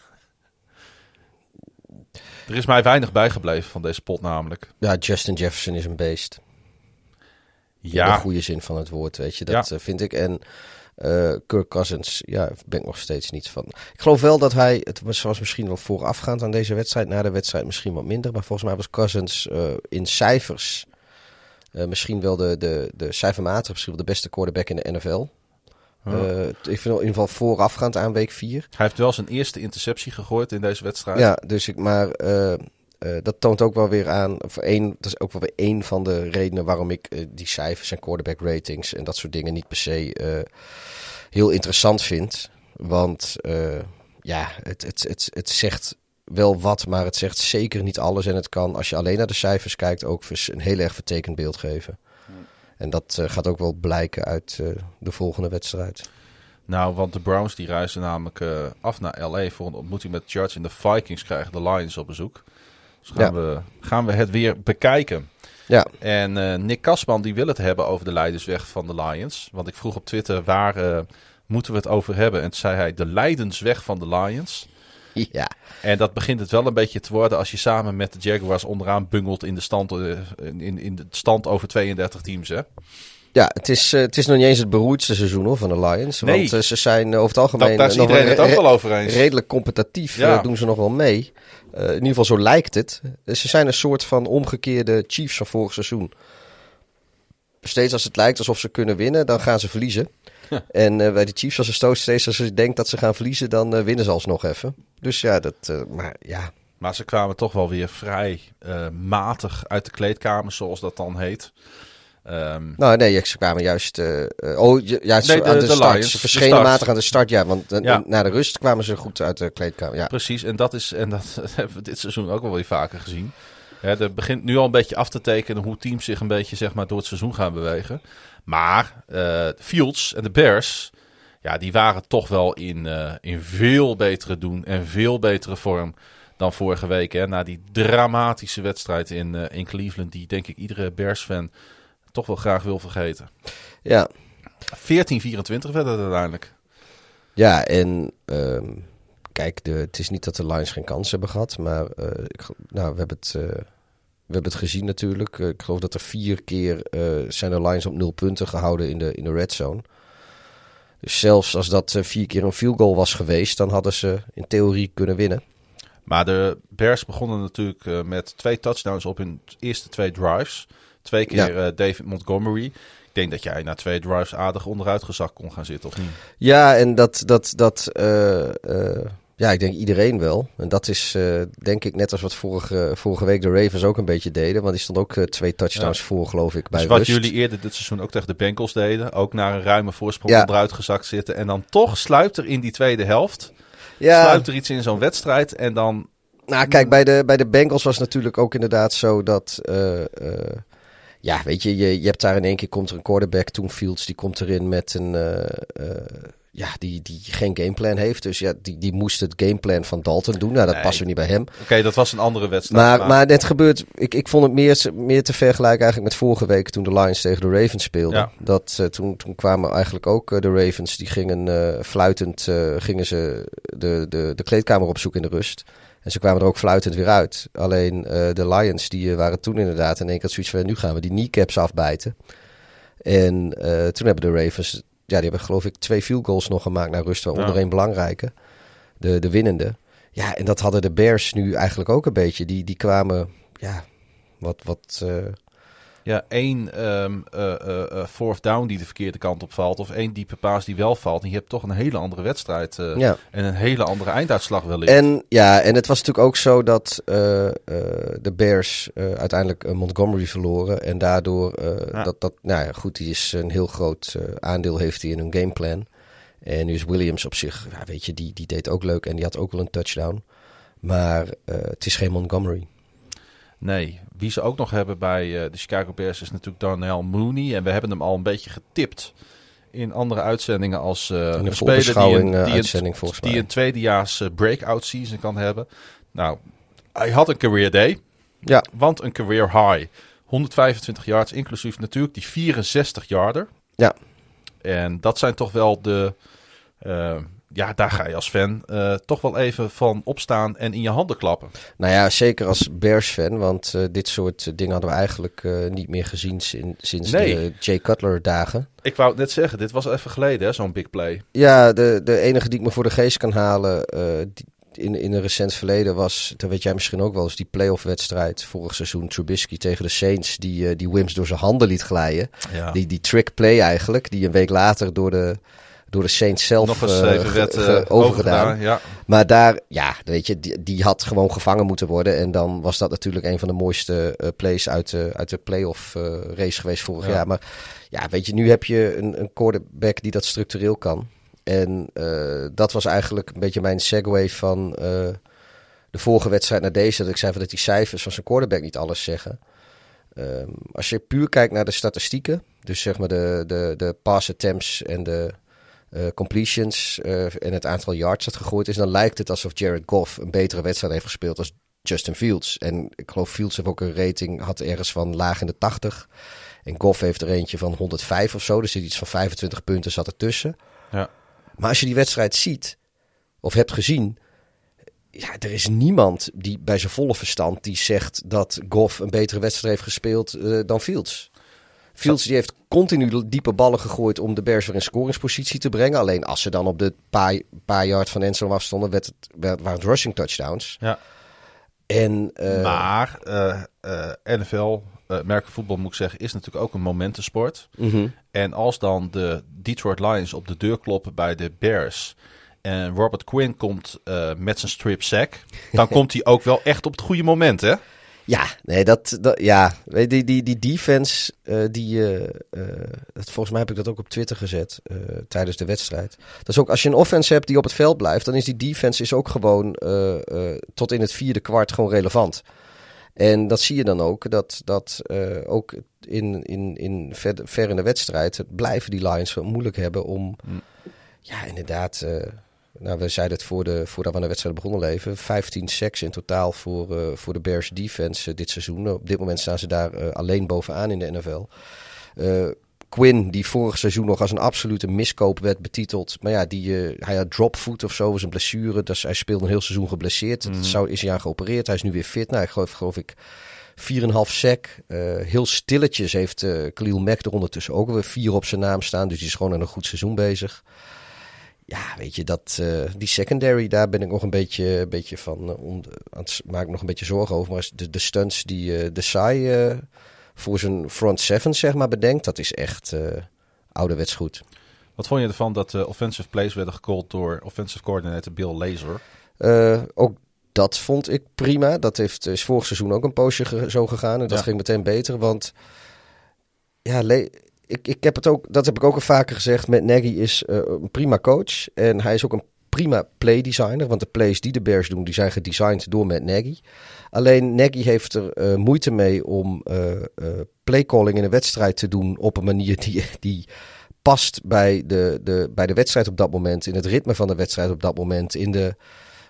er is mij weinig bijgebleven van deze pot namelijk. ja, Justin Jefferson is een beest. In de Ja, goede zin van het woord, weet je, dat Ja. eh, vind ik. En eh Kirk Cousins, ja, ben ik nog steeds niet van. Ik geloof wel dat hij, het was, was misschien wel voorafgaand aan deze wedstrijd, na de wedstrijd misschien wat minder, maar volgens mij was Cousins eh, in cijfers misschien wel de, de, de cijfermatig, misschien wel de beste quarterback in de NFL. Eh, ik vind in ieder geval voorafgaand aan week 4. hij heeft wel zijn eerste interceptie gegooid in deze wedstrijd. Ja, dus ik, maar eh, eh, dat toont ook wel weer aan, of één, dat is ook wel weer één van de redenen waarom ik die cijfers en quarterback ratings en dat soort dingen niet per se heel interessant vind. Want ja, het, het, het, het zegt wel wat, maar het zegt zeker niet alles. En het kan, als je alleen naar de cijfers kijkt, ook een heel erg vertekend beeld geven. En dat eh, gaat ook wel blijken uit eh, de volgende wedstrijd. Nou, want de Browns die reizen namelijk eh, af naar LA voor een ontmoeting met Chargers. En de Vikings krijgen de Lions op bezoek. Dus gaan, we, gaan we het weer bekijken. Ja, En Nick Kasman die wil het hebben over de Leidensweg van de Lions. Want ik vroeg op Twitter waar moeten we het over hebben. En toen zei hij de Leidensweg van de Lions. ja. En dat begint het wel een beetje te worden als je samen met de Jaguars onderaan bungelt in de stand, eh, in, in de stand over 32 teams. Hè? Ja, het is, eh, het is nog niet eens het beroerdste seizoen hoor, van de Lions. Nee. Want eh, ze zijn over het algemeen Dat, daar is eh, nog iedereen het ook wel over eens. redelijk competitief. Ja. doen ze nog wel mee. In ieder geval zo lijkt het. Ze zijn een soort van omgekeerde Chiefs van vorig seizoen. Steeds als het lijkt alsof ze kunnen winnen, dan gaan ze verliezen. En eh, bij de Chiefs was het zo steeds als ze denkt dat ze gaan verliezen, dan eh, winnen ze alsnog even. Dus ja, dat, eh, maar ja, Maar ze kwamen toch wel weer vrij matig uit de kleedkamer, zoals dat dan heet. Ehm, Nou, nee, ze kwamen juist... oh, ju- juist Nee, de- aan de, de start. Lions, ze verschenen matig aan de start, ja. Want Ja. na de rust kwamen ze goed uit de kleedkamer. Ja. Precies, en dat, is, en dat hebben we dit seizoen ook wel weer vaker gezien. Hè, er begint nu al een beetje af te tekenen hoe teams zich een beetje zeg maar, door het seizoen gaan bewegen. Maar eh Fields en de Bears, ja, die waren toch wel in, eh, in veel betere doen en veel betere vorm dan vorige week. Hè, na die dramatische wedstrijd in, eh, in Cleveland, die denk ik iedere Bears-fan toch wel graag wil vergeten. ja. 14-24 werd het uiteindelijk. Ja, en ehm, kijk, de, het is niet dat de Lions geen kans hebben gehad, maar ik, nou, we, hebben het, hebben het gezien natuurlijk. Eh, ik geloof dat er vier keer eh, zijn de Lions op nul punten gehouden in de, in de red zone. Dus zelfs als dat eh, vier keer een field goal was geweest, dan hadden ze in theorie kunnen winnen. Maar de Bears begonnen natuurlijk met twee touchdowns op hun eerste twee drives. Twee keer David Montgomery. Ik denk dat jij na twee drives aardig onderuit gezakt kon gaan zitten, of niet? Ja, en dat, dat, dat ja, ik denk iedereen wel. En dat is eh, denk ik net als wat vorige, vorige week de Ravens ook een beetje deden. Want die stond ook eh, twee touchdowns voor, geloof ik, bij Dus wat rust. jullie eerder dit seizoen ook tegen de Bengals deden. Ook naar een ruime voorsprong Ja. onderuit gezakt zitten. En dan toch sluipt er in die tweede helft. Ja, Sluipt er iets in zo'n wedstrijd. En dan... nou kijk, bij de, bij de Bengals was het natuurlijk ook inderdaad zo dat... eh, ja, weet je, je, je hebt daar in één keer komt er een quarterback, toen Fields, die komt erin met een... ja, die, die geen gameplan heeft. Dus ja, die, die moest het gameplan van Dalton doen. Nou, dat Nee. past weer niet bij hem. Oké, dat was een andere wedstrijd. Maar, maar het gebeurt, ik, ik vond het meer, meer te vergelijken eigenlijk met vorige week toen de Lions tegen de Ravens speelden. Ja. Dat, eh, toen, toen kwamen eigenlijk ook eh, de Ravens, die gingen eh, fluitend, gingen ze de, de, de kleedkamer opzoeken in de rust. En ze kwamen er ook fluitend weer uit. Alleen de Lions, die waren toen inderdaad in één keer zoiets van, nu gaan we die kneecaps afbijten. En toen hebben de Ravens, ja, die hebben geloof ik twee field goals nog gemaakt naar rust, waaronder Ja. één belangrijke, de, de winnende. Ja, en dat hadden de Bears nu eigenlijk ook een beetje. Die, die kwamen, ja, wat, wat, eh, Ja, één ehm, eh, eh, eh, fourth down die de verkeerde kant op valt. Of één diepe paas die wel valt. En je hebt toch een hele andere wedstrijd. eh, ja. En een hele andere einduitslag wellicht. En ja, en het was natuurlijk ook zo dat eh, eh, de Bears eh, uiteindelijk Montgomery verloren. En daardoor, eh, Ja. dat, dat, nou ja, goed, die is een heel groot eh, aandeel heeft hij in hun gameplan. En nu is Williams op zich, ja, weet je, die, die deed ook leuk en die had ook wel een touchdown. Maar eh, het is geen Montgomery. Nee, wie ze ook nog hebben bij eh, de Chicago Bears is natuurlijk Darnell Mooney. En we hebben hem al een beetje getipt in andere uitzendingen als eh, een speler die een, eh, die uitzending een, volgens die mij. een tweedejaars breakout season kan hebben. Nou, hij had een career day, Ja, want een career high. 125 yards, inclusief natuurlijk die 64 yarder. ja. En dat zijn toch wel de... ja, daar ga je als fan eh, toch wel even van opstaan en in je handen klappen. Nou ja, zeker als Bears-fan, want eh, dit soort dingen hadden we eigenlijk eh, niet meer gezien sin- sinds Nee. de Jay Cutler-dagen. Ik wou het net zeggen, dit was even geleden, hè, zo'n big play. Ja, de, de enige die ik me voor de geest kan halen die, in, in een recent verleden was, dat weet jij misschien ook wel eens, die playoff-wedstrijd vorig seizoen Trubisky tegen de Saints, die, die Wims door zijn handen liet glijden. Ja. Die, die trick play eigenlijk, die een week later door de, door de Saints zelf Nog eens eh, even werd eh, overgedaan. overgedaan. Ja. Maar daar, ja, weet je, die, die had gewoon gevangen moeten worden. En dan was dat natuurlijk een van de mooiste eh, plays uit de, uit de playoff race geweest vorig Ja. jaar. Maar ja, weet je, nu heb je een, een quarterback die dat structureel kan. En dat was eigenlijk een beetje mijn segue van de vorige wedstrijd naar deze. Dat ik zei van dat die cijfers van zijn quarterback niet alles zeggen. Ehm, als je puur kijkt naar de statistieken, dus zeg maar de, de, de pass attempts en de eh, completions eh, en het aantal yards dat gegooid is, dan lijkt het alsof Jared Goff een betere wedstrijd heeft gespeeld als Justin Fields. En ik geloof Fields heeft ook een rating, had ergens van laag in de 80. En Goff heeft er eentje van 105 of zo, dus er zit iets van 25 punten zat ertussen. Ja. Maar als je die wedstrijd ziet, of hebt gezien, ja, er is niemand die bij zijn volle verstand die zegt dat Goff een betere wedstrijd heeft gespeeld eh, dan Fields. Fields die heeft continu diepe ballen gegooid om de Bears weer in scoringspositie te brengen. Alleen als ze dan op de paar, paar yard van Enzo afstonden, werd het, werd, waren het rushing touchdowns. Ja. En, eh, Maar eh, eh, NFL, eh merken voetbal moet ik zeggen, is natuurlijk ook een momentensport. mhm. En als dan de Detroit Lions op de deur kloppen bij de Bears... en Robert Quinn komt met zijn strip sack... dan komt hij ook wel echt op het goede moment, hè? Ja, nee, dat, dat ja, die, die, die defense, eh, die, dat, volgens mij heb ik dat ook op Twitter gezet tijdens de wedstrijd. Dat is ook, als je een offense hebt die op het veld blijft, dan is die defense is ook gewoon tot in het vierde kwart gewoon relevant. En dat zie je dan ook, dat, dat ook in, in, in ver, ver in de wedstrijd blijven die Lions moeilijk hebben om, ja, inderdaad, nou, we zeiden het voor de, voordat we aan de wedstrijd begonnen leven, 15 sacks in totaal voor, eh, voor de Bears defense eh, dit seizoen. Op dit moment staan ze daar eh, alleen bovenaan in de NFL. Quinn, die vorig seizoen nog als een absolute miskoop werd betiteld. Maar ja, die, hij had dropfoot of zo, was een blessure. Dus hij speelde een heel seizoen geblesseerd. Mhm. Dat zou, is hij aan geopereerd. Hij is nu weer fit. Nou, ik geloof, geloof ik 4,5 sack. Eh, heel stilletjes heeft eh Khalil Mack er ondertussen ook weer vier op zijn naam staan. Dus die is gewoon aan een goed seizoen bezig. Ja, weet je, dat, eh, die secondary, daar ben ik nog een beetje, een beetje van, eh, om, aan het, maak ik nog een beetje zorgen over. Maar de, de stunts die eh, de Sai eh, voor zijn front seven, zeg maar, bedenkt, dat is echt eh, ouderwets goed. Wat vond je ervan dat de offensive plays werden gecalled door offensive coordinator Bill Lazor? Eh, ook dat vond ik prima. Dat heeft, is vorig seizoen ook een poosje ge- zo gegaan. En dat Ja. ging meteen beter. Want ja, ik, ik heb het ook, dat heb ik ook al vaker gezegd. Met Nagy is eh, een prima coach. En hij is ook een prima play designer. Want de plays die de Bears doen, die zijn gedesigned door Matt Nagy. Alleen Nagy heeft er eh, moeite mee om eh eh playcalling in een wedstrijd te doen op een manier die, die past bij de, de, bij de wedstrijd op dat moment. In het ritme van de wedstrijd op dat moment. In de,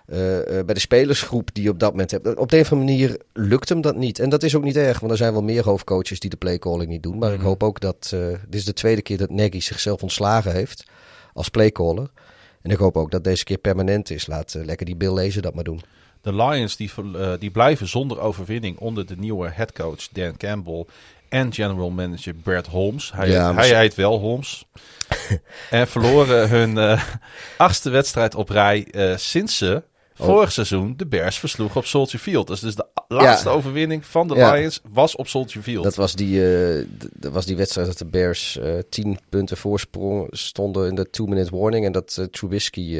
eh, eh, bij de spelersgroep die je op dat moment hebt. Op de een of andere manier lukt hem dat niet. En dat is ook niet erg, want er zijn wel meer hoofdcoaches die de playcalling niet doen. Maar ik hoop ook dat. eh, dit is de tweede keer dat Nagy zichzelf ontslagen heeft als playcaller. En ik hoop ook dat deze keer permanent is. Laat lekker die Bill lezen dat maar doen. De Lions die, die blijven zonder overwinning onder de nieuwe headcoach Dan Campbell en general manager Brad Holmes. Hij, Ja, hij heet wel Holmes. en verloren hun achtste wedstrijd op rij sinds ze vorig seizoen de Bears versloegen op Soldier Field. Dus, dus de laatste overwinning van de Ja. Lions was op Soldier Field. Dat was die, eh, dat was die wedstrijd dat de Bears eh tien punten voorsprong stonden in de two-minute warning. En dat eh, Trubisky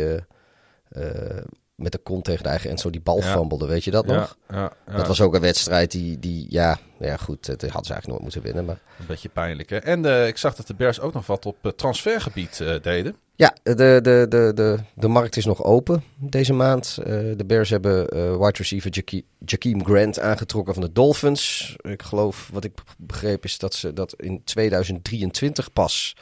met de kont tegen de eigen en zo die bal Ja. Weet je dat nog? ja, ja. Dat was ook een wedstrijd die, die ja, ja goed, het hadden ze eigenlijk nooit moeten winnen. Maar een beetje pijnlijk. Hè? En eh, ik zag dat de Bears ook nog wat op eh, transfergebied eh, deden. ja, de, de, de, de, de markt is nog open deze maand. De Bears hebben wide receiver Jake- Jakeem Grant aangetrokken van de Dolphins. Ik geloof, wat ik begreep is dat ze dat in 2023 pas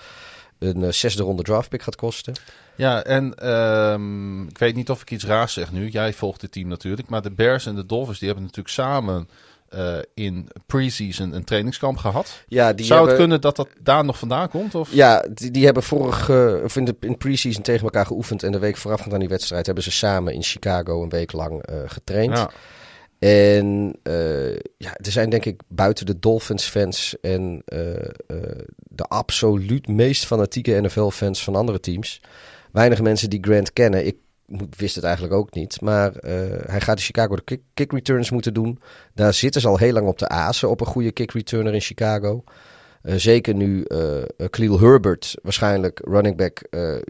een eh, zesde ronde draftpick gaat kosten. Ja, en ehm, ik weet niet of ik iets raars zeg nu. Jij volgt het team natuurlijk. Maar de Bears en de Dolphins die hebben natuurlijk samen eh, in pre-season een trainingskamp gehad. Ja, die Zou het kunnen dat dat daar nog vandaan komt? Of? Ja, die, die hebben vorig, of in de in pre-season tegen elkaar geoefend. En de week voorafgaand aan die wedstrijd hebben ze samen in Chicago een week lang eh, getraind. Ja. En eh, ja, er zijn denk ik buiten de Dolphins-fans en eh, eh, de absoluut meest fanatieke NFL-fans van andere teams. Weinig mensen die Grant kennen. Ik wist het eigenlijk ook niet. Maar hij gaat in Chicago de kick, kick returns moeten doen. Daar zitten ze al heel lang op de azen op een goede kick returner in Chicago. Zeker nu Khalil Herbert waarschijnlijk running back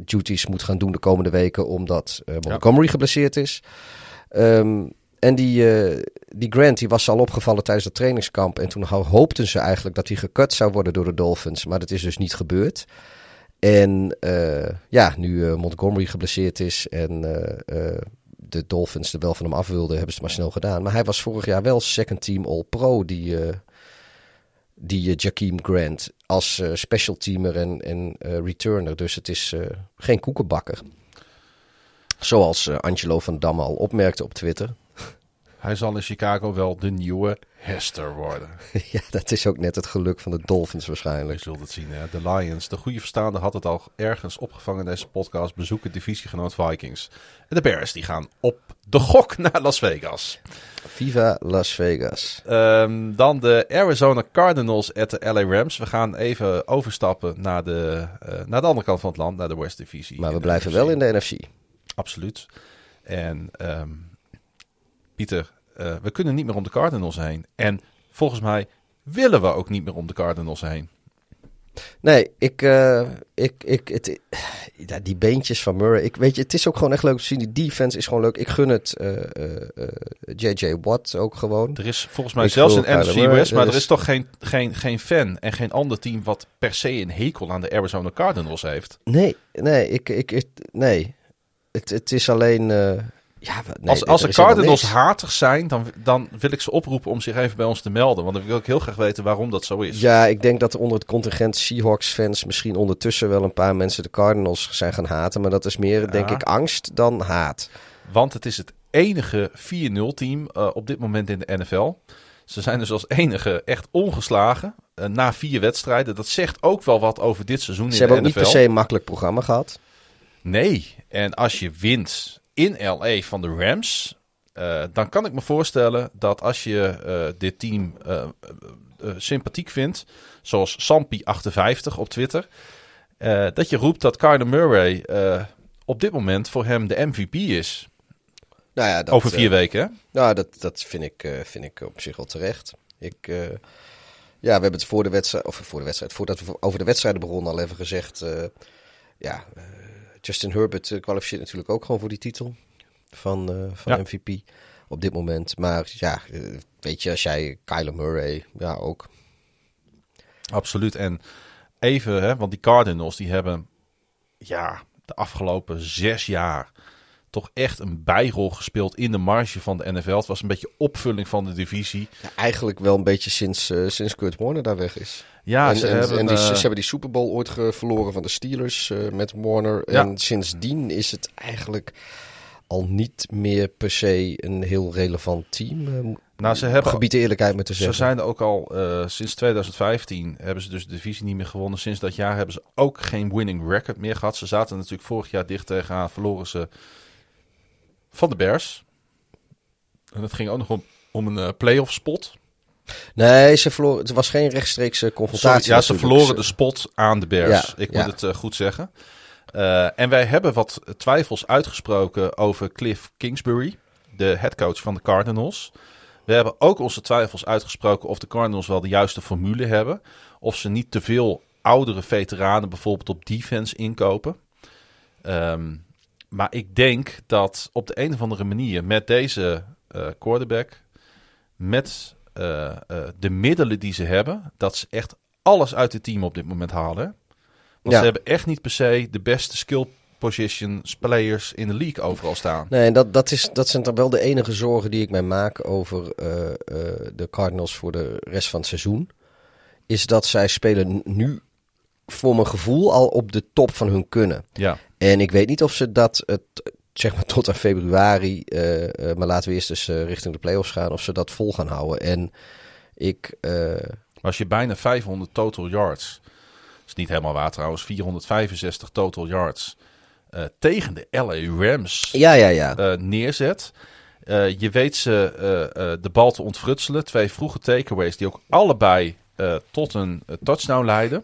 duties moet gaan doen de komende weken. Omdat Montgomery geblesseerd is. Ehm, en die, eh, die Grant die was al opgevallen tijdens het trainingskamp. En toen ho- hoopten ze eigenlijk dat hij gekut zou worden door de Dolphins. Maar dat is dus niet gebeurd. En eh, ja, nu eh, Montgomery geblesseerd is en de Dolphins er wel van hem af wilden, hebben ze het maar snel gedaan. Maar hij was vorig jaar wel second team All-Pro, die, die Jakeem Grant, als special teamer en, en returner. Dus het is geen koekenbakker. Zoals Angelo van Damme al opmerkte op Twitter. Hij zal in Chicago wel de nieuwe Hester worden. ja, dat is ook net het geluk van de Dolphins Je waarschijnlijk. zult het zien. Hè? De Lions, de goede verstaande, had het al ergens opgevangen in deze podcast. Bezoeken divisiegenoot Vikings. En de Bears die gaan op de gok naar Las Vegas. Viva Las Vegas. Ehm, dan de Arizona Cardinals at de LA Rams. We gaan even overstappen naar de, eh, naar de andere kant van het land, naar de West Divisie. Maar we blijven NFC. wel in de NFC. Absoluut. En ehm, Pieter, eh, we kunnen niet meer om de Cardinals heen. En volgens mij willen we ook niet meer om de Cardinals heen. Nee, ik, uh, ik, ik, het, ja, die beentjes van Murray. Ik weet je, het is ook gewoon echt leuk te zien. Die defense is gewoon leuk. Ik gun het uh, uh, JJ Watt ook gewoon. Er is volgens mij ik zelfs een NFC West, maar er is toch geen, geen, geen fan en geen ander team wat per se een hekel aan de Arizona Cardinals heeft. Nee, nee, ik, ik, ik nee. Het, het is alleen. Ja, nee, als als de Cardinals hatig zijn, dan, dan wil ik ze oproepen om zich even bij ons te melden. Want dan wil ik heel graag weten waarom dat zo is. Ja, ik denk dat er onder het contingent Seahawks-fans misschien ondertussen wel een paar mensen de Cardinals zijn gaan haten. Maar dat is meer, denk ik, angst dan haat. Want het is het enige 4-0-team uh, op dit moment in de NFL. Ze zijn dus als enige echt ongeslagen uh, na vier wedstrijden. Dat zegt ook wel wat over dit seizoen Ze in hebben de ook niet per se een makkelijk programma gehad. Nee, en als je wint in LA van de Rams, uh, dan kan ik me voorstellen dat als je uh, dit team uh, sympathiek vindt, zoals Sampi58 op Twitter, dat je roept dat Kyler Murray op dit moment voor hem de MVP is. Nou ja, dat, Over vier weken, hè? Nou, dat, dat vind, ik, vind ik op zich wel terecht. Ik, ja, we hebben het voor de wedstrijd, of voor de wedstrijd, voordat we over de wedstrijden begonnen al even gezegd. ja, Justin Herbert uh, kwalificeert natuurlijk ook gewoon voor die titel van, uh, van ja. MVP op dit moment. Maar ja, uh, weet je, als jij Kyler Murray, ja ook. Absoluut. En even, hè, want die Cardinals die hebben ja, de afgelopen zes jaar toch echt een bijrol gespeeld in de marge van de NFL. Het was een beetje opvulling van de divisie. Ja, eigenlijk wel een beetje sinds, uh, sinds Kurt Warner daar weg is. Ja, en, ze, en, hebben, en die, uh, ze hebben die Super Bowl ooit verloren van de Steelers uh, met Warner. Ja. En sindsdien is het eigenlijk al niet meer per se een heel relevant team. nou, ze hebben gebied de eerlijkheid met te zeggen. Ze zijn ook al uh, sinds 2015 hebben ze dus de divisie niet meer gewonnen. Sinds dat jaar hebben ze ook geen winning record meer gehad. Ze zaten natuurlijk vorig jaar dicht tegenaan. Verloren ze van de Bears. En het ging ook nog om, om een uh, playoff spot. Nee, ze verloren, het was geen rechtstreekse confrontatie. Sorry, ja, ze verloren de spot aan de Bears. Ja, Ik ja. moet het uh, goed zeggen. Uh, en wij hebben wat twijfels uitgesproken over Cliff Kingsbury, de headcoach van de Cardinals. We hebben ook onze twijfels uitgesproken of de Cardinals wel de juiste formule hebben. Of ze niet te veel oudere veteranen bijvoorbeeld op defense inkopen. Um, maar ik denk dat op de een of andere manier met deze uh, quarterback, met uh, uh, de middelen die ze hebben, dat ze echt alles uit het team op dit moment halen. Want Ja. ze hebben echt niet per se de beste skill position players in de league overal staan. Nee, dat, dat, is, dat zijn dan wel de enige zorgen die ik mij maak over eh, eh, de Cardinals voor de rest van het seizoen. Is dat zij spelen nu voor mijn gevoel al op de top van hun kunnen. Ja, En ik weet niet of ze dat het, zeg maar tot aan februari, eh, eh, maar laten we eerst eens eh, richting de playoffs gaan, of ze dat vol gaan houden. En ik, als je bijna 500 total yards, is niet helemaal waar trouwens, 465 total yards tegen de LA Rams ja, ja, ja. neerzet. Je weet ze de bal te ontfrutselen. Twee vroege takeaways die ook allebei tot een touchdown leiden.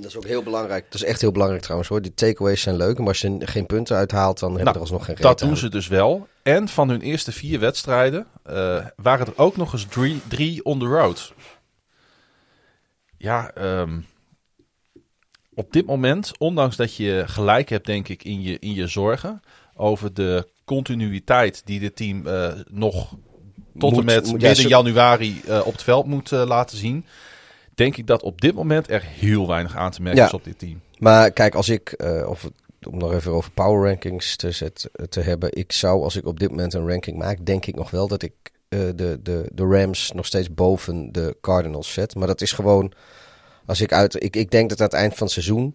Dat is ook heel belangrijk. Dat is echt heel belangrijk trouwens hoor. Die takeaways zijn leuk, maar als je geen punten uithaalt, dan hebben Nou, er alsnog geen reet Dat doen ze dus wel. En van hun eerste vier wedstrijden eh, waren er ook nog eens drie, drie on the road. Ja, ehm, op dit moment, ondanks dat je gelijk hebt, denk ik, in je, in je zorgen over de continuïteit die dit team eh, nog tot Moet- en met midden januari eh, op het veld moet laten zien. Denk ik dat op dit moment er heel weinig aan te merken Ja. is op dit team. Maar kijk, als ik, eh, of om nog even over power rankings te, zet, te hebben. Ik zou, als ik op dit moment een ranking maak, denk ik nog wel dat ik eh, de, de, de Rams nog steeds boven de Cardinals zet. Maar dat is gewoon, als ik uit, ik, ik denk dat aan het eind van het seizoen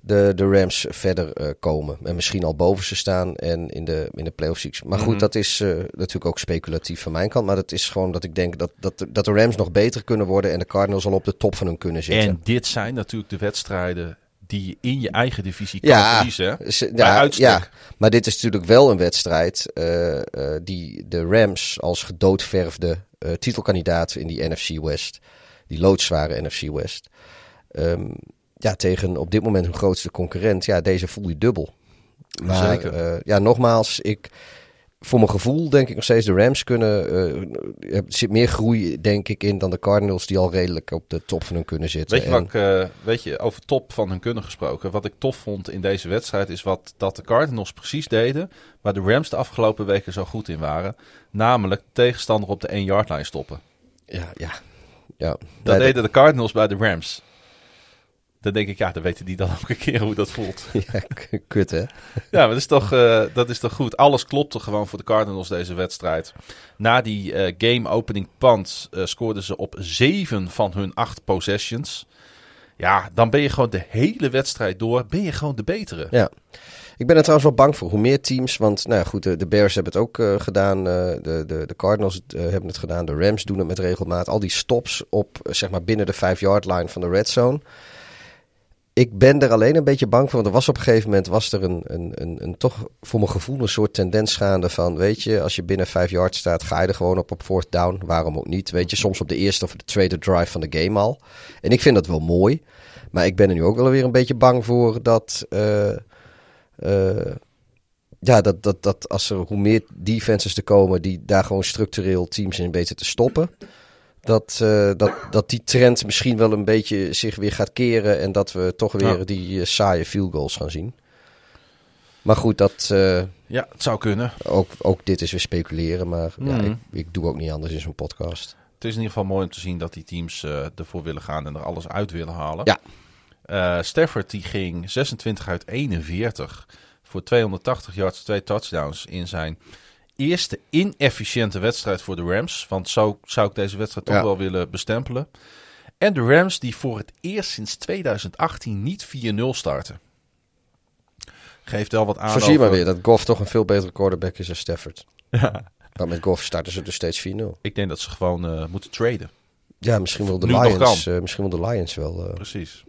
de, de Rams verder eh, komen. En misschien al boven ze staan en in de, in de playoffs. Maar goed, Mhm. dat is eh, natuurlijk ook speculatief van mijn kant. Maar dat is gewoon dat ik denk dat, dat, dat de Rams nog beter kunnen worden en de Cardinals al op de top van hun kunnen zitten. En dit zijn natuurlijk de wedstrijden die je in je eigen divisie kan Ja, verliezen. uitstek. ja, maar dit is natuurlijk wel een wedstrijd eh, die de Rams als gedoodverfde titelkandidaat in die NFC West, die loodzware NFC West, ehm, ja, tegen op dit moment hun grootste concurrent, ja, deze voel je dubbel. Maar Zeker. eh, ja, nogmaals, ik, voor mijn gevoel denk ik nog steeds de Rams kunnen. eh, er zit meer groei, denk ik, in dan de Cardinals, die al redelijk op de top van hun kunnen zitten. Weet je, En- wat ik, eh, weet je, over top van hun kunnen gesproken. Wat ik tof vond in deze wedstrijd is wat dat de Cardinals precies deden. Waar de Rams de afgelopen weken zo goed in waren. Namelijk tegenstander op de 1 yard line stoppen. ja, ja. ja. Dat deden de Cardinals bij de Rams. Dan denk ik, ja, dan weten die dan ook een keer hoe dat voelt. ja, kut hè. Ja, maar dat is toch, eh, dat is toch goed. Alles klopte gewoon voor de Cardinals deze wedstrijd. Na die eh, game opening punt eh, scoorden ze op zeven van hun acht possessions. Ja, dan ben je gewoon de hele wedstrijd door, ben je gewoon de betere. Ja. Ik ben er trouwens wel bang voor. Hoe meer teams, want nou ja, goed, de, de Bears hebben het ook gedaan. de, de, de Cardinals hebben het gedaan. De Rams doen het met regelmaat. Al die stops op, zeg maar, binnen de 5-yard line van de red zone. Ik ben er alleen een beetje bang voor. Want er was op een gegeven moment was er een, een, een, een toch voor mijn gevoel een soort tendens gaande van... Weet je, als je binnen 5 yard staat, ga je er gewoon op op fourth down. Waarom ook niet? Weet je, soms op de eerste of de tweede drive van de game al. En ik vind dat wel mooi. Maar ik ben er nu ook wel weer een beetje bang voor dat... eh, eh, ja, dat, dat, dat als er hoe meer defenses er komen die daar gewoon structureel teams in weten te stoppen. Dat, eh, dat, dat die trend misschien wel een beetje zich weer gaat keren. En dat we toch weer Ja. die eh, saaie field goals gaan zien. Maar goed, dat, eh, Ja, het zou kunnen. ook, ook dit is weer speculeren. Maar ja, Mhm. ik, ik doe ook niet anders in zo'n podcast. Het is in ieder geval mooi om te zien dat die teams ervoor willen gaan en er alles uit willen halen. Ja. Stafford die ging 26 uit 41 voor 280 yards, twee touchdowns in zijn eerste inefficiënte wedstrijd voor de Rams. Want zo zou ik deze wedstrijd toch Ja. wel willen bestempelen. En de Rams die voor het eerst sinds 2018 niet 4-0 starten. Geeft wel wat aan Zo zie je maar weer dat Goff toch een veel betere quarterback is dan Stafford. Ja. Maar met Goff starten ze dus steeds 4-0. Ik denk dat ze gewoon eh, moeten traden. Ja, misschien wil de Lions, eh, misschien wil de Lions wel. eh, Precies.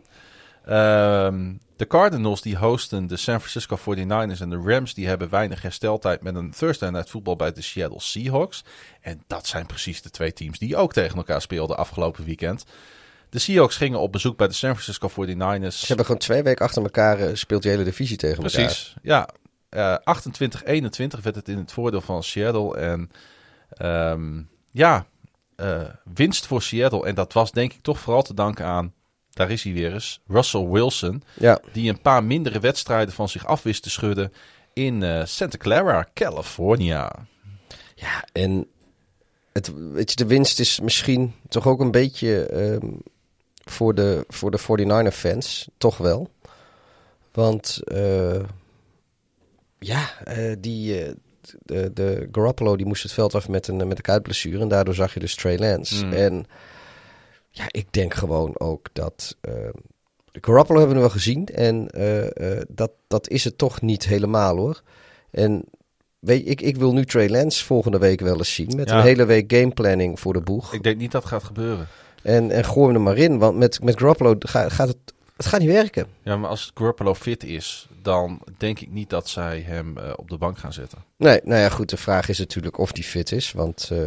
Ehm, de Cardinals die hosten de San Francisco 49ers en de Rams die hebben weinig hersteltijd met een Thursday Night voetbal bij de Seattle Seahawks. En dat zijn precies de twee teams die ook tegen elkaar speelden afgelopen weekend. De Seahawks gingen op bezoek bij de San Francisco 49ers. Ze hebben gewoon twee weken achter elkaar eh, speelt die hele divisie tegen elkaar. Precies, ja. Eh 28-21 werd het in het voordeel van Seattle. En ehm, ja, eh, winst voor Seattle. En dat was denk ik toch vooral te danken aan, daar is hij weer eens, Russell Wilson. Ja, Die een paar mindere wedstrijden van zich af wist te schudden in eh, Santa Clara, California. ja en het, weet je, de winst is misschien toch ook een beetje ehm, voor, de, voor de 49er fans, toch wel. Want eh, ja, eh, die, de, de Garoppolo die moest het veld af met een, met een kuitblessure. En daardoor zag je dus Trey Lance. Mm. En ja, ik denk gewoon ook dat... Garoppolo hebben we wel gezien. En eh, eh, dat, dat is het toch niet helemaal hoor. En weet je, ik, ik wil nu Trey Lance volgende week wel eens zien. Met Ja. een hele week gameplanning voor de boeg. Ik denk niet dat gaat gebeuren. En, en gooi hem er maar in. Want met, met Garoppolo ga- gaat het... Het gaat niet werken. Ja, maar als Garoppolo fit is, dan denk ik niet dat zij hem op de bank gaan zetten. Nee, nou ja, goed. De vraag is natuurlijk of die fit is. Want eh,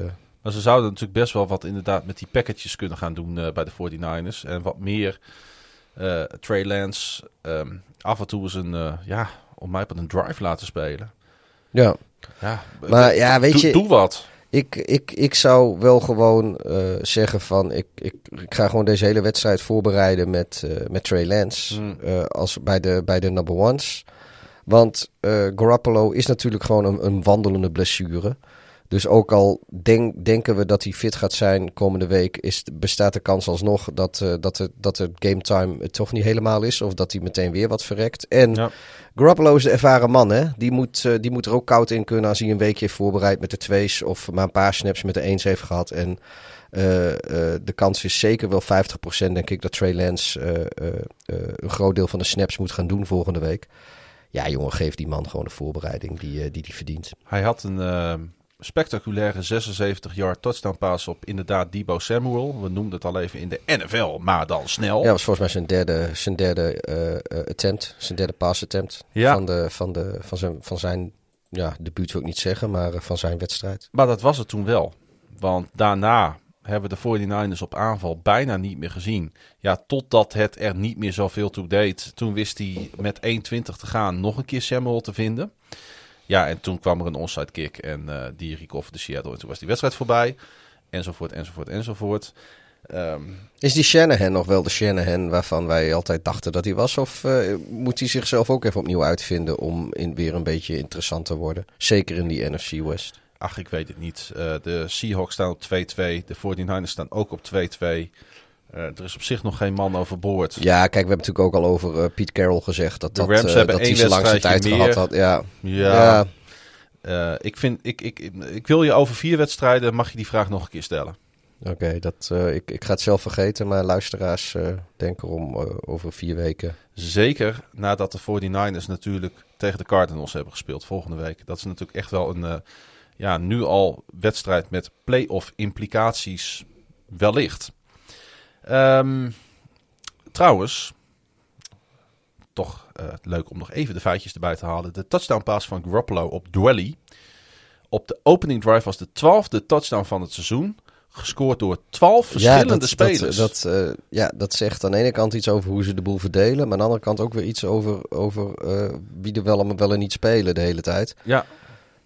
Maar ze zouden natuurlijk best wel wat inderdaad met die packages kunnen gaan doen eh, bij de 49ers. En wat meer eh Trey Lance ehm, af en toe eens een, eh, ja, om mij op een drive laten spelen. ja, Ja, Maar ja, weet je- Doe wat. ik, ik, ik zou wel gewoon zeggen van... Ik, ik, ik ga gewoon deze hele wedstrijd voorbereiden met, met Trey Lance. Hmm. als bij de, bij de number ones. Want Garoppolo is natuurlijk gewoon een, een wandelende blessure. Dus ook al denk, denken we dat hij fit gaat zijn komende week, is, bestaat de kans alsnog dat, eh, dat, het, dat het game time het toch niet helemaal is. Of dat hij meteen weer wat verrekt. En Ja. Garoppolo is de ervaren man, hè? Die moet, eh, die moet er ook koud in kunnen als hij een weekje heeft voorbereid met de twees. Of maar een paar snaps met de eens heeft gehad. En eh, eh, de kans is zeker wel 50% denk ik dat Trey Lance eh, eh, eh, een groot deel van de snaps moet gaan doen volgende week. Ja, jongen, geef die man gewoon de voorbereiding die hij die, die verdient. Hij had een spectaculaire 76-yard touchdown pass op inderdaad Debo Samuel. We noemden het al even in de NFL, maar dan snel. Ja, was volgens mij zijn derde, zijn derde eh, eh, attempt. Zijn derde pass attempt. Ja. Van, de, van, de, van zijn, van zijn ja, debuut wil ik niet zeggen, maar eh, van zijn wedstrijd. Maar dat was het toen wel. Want daarna hebben de 49ers op aanval bijna niet meer gezien. Ja, totdat het er niet meer zoveel toe deed. Toen wist hij met 1.20 te gaan nog een keer Samuel te vinden. Ja, en toen kwam er een onside kick en uh, die recoverde Seattle. En toen was die wedstrijd voorbij. Enzovoort, enzovoort, enzovoort. Um, is die Shanahan nog wel de Shanahan waarvan wij altijd dachten dat hij was? Of uh, moet hij zichzelf ook even opnieuw uitvinden om in, weer een beetje interessant te worden? Zeker in die NFC West. Ach, ik weet het niet. Uh, de Seahawks staan op 2-2. De 49ers staan ook op 2-2. Uh, er is op zich nog geen man overboord. Ja, kijk, we hebben natuurlijk ook al over uh, Pete Carroll gezegd. Dat, de dat, Rams hebben dat hij zijn langste tijd meer. gehad had. Ja, ja. ja. ik, vind, ik, ik, ik wil je over vier wedstrijden, mag je die vraag nog een keer stellen. Oké, okay, dat uh, ik, ik ga het zelf vergeten, maar luisteraars uh, denken om uh, over vier weken. Zeker nadat de 49ers natuurlijk tegen de Cardinals hebben gespeeld volgende week. Dat is natuurlijk echt wel een, ja, nu al wedstrijd met playoff implicaties wellicht. Um, trouwens, toch leuk om nog even de feitjes erbij te halen. De touchdown pass van Garoppolo op Dwelly. Op de opening drive was de twaalfde touchdown van het seizoen gescoord door twaalf verschillende ja, dat, spelers. Dat, dat, uh, ja, dat zegt aan de ene kant iets over hoe ze de boel verdelen. Maar aan de andere kant ook weer iets over, over uh, wie er wel en wel en niet spelen de hele tijd. Ja.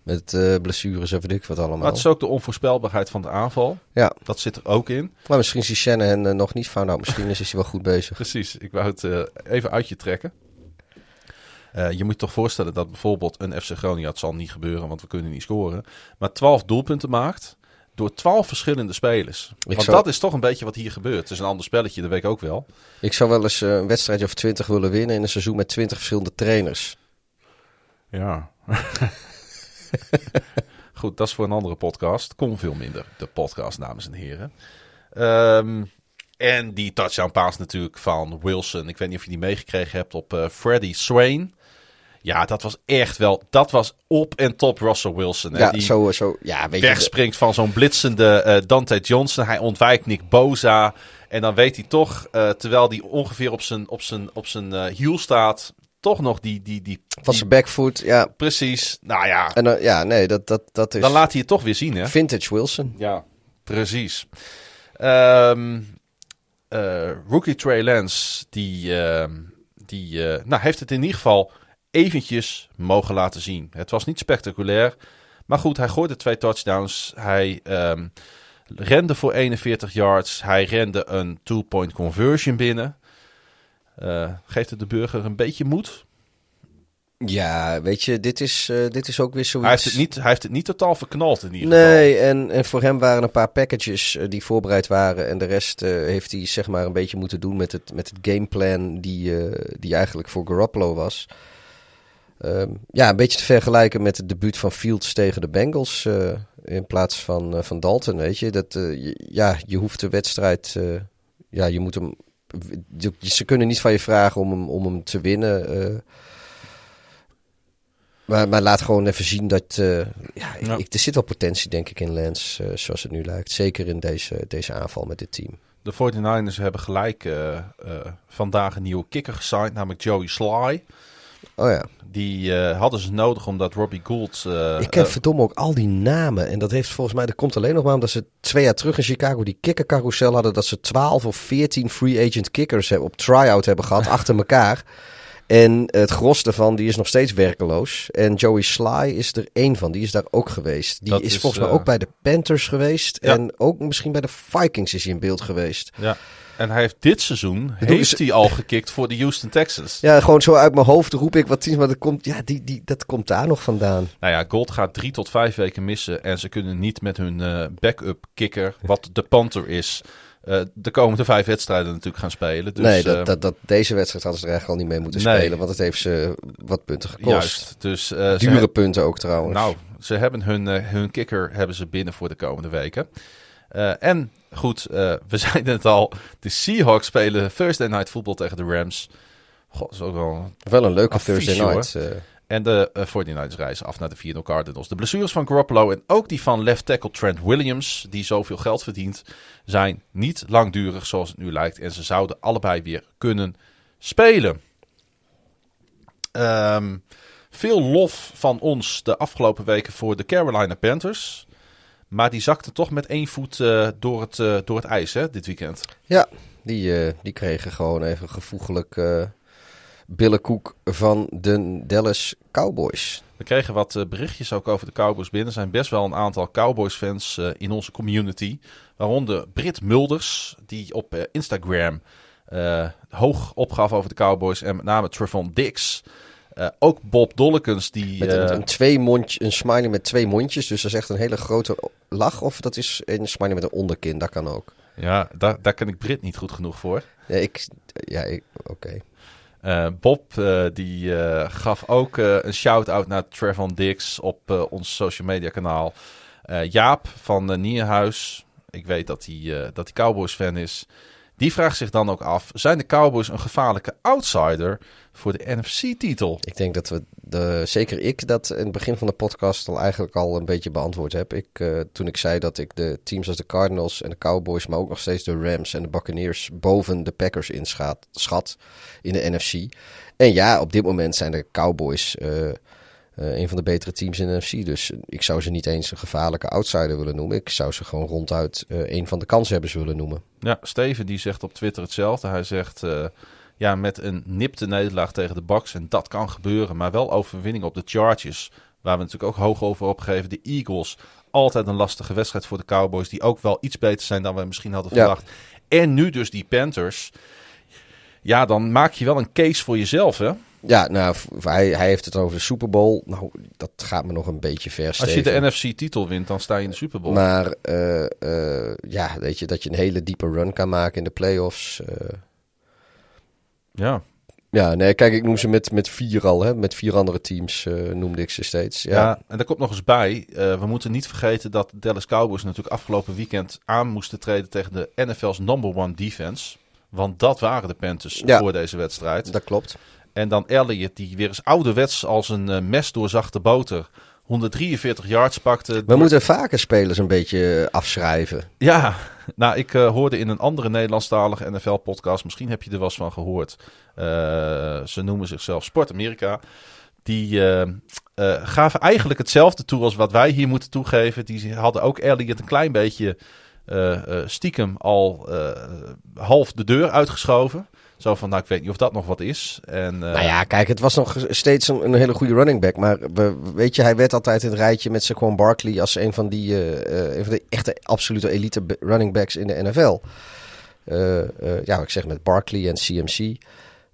Met uh, blessures en weet ik wat allemaal. Maar het is ook de onvoorspelbaarheid van de aanval. Ja. Dat zit er ook in. Maar misschien is die Shannon nog niet fout. Nou, misschien is hij wel goed bezig. Precies. Ik wou het even uit je trekken. Uh, je moet je toch voorstellen dat bijvoorbeeld een FC Groningen, het zal niet gebeuren, want we kunnen niet scoren, maar 12 doelpunten maakt door twaalf verschillende spelers. Ik Want zou... dat is toch een beetje wat hier gebeurt. Het is een ander spelletje, dat weet ik ook wel. Ik zou wel eens uh, een wedstrijdje of twintig willen winnen in een seizoen met twintig verschillende trainers. Ja. Goed, dat is voor een andere podcast. Kom veel minder, de podcast, dames en heren. Um, en die touchdown pass natuurlijk van Wilson. Ik weet niet of je die meegekregen hebt op uh, Freddie Swain. Ja, dat was echt wel. Dat was op en top Russell Wilson. Hè, ja, die zo, zo. Ja, weet wegspringt van zo'n blitsende uh, Dante Johnson. Hij ontwijkt Nick Boza. En dan weet hij toch, uh, terwijl hij ongeveer op zijn, op zijn, op zijn uh, hiel staat. Toch nog die. die, die van zijn backfoot, ja. Precies. Nou ja. En dan, ja, nee, dat, dat, dat is. Dan laat hij het toch weer zien, hè? Vintage Wilson. Ja, precies. Um, rookie Trey Lance, die, uh, die nou, heeft het in ieder geval eventjes mogen laten zien. Het was niet spectaculair. Maar goed, hij gooide twee touchdowns. Hij um, rende voor 41 yards. Hij rende een two-point conversion binnen. Uh, geeft het de burger een beetje moed? Ja, weet je, dit is, uh, dit is ook weer zoiets... Hij heeft, het niet, hij heeft het niet totaal verknald in ieder nee, geval. Nee, en, en voor hem waren een paar packages uh, die voorbereid waren. En de rest uh, heeft hij zeg maar een beetje moeten doen met het, met het gameplan die, die eigenlijk voor Garoppolo was. Um, ja, een beetje te vergelijken met het debuut van Fields tegen de Bengals in plaats van, van Dalton, weet je. Dat, ja, je hoeft de wedstrijd, ja, je moet hem, ze kunnen niet van je vragen om hem, om hem te winnen. maar, maar laat gewoon even zien dat, ja, ja. Ik, er zit wel potentie denk ik in Lance, zoals het nu lijkt. Zeker in deze, deze aanval met dit team. De 49ers hebben gelijk vandaag een nieuwe kikker gesigned, namelijk Joey Sly. Oh ja. Die uh, hadden ze nodig omdat Robbie Gould... Uh, ik ken uh, verdomme ook al die namen. En dat heeft volgens mij... Dat komt alleen nog maar omdat ze twee jaar terug in Chicago die kikkercarousel hadden. Dat ze 12 of 14 free agent kickers op try-out hebben gehad achter elkaar. En het gros daarvan die is nog steeds werkeloos. En Joey Sly is er één van. Die is daar ook geweest. Die is, is, volgens mij ook bij de Panthers geweest. Ja. En ook misschien bij de Vikings is hij in beeld geweest. Ja. En hij heeft dit seizoen heeft hij al gekikt voor de Houston Texans. Ja, gewoon zo uit mijn hoofd roep ik wat teams, maar dat komt, ja, die, die, dat komt daar nog vandaan. Nou ja, Gold gaat drie tot vijf weken missen en ze kunnen niet met hun uh, backup kicker, wat de Panther is, uh, de komende vijf wedstrijden natuurlijk gaan spelen. Dus, nee, dat, dat, dat, deze wedstrijd hadden ze er eigenlijk al niet mee moeten nee. spelen, want het heeft ze wat punten gekost. Juist, dus, uh, Dure punten ook trouwens. Nou, ze hebben hun, hun kicker hebben ze binnen voor de komende weken. En Goed, uh, we zeiden het al. De Seahawks spelen Thursday Night Football tegen de Rams. God, is ook wel, wel een leuke affiche, Thursday Night. Uh. En de uh, 49ers reizen af naar de Vierde Cardinals. De blessures van Garoppolo en ook die van left tackle Trent Williams, die zoveel geld verdient, zijn niet langdurig zoals het nu lijkt. En ze zouden allebei weer kunnen spelen. Um, veel lof van ons de afgelopen weken voor de Carolina Panthers. Maar die zakte toch met één voet uh, door, het, uh, door het ijs hè, dit weekend. Ja, die, uh, die kregen gewoon even gevoeglijk billenkoek van de Dallas Cowboys. We kregen wat eh, berichtjes ook over de Cowboys binnen. Er zijn best wel een aantal Cowboys-fans eh, in onze community. Waaronder Brit Mulders, die op eh, Instagram eh, hoog opgaf over de Cowboys. En met name Trevon Dix. Eh, ook Bob Dollekens, die... Met een, eh, een, twee mondje, een smiley met twee mondjes. Dus dat is echt een hele grote lach. Of dat is een smiley met een onderkin. Dat kan ook. ja, daar, daar ken ik Brit niet goed genoeg voor. Ja, ik, ja, oké. Eh, Bob die gaf ook een shout-out naar Trevon Dix op ons social media kanaal. Jaap van Nierhuis, ik weet dat hij, dat hij Cowboys fan is. Die vraagt zich dan ook af, zijn de Cowboys een gevaarlijke outsider voor de NFC-titel? Ik denk dat we, de, zeker ik, dat in het begin van de podcast al eigenlijk al een beetje beantwoord heb. Ik, eh, toen ik zei dat ik de teams als de Cardinals en de Cowboys, maar ook nog steeds de Rams en de Buccaneers boven de Packers inschat schat in de NFC. En ja, op dit moment zijn de Cowboys eh, eh, een van de betere teams in de NFC. Dus ik zou ze niet eens een gevaarlijke outsider willen noemen. Ik zou ze gewoon ronduit een van de kanshebbers willen noemen. Ja, Steven die zegt op Twitter hetzelfde. Hij zegt, ja, met een nipte nederlaag tegen de Bucks en dat kan gebeuren, maar wel overwinning op de Chargers, waar we natuurlijk ook hoog over opgeven. De Eagles, altijd een lastige wedstrijd voor de Cowboys, die ook wel iets beter zijn dan we misschien hadden Ja. verwacht. En nu dus die Panthers. Ja, dan maak je wel een case voor jezelf, hè? Ja, nou, hij, hij heeft het over de Super Bowl. Nou, dat gaat me nog een beetje ver. Als je de NFC-titel wint, dan sta je in de Super Bowl. Maar eh, eh, ja, weet je, dat je een hele diepe run kan maken in de playoffs. eh ja. ja, nee, kijk, ik noem ze met, met vier al, hè. Met vier andere teams eh, noemde ik ze steeds. Ja, Ja. en daar komt nog eens bij. eh, we moeten niet vergeten dat de Dallas Cowboys natuurlijk afgelopen weekend aan moesten treden tegen de NFL's number one defense. Want dat waren de Panthers Ja. voor deze wedstrijd. dat klopt. En dan Elliott, die weer eens ouderwets als een eh, mes door zachte boter 143 yards pakte. We Door- moeten vaker spelers een beetje afschrijven. Ja, nou, ik eh, hoorde in een andere Nederlandstalige NFL-podcast, misschien heb je er wel eens van gehoord. Eh, ze noemen zichzelf Sport Amerika. Die eh, gaven eigenlijk hetzelfde toe als wat wij hier moeten toegeven. Die hadden ook Elliot een klein beetje stiekem al half de deur uitgeschoven. Zo van, nou, ik weet niet of dat nog wat is. En, eh, nou ja, kijk, het was nog steeds een, een hele goede running back. Maar we, weet je, hij werd altijd in het rijtje met Saquon Barkley als een van die eh, eh, een van de echte absolute elite running backs in de NFL. Ja, ik zeg met Barkley en CMC.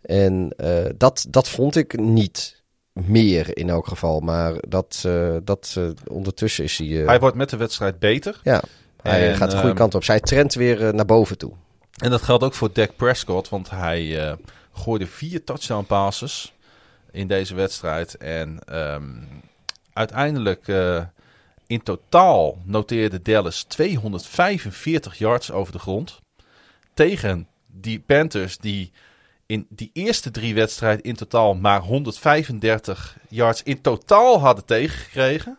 En dat, dat vond ik niet meer in elk geval. Maar dat, dat ondertussen is hij. Hij wordt met de wedstrijd beter. ja, hij En, gaat de goede ehm, kant op. Zij trendt weer naar boven toe. En dat geldt ook voor Dak Prescott, want hij eh, gooide vier touchdown passes in deze wedstrijd. En ehm, uiteindelijk eh, in totaal noteerde Dallas 245 yards over de grond. Tegen die Panthers die in die eerste drie wedstrijden in totaal maar 135 yards in totaal hadden tegengekregen.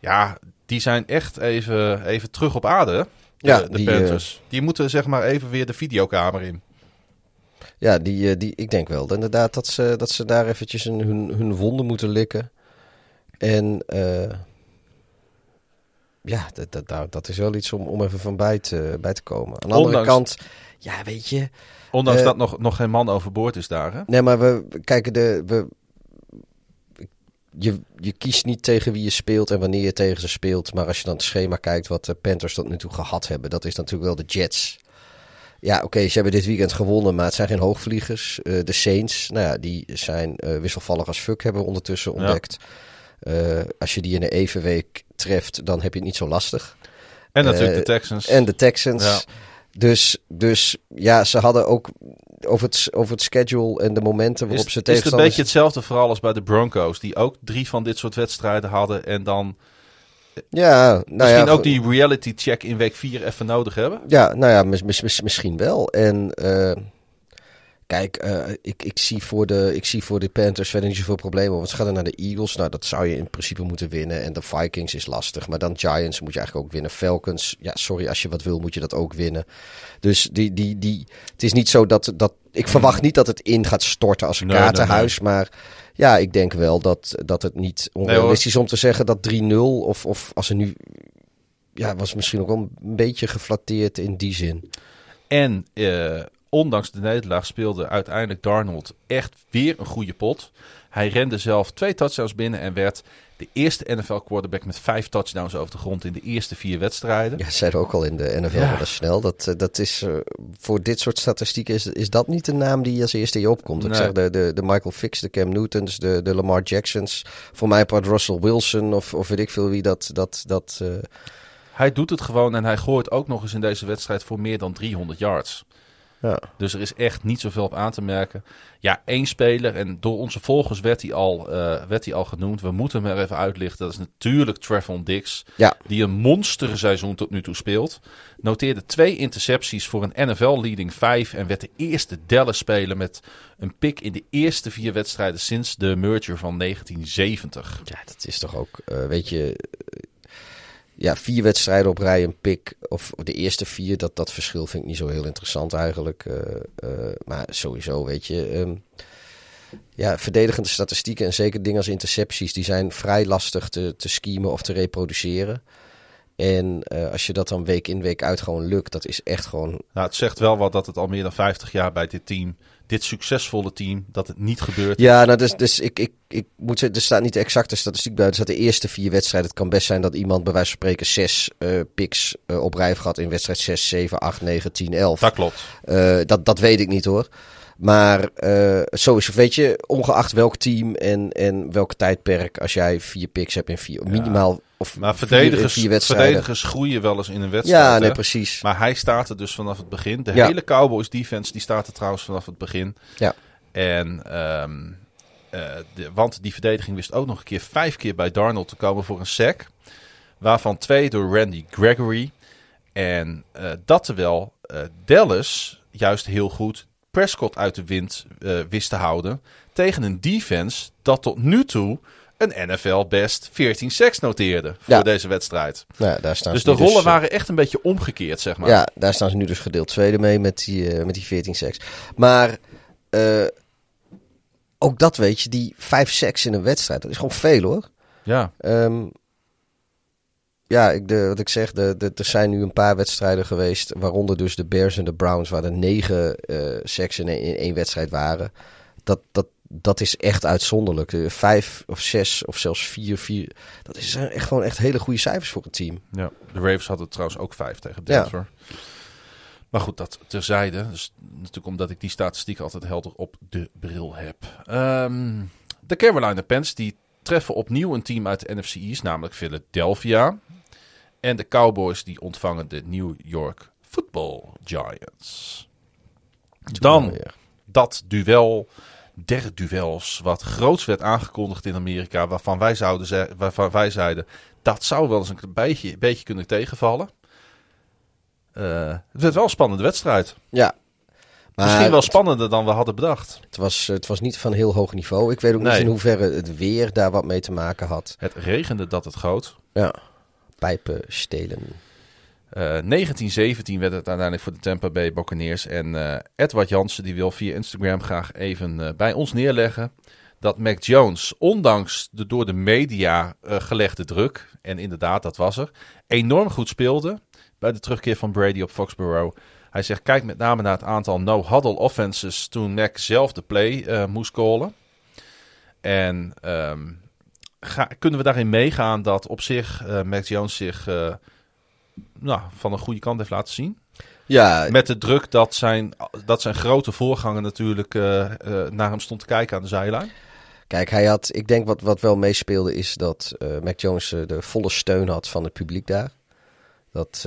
Ja, die zijn echt even, even terug op aarde. Ja, de, de die, eh, Panthers. die moeten zeg maar even weer de videokamer in. Ja, die, eh, die, ik denk wel inderdaad dat ze, dat ze daar eventjes hun, hun wonden moeten likken. En eh, ja, dat, dat, dat, dat is wel iets om, om even van bij te, bij te komen. Aan de andere kant, ja, weet je. Ondanks dat nog, nog geen man overboord is daar. Hè? Nee, maar we kijken de. We, je, je kiest niet tegen wie je speelt en wanneer je tegen ze speelt. Maar als je dan het schema kijkt wat de Panthers tot nu toe gehad hebben, dat is natuurlijk wel de Jets. Ja, oké, ze hebben dit weekend gewonnen, maar het zijn geen hoogvliegers. Eh, de Saints, nou ja, die zijn eh, wisselvallig als fuck, hebben we ondertussen Ja. ontdekt. Eh, als je die in de evenweek treft, dan heb je het niet zo lastig. En natuurlijk de Texans. En de Texans. Ja. Dus, dus ja, ze hadden ook over het, over het schedule en de momenten waarop is, ze is het een tegenstanders... beetje hetzelfde verhaal als bij de Broncos. Die ook drie van dit soort wedstrijden hadden. En dan Ja, nou misschien ja, ook die reality check in week 4 even nodig hebben. Ja, nou ja, mis, mis- mis- misschien wel. En eh, kijk, eh, ik, ik, zie voor de, ik zie voor de Panthers verder niet zoveel problemen. Want ze gaan naar de Eagles. Nou, dat zou je in principe moeten winnen. En de Vikings is lastig. Maar dan Giants moet je eigenlijk ook winnen. Falcons, ja, sorry, als je wat wil moet je dat ook winnen. Dus die, die, die, het is niet zo dat, dat... Ik verwacht niet dat het in gaat storten als een Nee, nee, kaartenhuis. Maar ja, ik denk wel dat, dat het niet onrealistisch is om te zeggen dat 3-0... Of, of als er nu... Ja, was misschien ook wel een beetje geflatteerd in die zin. En eh, ondanks de nederlaag speelde uiteindelijk Darnold echt weer een goede pot. Hij rende zelf twee touchdowns binnen en werd de eerste NFL-quarterback met vijf touchdowns over de grond in de eerste vier wedstrijden. Ja, zeiden ook al in de NFL Ja. wel snel. Dat, eh, dat is, eh, voor dit soort statistieken is, is dat niet de naam die als eerste in je opkomt. Ik zeg de, de, de Michael Fix, de Cam Newtons, de, de Lamar Jacksons. Voor mij part Russell Wilson of, of weet ik veel wie dat... dat, dat eh, Hij doet het gewoon en hij gooit ook nog eens in deze wedstrijd voor meer dan 300 yards. Ja. Dus er is echt niet zoveel op aan te merken. Ja, één speler. En door onze volgers werd hij al, eh, werd hij al genoemd. We moeten hem er even uitlichten. Dat is natuurlijk Trevon Dix. Ja. Die een monsterseizoen tot nu toe speelt. Noteerde twee intercepties voor een NFL-leading 5. En werd de eerste Dallas-speler met een pick in de eerste vier wedstrijden sinds de merger van 1970. Ja, dat is toch ook, eh, weet je, ja, vier wedstrijden op rij een pick, of de eerste vier, dat, dat verschil vind ik niet zo heel interessant eigenlijk. eh, eh, maar sowieso, weet je, ehm, ja, verdedigende statistieken en zeker dingen als intercepties, die zijn vrij lastig te, te schemen of te reproduceren. En eh, als je dat dan week in, week uit gewoon lukt, dat is echt gewoon Nou, het zegt wel wat dat het al meer dan 50 jaar bij dit team, dit succesvolle team, dat het niet gebeurt. Ja, nou, dus, dus ik, ik, ik moet zeggen, er staat niet de exacte statistiek bij. Er staat de eerste vier wedstrijden. Het kan best zijn dat iemand bij wijze van spreken zes eh picks eh, op rij gehad in wedstrijd 6, 7, 8, 9, 10, 11. Dat klopt. Eh, dat, dat weet ik niet hoor. Maar eh sowieso, weet je, ongeacht welk team en, en welk tijdperk, als jij vier picks hebt in vier, minimaal of Maar verdedigers, vier verdedigers groeien wel eens in een wedstrijd. ja, nee, hè? precies. Maar hij staat er dus vanaf het begin. De Ja. hele Cowboys defense die staat er trouwens vanaf het begin. Ja. En, ehm, eh, de, want die verdediging wist ook nog een keer vijf keer bij Darnold te komen voor een sack. Waarvan twee door Randy Gregory. En eh, dat terwijl Dallas juist heel goed Prescott uit de wind eh, wist te houden. Tegen een defense dat tot nu toe een NFL best 14 sacks noteerde voor Ja. deze wedstrijd. Nou, ja, daar staan Dus de nu rollen eh, waren echt een beetje omgekeerd, zeg maar. Ja, daar staan ze nu dus gedeeld tweede mee met die, eh, met die 14 seks. Maar ook dat weet je, die vijf seks in een wedstrijd, dat is gewoon veel hoor. ja. Ehm, ja, ik, de, wat ik zeg, de, de, er zijn nu een paar wedstrijden geweest, waaronder dus de Bears en de Browns, waar er negen eh seks in, één- in één wedstrijd waren. Dat, dat, dat is echt uitzonderlijk. Vijf of zes of zelfs vier, vier. Dat is eh, echt gewoon echt hele goede cijfers voor een team. Ja, de Ravens hadden trouwens ook vijf tegen Ja. Denver. Maar goed, dat terzijde. Dus natuurlijk omdat ik die statistiek altijd helder op de bril heb. Ehm, de Carolina Panthers die treffen opnieuw een team uit de NFC East, namelijk Philadelphia. En de Cowboys die ontvangen de New York Football Giants. Dan dat duel der duels, wat groots werd aangekondigd in Amerika, waarvan wij, zouden ze- waarvan wij zeiden, dat zou wel eens een beetje, beetje kunnen tegenvallen. Eh, het werd wel een spannende wedstrijd. Ja. Maar Misschien wel spannender dan we hadden bedacht. Het was, het was niet van heel hoog niveau. Ik weet ook Nee. niet in hoeverre het weer daar wat mee te maken had. Het regende dat het goot. Ja. Pijpen stelen. Eh 1917 werd het uiteindelijk voor de Tampa Bay Buccaneers. En eh, Edward Jansen die wil via Instagram graag even eh, bij ons neerleggen dat Mac Jones, ondanks de door de media eh, gelegde druk, en inderdaad dat was er, enorm goed speelde bij de terugkeer van Brady op Foxborough. Hij zegt, kijk met name naar het aantal no-huddle offenses toen Mac zelf de play eh, moest callen. En ehm, ga, kunnen we daarin meegaan dat op zich eh, Mac Jones zich eh, nou, van een goede kant heeft laten zien? Ja, Met de druk dat zijn, dat zijn grote voorganger natuurlijk naar hem stond te kijken aan de zijlijn. kijk, hij had, ik denk wat, wat wel meespeelde is dat Mac Jones de volle steun had van het publiek daar. Dat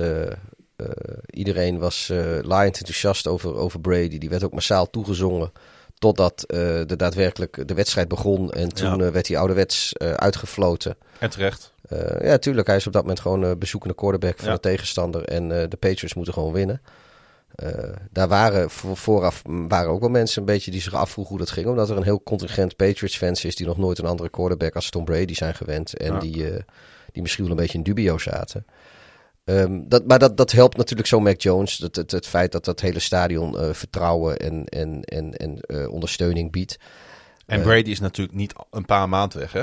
iedereen was uh, laaiend enthousiast over, over Brady. Die werd ook massaal toegezongen totdat eh, de daadwerkelijk de wedstrijd begon. En toen Ja. eh, werd hij ouderwets eh, uitgefloten. En terecht. Eh, ja, tuurlijk. Hij is op dat moment gewoon eh bezoekende quarterback van Ja. de tegenstander. En eh, de Patriots moeten gewoon winnen. Eh, daar waren voor, vooraf waren ook wel mensen een beetje die zich afvroegen hoe dat ging. Omdat er een heel contingent Patriots-fans is die nog nooit een andere quarterback als Tom Brady zijn gewend. En Ja. die, eh, die misschien wel een beetje in dubio zaten. Ehm, dat, maar dat, dat helpt natuurlijk zo Mac Jones. Dat, het, het feit dat dat hele stadion eh, vertrouwen en, en, en, en eh, ondersteuning biedt. En Eh. Brady is natuurlijk niet een paar maanden weg, hè?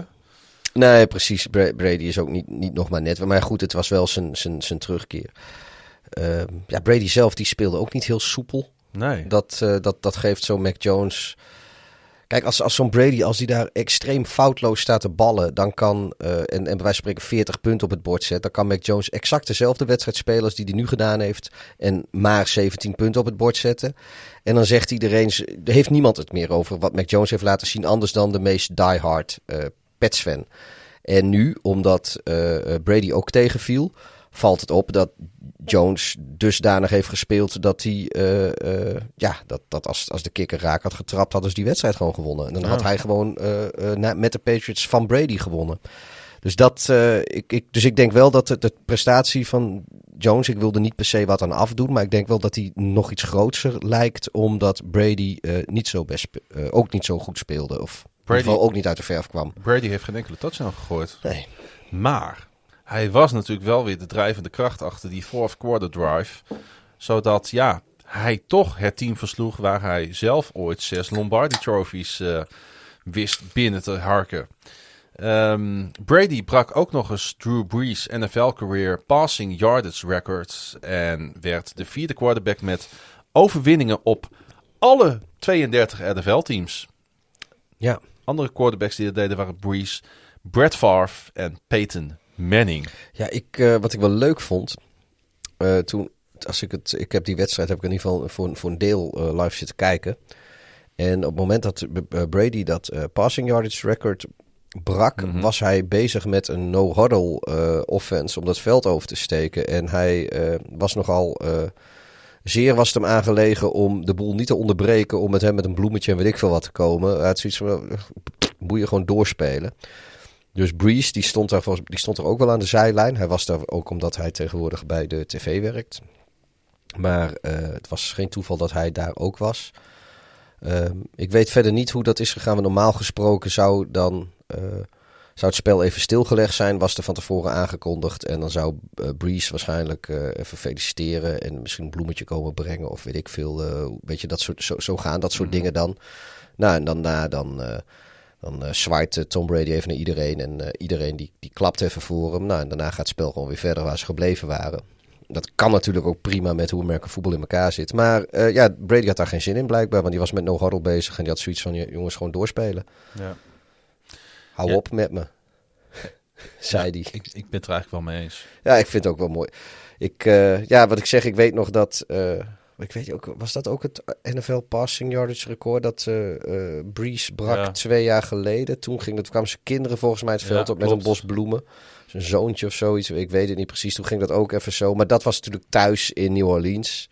Nee, precies. Bra- Brady is ook niet, niet nog maar net. Maar goed, het was wel zijn, zijn, zijn terugkeer. Ehm, ja, Brady zelf die speelde ook niet heel soepel. Nee. Dat, dat, dat geeft zo Mac Jones. Kijk, als, als zo'n Brady, als die daar extreem foutloos staat te ballen, dan kan, eh, en, en bij wijze van spreken 40 punten op het bord zet, dan kan Mac Jones exact dezelfde wedstrijd spelen als die hij nu gedaan heeft. En maar 17 punten op het bord zetten. En dan zegt iedereen, er heeft niemand het meer over wat Mac Jones heeft laten zien, anders dan de meest diehard uh, Pets fan. En nu, omdat uh, Brady ook tegenviel, valt het op dat Jones dusdanig heeft gespeeld dat hij, uh, uh, ja, dat, dat als, als de kikker raak had getrapt, hadden ze die wedstrijd gewoon gewonnen. En dan had hij gewoon uh, met de Patriots van Brady gewonnen. Dus, dat, ik, ik, dus ik denk wel dat de, de, prestatie van Jones, ik wilde niet per se wat aan afdoen, maar ik denk wel dat hij nog iets groter lijkt, omdat Brady niet zo best, ook niet zo goed speelde. Of Brady, ook niet uit de verf kwam. Brady heeft geen enkele touchdown gegooid. Nee. Maar hij was natuurlijk wel weer de drijvende kracht achter die fourth quarter drive. Zodat ja, hij toch het team versloeg waar hij zelf ooit zes Lombardi trophies uh, wist binnen te harken. Um, Brady brak ook nog eens Drew Brees NFL career passing yardage records en werd de vierde quarterback met overwinningen op alle 32 NFL teams. Ja. Andere quarterbacks die dat deden waren Brees, Brett Favre en Peyton Manning. Ja, ik, uh, wat ik wel leuk vond, uh, toen, als ik het, ik heb die wedstrijd heb ik in ieder geval voor, voor een deel uh, live zitten kijken. En op het moment dat Brady dat passing yardage record brak, mm -hmm. was hij bezig met een no-huddle offense om dat veld over te steken. En hij was nogal zeer was het hem aangelegen om de boel niet te onderbreken. Om met hem met een bloemetje en weet ik veel wat te komen. Hij had zoiets van, moet je gewoon doorspelen. Dus Breeze, die stond, daar, die stond er ook wel aan de zijlijn. Hij was daar ook omdat hij tegenwoordig bij de tv werkt. Maar uh, het was geen toeval dat hij daar ook was. Uh, ik weet verder niet hoe dat is gegaan. normaal gesproken zou dan... Uh, zou het spel even stilgelegd zijn, was er van tevoren aangekondigd. En dan zou uh, Breeze waarschijnlijk even feliciteren en misschien een bloemetje komen brengen of weet ik veel. Weet je, dat soort, zo, zo gaan dat soort mm -hmm. dingen dan. Nou, en dan, na dan, dan zwaait Tom Brady even naar iedereen en iedereen die, die klapt even voor hem. Nou, en daarna gaat het spel gewoon weer verder waar ze gebleven waren. Dat kan natuurlijk ook prima met hoe Amerika voetbal in elkaar zit. Maar ja, Brady had daar geen zin in blijkbaar, want die was met no huddle bezig en die had zoiets van, jongens, gewoon doorspelen. Ja. Hou Ja. op met me. zei hij. Ik, ik ben het er eigenlijk wel mee eens. Ja, ik vind het ook wel mooi. Ik, eh, ja, wat ik zeg, ik weet nog dat. eh, ik weet ook, was dat ook het NFL passing yardage record dat eh eh, Breeze brak Ja. twee jaar geleden? Toen ging dat, kwamen zijn kinderen volgens mij het Ja, veld op met klopt. een bos bloemen. Zijn zoontje of zoiets, ik weet het niet precies. Toen ging dat ook even zo. Maar dat was natuurlijk thuis in New Orleans.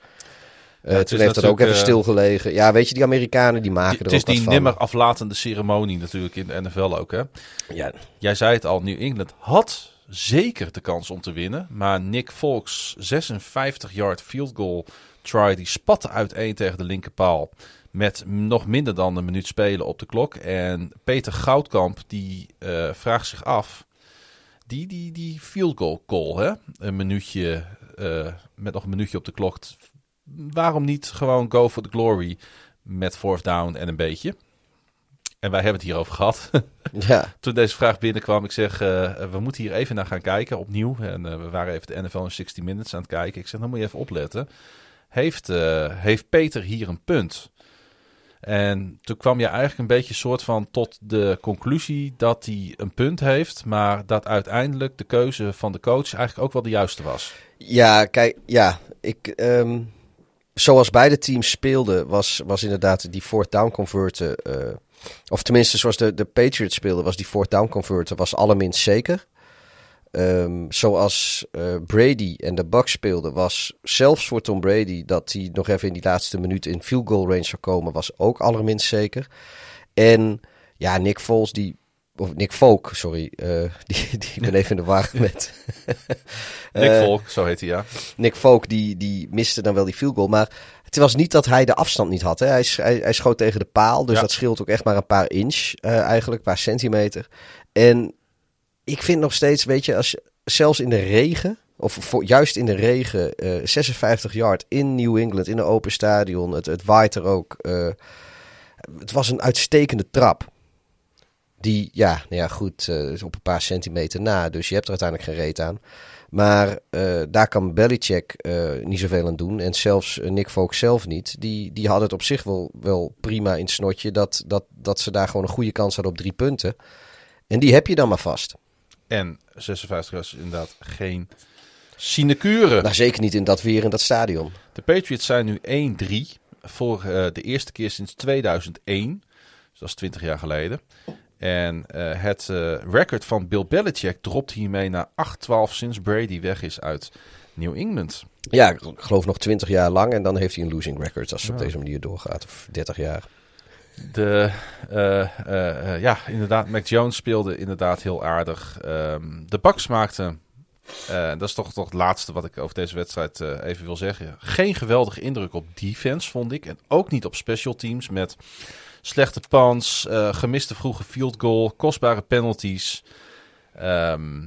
Eh, Ja, het toen is heeft dat ook even stilgelegen. Ja, weet je, die Amerikanen die maken Het er is ook wat die van. nimmer aflatende ceremonie natuurlijk in de NFL ook. Hè? Ja, Jij zei het al, New England had zeker de kans om te winnen. Maar Nick Volks 56-yard field goal try, die spatte uiteen tegen de linkerpaal. Met nog minder dan een minuut spelen op de klok. En Peter Goudkamp die eh, vraagt zich af. Die, die, die field goal call, hè? een minuutje, eh, met nog een minuutje op de klok. Waarom niet gewoon go for the glory met fourth down en een beetje? En wij hebben het hierover gehad. ja. Toen deze vraag binnenkwam, ik zeg, eh, we moeten hier even naar gaan kijken, opnieuw. En we waren even de NFL in 60 Minutes aan het kijken. Ik zeg, dan moet je even opletten. Heeft, eh, heeft Peter hier een punt? En toen kwam je eigenlijk een beetje soort van tot de conclusie dat hij een punt heeft, maar dat uiteindelijk de keuze van de coach eigenlijk ook wel de juiste was. Ja, kijk, ja, ik, ehm, zoals beide teams speelden, was, was inderdaad die fourth down converter, eh, of tenminste zoals de, de Patriots speelden, was die fourth down converter was allerminst zeker. Ehm, zoals eh, Brady en de Bucks speelden, was zelfs voor Tom Brady dat hij nog even in die laatste minuut in field goal range zou komen, was ook allerminst zeker. En ja, Nick Foles, die, of Nick Folk, sorry, eh, die, die ik ben even in de war met. Nick Volk, zo heet hij ja. Nick Folk die, die miste dan wel die field goal. Maar het was niet dat hij de afstand niet had. Hè. Hij, hij, hij schoot tegen de paal. Dus Ja. dat scheelt ook echt maar een paar inch eigenlijk. Een paar centimeter. En ik vind nog steeds, weet je, als je, zelfs in de regen... Of juist in de regen, eh, 56 yard in New England, in een open stadion. Het, het waait er ook. eh, het was een uitstekende trap. Die, ja, nou ja goed, eh, op een paar centimeter na. Dus je hebt er uiteindelijk geen reet aan. Maar daar kan Belichick niet zoveel aan doen. En zelfs Nick Folk zelf niet. Die, die had het op zich wel, wel prima in het snotje. Dat, dat, dat ze daar gewoon een goede kans hadden op drie punten. En die heb je dan maar vast. En 56 was inderdaad geen sinecure. Nou, zeker niet in dat weer in dat stadion. De Patriots zijn nu 1-3 voor eh, de eerste keer sinds 2001. Dus dat is 20 jaar geleden. En eh, het eh, record van Bill Belichick dropt hiermee naar 8-12 sinds Brady weg is uit New England. Ja, ik geloof nog 20 jaar lang. En dan heeft hij een losing record als het op deze manier doorgaat. Of 30 jaar. De, eh, eh, eh, ja, inderdaad, Mac Jones speelde inderdaad heel aardig. Ehm, de Bucks maakten, dat is toch, toch het laatste wat ik over deze wedstrijd even wil zeggen. Geen geweldige indruk op defense, vond ik. En ook niet op special teams met slechte punts, eh, gemiste vroege field goal, kostbare penalties. Ehm,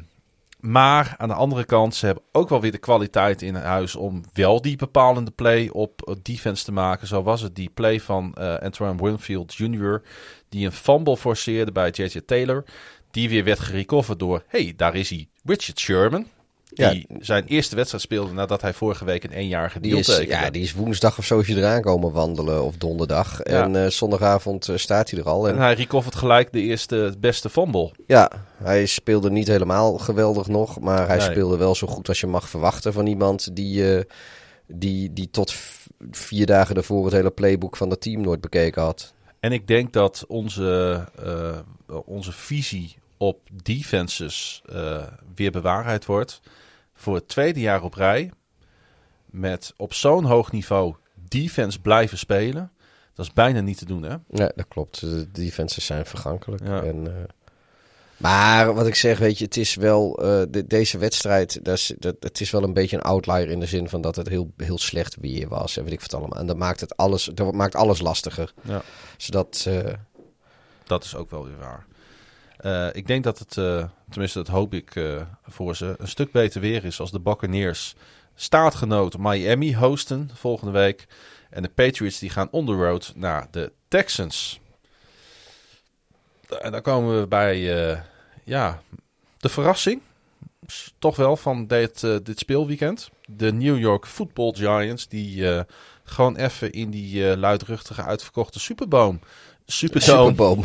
maar aan de andere kant, ze hebben ook wel weer de kwaliteit in huis om wel die bepalende play op eh, defense te maken. Zo was het die play van eh Antoine Winfield Jr. die een fumble forceerde bij J.J. Taylor. Die weer werd gerecoverd door, hey, daar is hij, Richard Sherman. Die zijn eerste wedstrijd speelde nadat hij vorige week een eenjarige deal tekende. ja, die is woensdag of zo is hij eraan komen wandelen. Of donderdag. En eh, zondagavond eh, staat hij er al. En En, hij recovert gelijk de eerste het beste fumble. ja, hij speelde niet helemaal geweldig nog. Maar hij Nee. speelde wel zo goed als je mag verwachten van iemand die, eh, die, die tot vier dagen daarvoor het hele playbook van het team nooit bekeken had. En ik denk dat onze, onze visie op defenses eh, weer bewaarheid wordt. Voor het tweede jaar op rij. Met op zo'n hoog niveau defense blijven spelen. Dat is bijna niet te doen, hè? Ja, dat klopt. De defenses zijn vergankelijk. Ja. En, eh, maar wat ik zeg, weet je, het is wel eh, de- deze wedstrijd. Dat is, dat, het is wel een beetje een outlier in de zin van dat het heel, heel slecht weer was. En weet ik wat allemaal. En dat maakt het alles, dat maakt alles lastiger. Ja. Zodat, Dat is ook wel weer waar. Eh, ik denk dat het, eh, tenminste dat hoop ik eh, voor ze, een stuk beter weer is als de Buccaneers staatgenoot Miami hosten volgende week. En de Patriots die gaan on the road naar de Texans. En dan komen we bij ja, de verrassing, toch wel, van dit, dit speelweekend. De New York Football Giants die gewoon even in die luidruchtige uitverkochte Superboom... Superboom.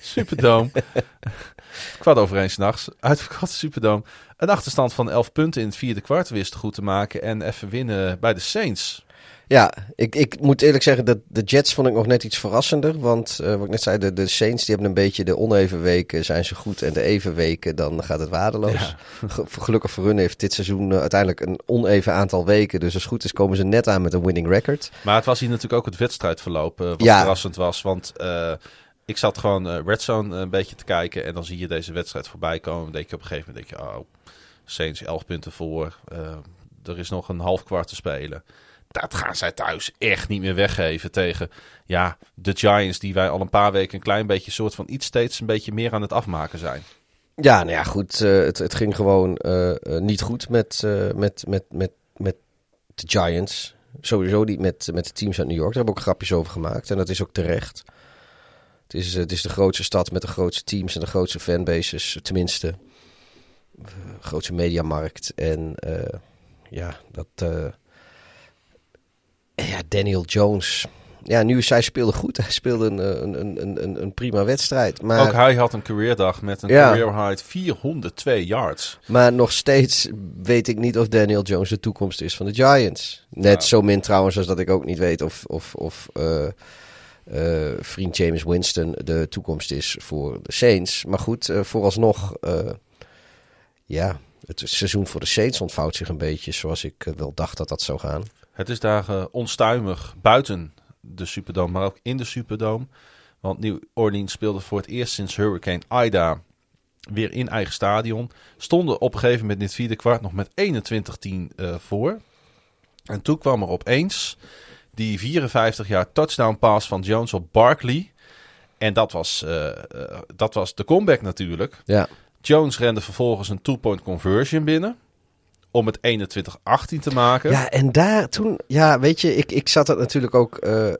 Superdome. kwart over één s'nachts. Uitverkochte Superdome. Een achterstand van 11 punten in het vierde kwart wist goed te maken. En even winnen bij de Saints. Ja, ik, ik moet eerlijk zeggen, dat de Jets vond ik nog net iets verrassender. Want eh, wat ik net zei, de, de Saints die hebben een beetje de oneven weken zijn ze goed. En de even weken, dan gaat het waardeloos. Ge- Gelukkig voor hun heeft dit seizoen eh, uiteindelijk een oneven aantal weken. Dus als het goed is komen ze net aan met een winning record. Maar het was hier natuurlijk ook het wedstrijdverloop eh, wat Ja. verrassend was. Want ik zat gewoon eh Red Zone een beetje te kijken. En dan zie je deze wedstrijd voorbij komen. Dan denk je op een gegeven moment, denk je, oh, Saints 11 punten voor. Eh, er is nog een half kwart te spelen. Dat gaan zij thuis echt niet meer weggeven tegen ja, de Giants, die wij al een paar weken een klein beetje soort van iets steeds een beetje meer aan het afmaken zijn. Ja, nou ja, goed. eh, het, het ging gewoon eh, eh, niet goed met, eh, met, met, met, met de Giants. Sowieso niet met, met de teams uit New York. Daar hebben we ook grapjes over gemaakt. En dat is ook terecht. Het is, het is de grootste stad met de grootste teams en de grootste fanbases. Tenminste, eh, grootste mediamarkt. En eh, ja, dat... eh, ja, Daniel Jones. Ja, nu zij speelde goed. Hij speelde een, een, een, een, een prima wedstrijd. Maar... Ook hij had een careerdag met een Ja. career high 402 yards. Maar nog steeds weet ik niet of Daniel Jones de toekomst is van de Giants. Net Ja. zo min trouwens als dat ik ook niet weet of, of, of vriend James Winston de toekomst is voor de Saints. Maar goed, eh, vooralsnog, eh, ja, het seizoen voor de Saints ontvouwt zich een beetje zoals ik eh, wel dacht dat dat zou gaan. Het is daar eh, onstuimig buiten de Superdome, maar ook in de Superdome. Want New Orleans speelde voor het eerst sinds Hurricane Ida weer in eigen stadion. Stonden op een gegeven moment in het vierde kwart nog met 21-10 eh, voor. En toen kwam er opeens die 54 jaar touchdown pass van Jones op Barkley. En dat was, eh, eh, dat was de comeback natuurlijk. Ja, Jones rende vervolgens een two-point conversion binnen. Om het 21-18 te maken. ja en daar toen, ja, weet je, ik, ik zat dat natuurlijk ook eh,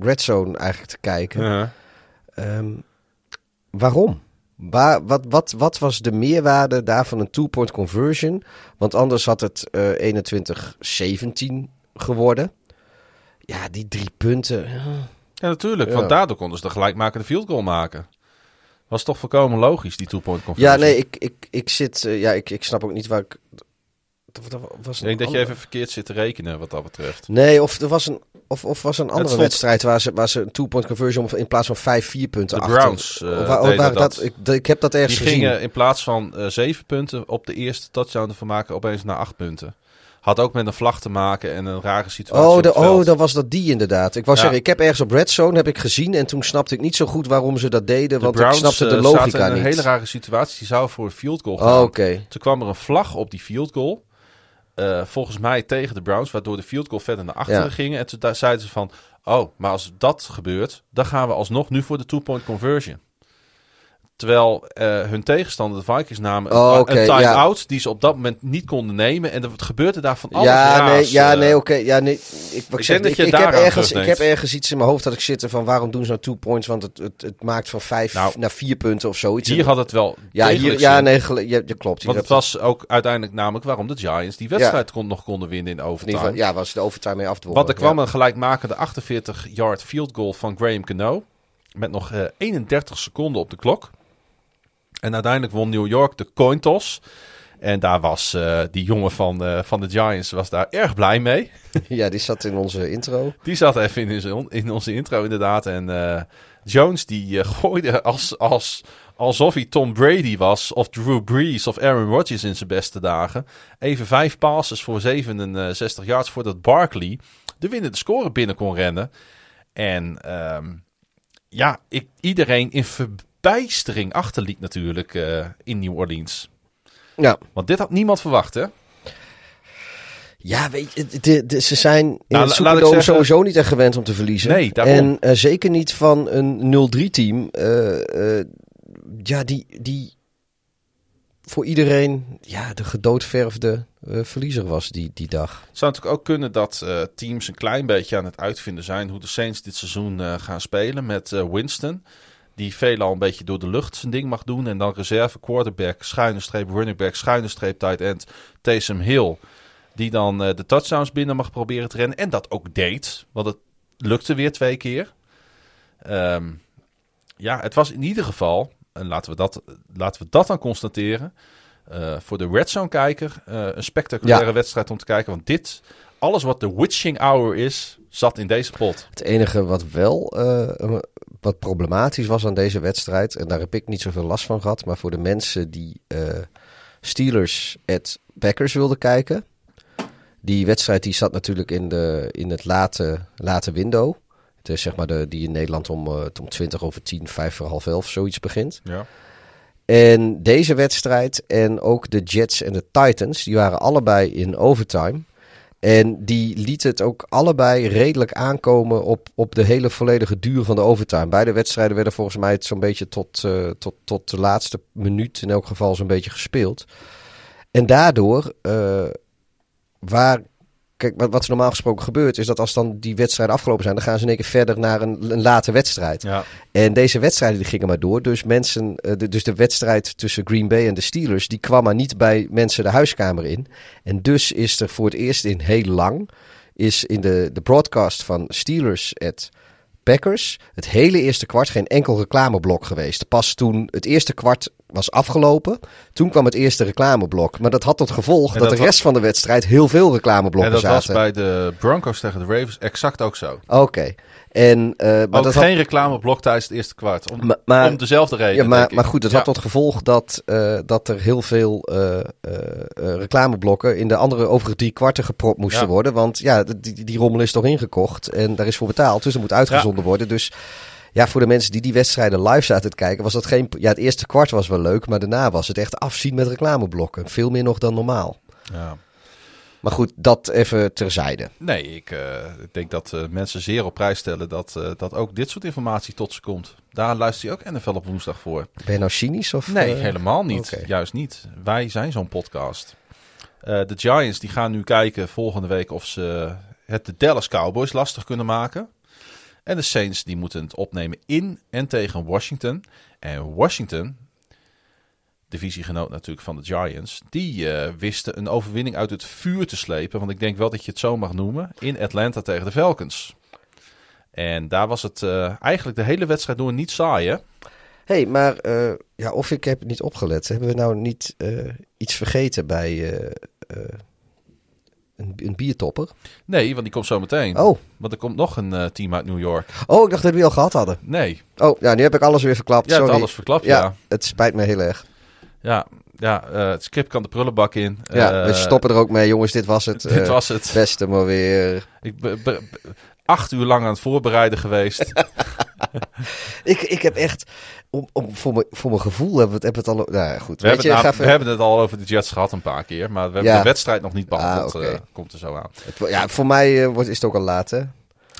Red Zone eigenlijk te kijken. Ehm, waarom? Waar, wat, wat, wat was de meerwaarde daarvan een two-point conversion? Want anders had het eh 21-17 geworden. Ja, die drie punten. ja. Ja, natuurlijk. Want daardoor konden ze de gelijkmakende field goal maken. Was toch volkomen logisch, die two-point conversion. Ja, nee, ik, ik, ik zit. eh, ja, ik, ik snap ook niet waar ik. Dat, dat was Ik denk dat je even verkeerd zit te rekenen wat dat betreft. Nee, of er was een, of, of was een andere stond- wedstrijd waar ze, waar ze een two-point conversion in plaats van vijf, vier punten De achter. Browns, eh, Of waar- of deden waar dat. Ik, ik heb dat ergens Die gezien. gingen in plaats van eh, zeven punten op de eerste touchdown ervan maken, opeens naar acht punten. Had ook met een vlag te maken en een rare situatie. Oh, de, het oh, dan was dat die inderdaad. Ik wou Ja. zeggen, ik heb ergens op Red Zone heb ik gezien en toen snapte ik niet zo goed waarom ze dat deden, De want Browns ik snapte de eh, logica zaten in een niet. hele rare situatie. Die zou voor een field goal Oh, gaan. oké. Toen kwam er een vlag op die field goal. eh, volgens mij tegen de Browns, waardoor de field goal verder naar achteren Ja. gingen. En toen zeiden ze van, oh, maar als dat gebeurt, dan gaan we alsnog nu voor de two-point conversion. Terwijl eh, hun tegenstander, de Vikings, namen Oh, een, ja. time-out die ze op dat moment niet konden nemen. En er gebeurde daar van alles Ja, raars, nee, ja, eh. nee, oké. ja, nee, ik, ik, zeg, heb ergens, ik heb ergens iets in mijn hoofd dat ik zit van waarom doen ze nou two points, want het, het, het maakt van vijf Nou, naar vier punten of zoiets. Hier had het wel ja, hier, ja, nee, je, je klopt. Want het was ook uiteindelijk namelijk waarom de Giants die wedstrijd kon, nog konden winnen in overtime. geval, ja, was de overtime mee afdwongen. Want er kwam een gelijkmakende 48-yard field goal van Graham Cano. Met nog eh, 31 seconden op de klok. En uiteindelijk won New York de coin toss. En daar was eh, die jongen van, eh, van de Giants was daar erg blij mee. Ja, die zat in onze intro. Die zat even in, onze- in onze intro inderdaad. En eh, Jones die gooide als, als, alsof hij Tom Brady was. Of Drew Brees of Aaron Rodgers in zijn beste dagen. Even vijf passes voor 67 yards voordat Barkley de winnende score binnen kon rennen. En ehm, ja, ik, iedereen in verbijstering achterliet natuurlijk eh, in New Orleans. Ja, Want dit had niemand verwacht hè. ja weet je, de, de- ze zijn in Nou, het la- zeggen- sowieso niet echt gewend om te verliezen. Nee, daarom. En eh, zeker niet van een 0-3 team. eh, ja, die, die voor iedereen ja, de gedoodverfde verliezer was die, die dag. Het zou natuurlijk ook kunnen dat teams een klein beetje aan het uitvinden zijn hoe de Saints dit seizoen gaan spelen met Winston. Die veelal een beetje door de lucht zijn ding mag doen. En dan reserve quarterback, schuine streep running back, schuine streep tight end Taysom Hill. Die dan eh, de touchdowns binnen mag proberen te rennen. En dat ook deed. Want het lukte weer twee keer. Ehm, ja, het was in ieder geval, en laten we dat, laten we dat dan constateren. eh, voor de Red Zone kijker eh, een spectaculaire Ja. wedstrijd om te kijken. Want dit, alles wat de witching hour is, zat in deze pot. Het enige wat wel wat problematisch was aan deze wedstrijd, en daar heb ik niet zoveel last van gehad, maar voor de mensen die eh, Steelers at Packers wilden kijken, die wedstrijd die zat natuurlijk in, de, in het late, late window. Het is zeg maar de, die in Nederland om, eh, om 20 over 10, 5 voor half 11 zoiets begint. Ja. En deze wedstrijd en ook de Jets en de Titans, die waren allebei in overtime. En die lieten het ook allebei redelijk aankomen op, op de hele volledige duur van de overtime. Beide wedstrijden werden volgens mij zo'n beetje tot, eh, tot, tot de laatste minuut in elk geval zo'n beetje gespeeld. En daardoor, eh, waar, kijk, wat, wat er normaal gesproken gebeurt, is dat als dan die wedstrijden afgelopen zijn, dan gaan ze in één keer verder naar een, een late wedstrijd. Ja. En deze wedstrijden die gingen maar door. Dus, mensen, eh, de, dus de wedstrijd tussen Green Bay en de Steelers, die kwam maar niet bij mensen de huiskamer in. En dus is er voor het eerst in heel lang, is in de, de broadcast van Steelers at Packers, het hele eerste kwart geen enkel reclameblok geweest. Pas toen het eerste kwart was afgelopen, toen kwam het eerste reclameblok. Maar dat had tot gevolg En dat, dat de rest van de wedstrijd heel veel En reclameblokken dat was zaten. bij de Broncos tegen de Ravens exact ook zo. Oké. En, eh, maar ook dat had- geen reclameblok tijdens het eerste kwart. Om, Ma- maar- om dezelfde reden. Ja, maar, maar goed, het Ja. had tot gevolg dat, eh, dat er heel veel eh, reclameblokken in de andere overige drie kwarten gepropt moesten Ja. worden. Want ja, die, die- die rommel is toch ingekocht en daar is voor betaald. Dus er moet uitgezonden worden. Dus ja, voor de mensen die die wedstrijden live zaten te kijken, was dat geen. Ja, het eerste kwart was wel leuk, maar daarna was het echt afzien met reclameblokken. Veel meer nog dan normaal. Ja. Maar goed, dat even terzijde. Nee, ik, eh, ik denk dat eh, mensen zeer op prijs stellen dat, eh, dat ook dit soort informatie tot ze komt. Daar luister je ook NFL op woensdag voor. Ben je nou cynisch? Of, Nee, helemaal niet. Juist niet. Wij zijn zo'n podcast. De Giants die gaan nu kijken volgende week of ze het de Dallas Cowboys lastig kunnen maken. En de Saints die moeten het opnemen in en tegen Washington. En Washington, divisiegenoot natuurlijk van de Giants, die eh, wisten een overwinning uit het vuur te slepen. Want ik denk wel dat je het zo mag noemen. In Atlanta tegen de Falcons. En daar was het eh, eigenlijk de hele wedstrijd door niet saai, hè? hey, maar eh, ja, of ik heb het niet opgelet. Hebben we nou niet iets vergeten bij een, een biertopper? Nee, want die komt zo meteen. Oh. Want er komt nog een eh, team uit New York. oh, ik dacht dat we die al gehad hadden. Nee, Oh, ja, nu heb ik alles weer verklapt. Sorry. alles verklapt, ja, ja. het spijt me heel erg. Ja, ja eh, het script kan de prullenbak in. Ja, Eh, we stoppen er ook mee. Jongens, dit was het. Dit was het. Beste maar weer. Ik acht uur lang aan het voorbereiden geweest. Ik, ik heb echt... Om, om, voor, mijn, voor mijn gevoel hebben we het, hebben het al... Nou ja, goed. We, Weet hebben, je, het, ga nou- even- we hebben het al over de Jets gehad een paar keer. Maar we hebben Ja. de wedstrijd nog niet behandeld. Ah, oké. eh, komt er zo aan. het- ja, voor mij eh, wordt, is het ook al laat, hè?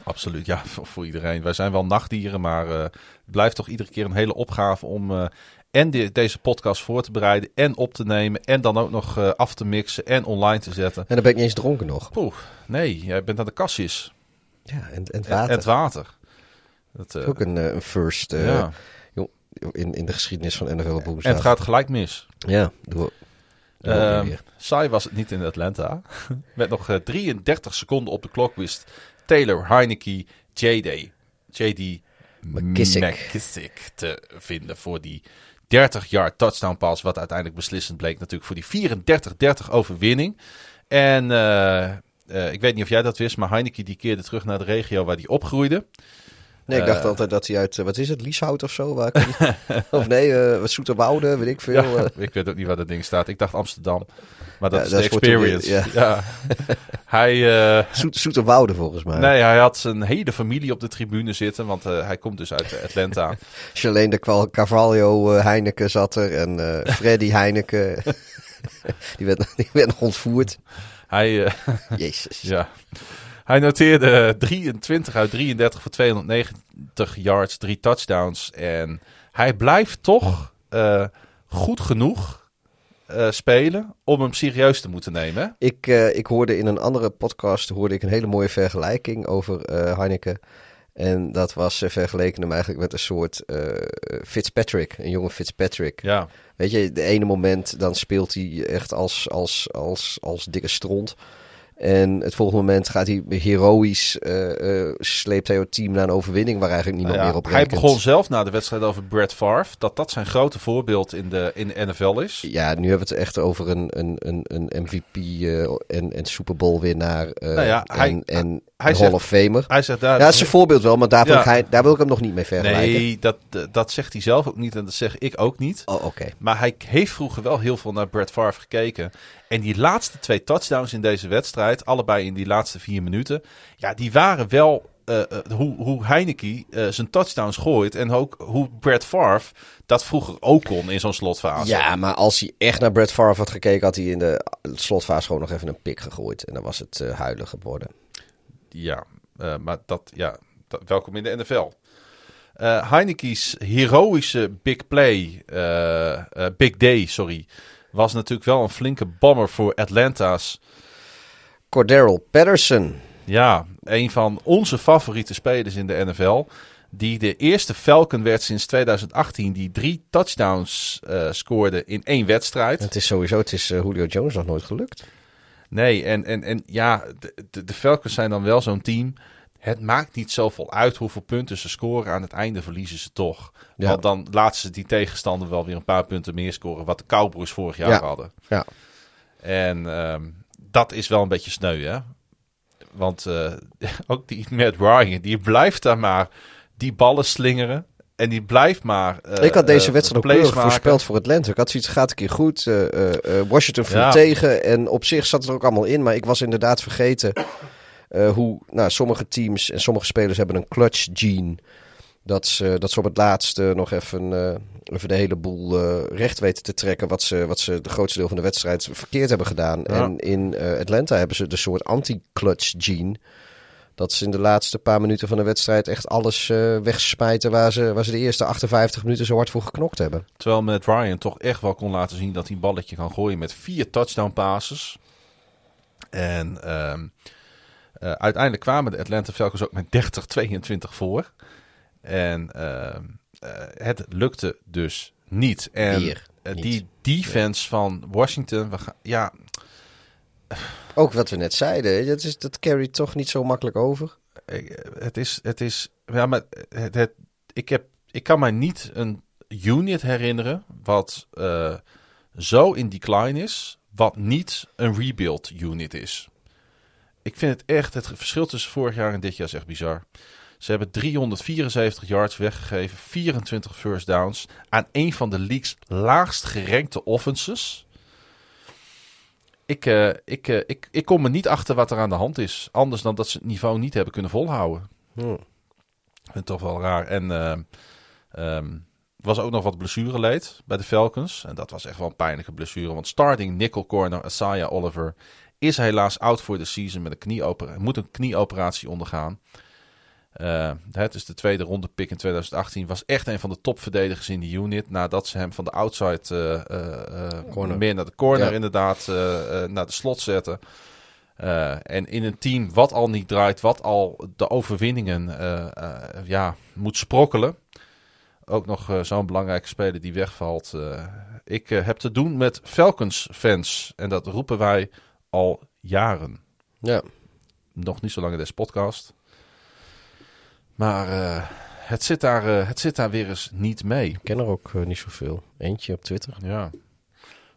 Absoluut, ja, voor, voor iedereen. Wij zijn wel nachtdieren, maar eh, het blijft toch iedere keer een hele opgave om eh, en de- deze podcast voor te bereiden en op te nemen en dan ook nog eh, af te mixen en online te zetten. En dan ben ik niet eens dronken nog. Poeh, nee, jij bent aan de kassis. Ja, en, en het water. het water. Dat, eh, ook een, eh, een first eh, ja. in, in de geschiedenis van NFL op woensdag. En het gaat gelijk mis. Ja, doe ook Ehm, saai was het niet in Atlanta. Met nog eh, 33 seconden op de klok wist Taylor Heineke JD, JD McKissick. McKissick te vinden voor die 30-yard touchdown pass. Wat uiteindelijk beslissend bleek natuurlijk voor die 34-30 overwinning. En eh, eh, ik weet niet of jij dat wist, maar Heineke die keerde terug naar de regio waar hij opgroeide. Nee, ik dacht eh, altijd dat hij uit, eh, wat is het, Lieshout of zo? Waar of nee, wat Zoeterwoude, weet ik veel. Ja, ik weet ook niet waar dat ding staat. Ik dacht Amsterdam. Maar dat Ja, is dat de is experience. ja. Ja. hij, Zoet, Zoeterwoude volgens mij. Nee, hij had zijn hele familie op de tribune zitten, want hij komt dus uit Atlanta. Charlene de Carvalho Heineken zat er en Freddy Heineken. die, werd, die werd nog ontvoerd. Hij, eh, Jezus. ja. hij noteerde 23 uit 33 voor 290 yards, drie touchdowns. En hij blijft toch eh, goed genoeg eh, spelen om hem serieus te moeten nemen. Ik, ik hoorde in een andere podcast hoorde ik een hele mooie vergelijking over Heineken. En dat was uh, vergeleken hem eigenlijk met een soort uh, Fitzpatrick, een jonge Fitzpatrick. Ja. Weet je, de ene moment dan speelt hij echt als, als, als, als dikke stront. En het volgende moment gaat hij heroïs, uh, uh, sleept hij het team naar een overwinning waar eigenlijk niemand Nou ja, meer op rekent. Hij begon zelf na de wedstrijd over Brett Favre, dat dat zijn grote voorbeeld in de, in de NFL is. Ja, nu hebben we het echt over een, een, een, een MVP uh, en, en Super Bowl winnaar nou ja, hij, en, en hij Hall zegt, of Famer. Hij zegt daar, ja, dat is een voorbeeld wel, maar daar Ja. hij, daar wil ik hem nog niet mee vergelijken. Nee, dat, dat zegt hij zelf ook niet en dat zeg ik ook niet. Oh, oké. Maar hij heeft vroeger wel heel veel naar Brett Favre gekeken. En die laatste twee touchdowns in deze wedstrijd, allebei in die laatste vier minuten, ja, die waren wel uh, uh, hoe, hoe Heineke uh, zijn touchdowns gooit en ook hoe Brett Favre dat vroeger ook kon in zo'n slotfase. Ja, maar als hij echt naar Brett Favre had gekeken, had hij in de slotfase gewoon nog even een pik gegooid. En dan was het uh, huilen geworden. Ja, maar dat, ja, dat, welkom in de NFL. Heineke's heroïsche big play, big day, sorry, was natuurlijk wel een flinke bomber voor Atlanta's. Cordero Patterson. Ja, een van onze favoriete spelers in de NFL. Die de eerste Falcon werd sinds 2018 die drie touchdowns uh, scoorde in één wedstrijd. Het is sowieso, het is uh, Julio Jones nog nooit gelukt. Nee, en, en, en ja, de, de Falcons zijn dan wel zo'n team. Het maakt niet zoveel uit hoeveel punten ze scoren. Aan het einde verliezen ze toch. Ja. Want dan laten ze die tegenstander wel weer een paar punten meer scoren. Wat de Cowboys vorig jaar ja. hadden. Ja. En um, dat is wel een beetje sneu, hè? Want uh, ook die Matt Ryan, die blijft daar maar die ballen slingeren. En die blijft maar. Uh, ik had deze wedstrijd ook keurig voorspeld voor Atlanta. Ik had zoiets, gaat een keer goed. Washington viel ja. tegen. En op zich zat het er ook allemaal in. Maar ik was inderdaad vergeten uh, hoe nou, sommige teams en sommige spelers hebben een clutch gene. Dat ze, dat ze op het laatste nog even, uh, even de hele boel uh, recht weten te trekken. Wat ze, wat ze de grootste deel van de wedstrijd verkeerd hebben gedaan. Ja. En in Atlanta hebben ze de soort anti-clutch gene. Dat ze in de laatste paar minuten van de wedstrijd echt alles uh, waar ze, waar ze de eerste 58 minuten zo hard voor geknokt hebben. Terwijl met Ryan toch echt wel kon laten zien dat hij een balletje kan gooien met vier touchdown passes. En uh, uh, uiteindelijk kwamen de Atlanta Falcons ook met 30-22 voor. En uh, het lukte dus niet. En Weer eh, niet. die defense van Washington, we gaan, ja, Ook wat we net zeiden, dat, is, dat carryt toch niet zo makkelijk over. ik- het is, het is, ja, maar het, het- ik, heb, ik kan mij niet een unit herinneren wat eh, zo in decline is, wat niet een rebuild unit is. Ik vind het echt, het verschil tussen vorig jaar en dit jaar is echt bizar. Ze hebben 374 yards weggegeven, 24 first downs aan een van de league's laagst gerankte offenses. Ik, eh, ik, eh, ik, ik kom er niet achter wat er aan de hand is. Anders dan dat ze het niveau niet hebben kunnen volhouden. Hm. Ik vind het toch wel raar. En er was ook nog wat blessureleed bij de Falcons. En dat was echt wel een pijnlijke blessure. Want starting nickel corner Isaiah Oliver is helaas out voor de season met een knieoperatie. Moet een knieoperatie ondergaan. Eh, het is de tweede ronde pick in 2018. Was echt een van de topverdedigers in die unit. Nadat ze hem van de outside Corner. meer naar de corner Ja. inderdaad naar de slot zetten. En in een team wat al niet draait, wat al de overwinningen ja, moet sprokkelen. Ook nog zo'n belangrijke speler die wegvalt. ik heb te doen met Falcons fans. En dat roepen wij al jaren. Ja, Nog niet zo lang in deze podcast. Maar eh, het, zit daar, eh, het zit daar weer eens niet mee. ik ken er ook eh, niet zoveel. Eentje op Twitter. Ja.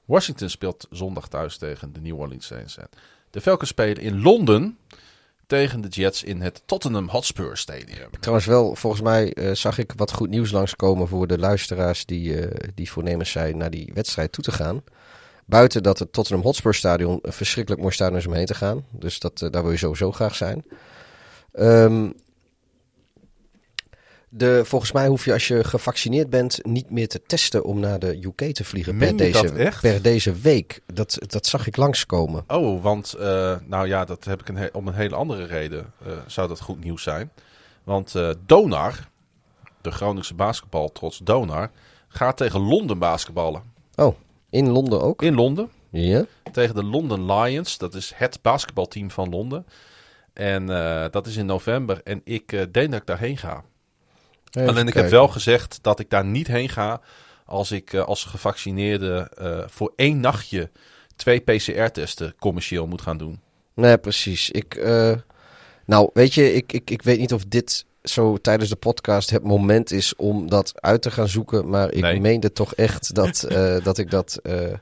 Washington speelt zondag thuis tegen de New Orleans Saints. De Falcons spelen in Londen tegen de Jets in het Tottenham Hotspur Stadium. Trouwens wel, volgens mij zag ik wat goed nieuws langskomen voor de luisteraars die, eh, die voornemens zijn naar die wedstrijd toe te gaan. Buiten dat het Tottenham Hotspur Stadion een verschrikkelijk mooi stadion is om heen te gaan. Dus dat, eh, daar wil je sowieso graag zijn. Ehm, de, volgens mij hoef je als je gevaccineerd bent niet meer te testen om naar de UK te vliegen per Meen deze, per deze week. Dat, dat zag ik langskomen. Oh, want eh, nou ja, dat heb ik een he- om een hele andere reden eh, zou dat goed nieuws zijn. Want Donar, de Groningse basketbal trots Donar, gaat tegen Londen basketballen. Oh, in Londen ook? In Londen. Ja. tegen de London Lions. Dat is het basketbalteam van Londen. En eh, dat is in november. En ik eh, denk dat ik daarheen ga. Even Alleen ik heb wel gezegd dat ik daar niet heen ga als ik eh, als gevaccineerde voor één nachtje twee PCR-testen commercieel moet gaan doen. Nee, precies. Ik, nou, weet je, ik, ik, ik weet niet of dit zo tijdens de podcast het moment is om dat uit te gaan zoeken. Maar ik Nee. meende toch echt dat, eh, dat ik dat eh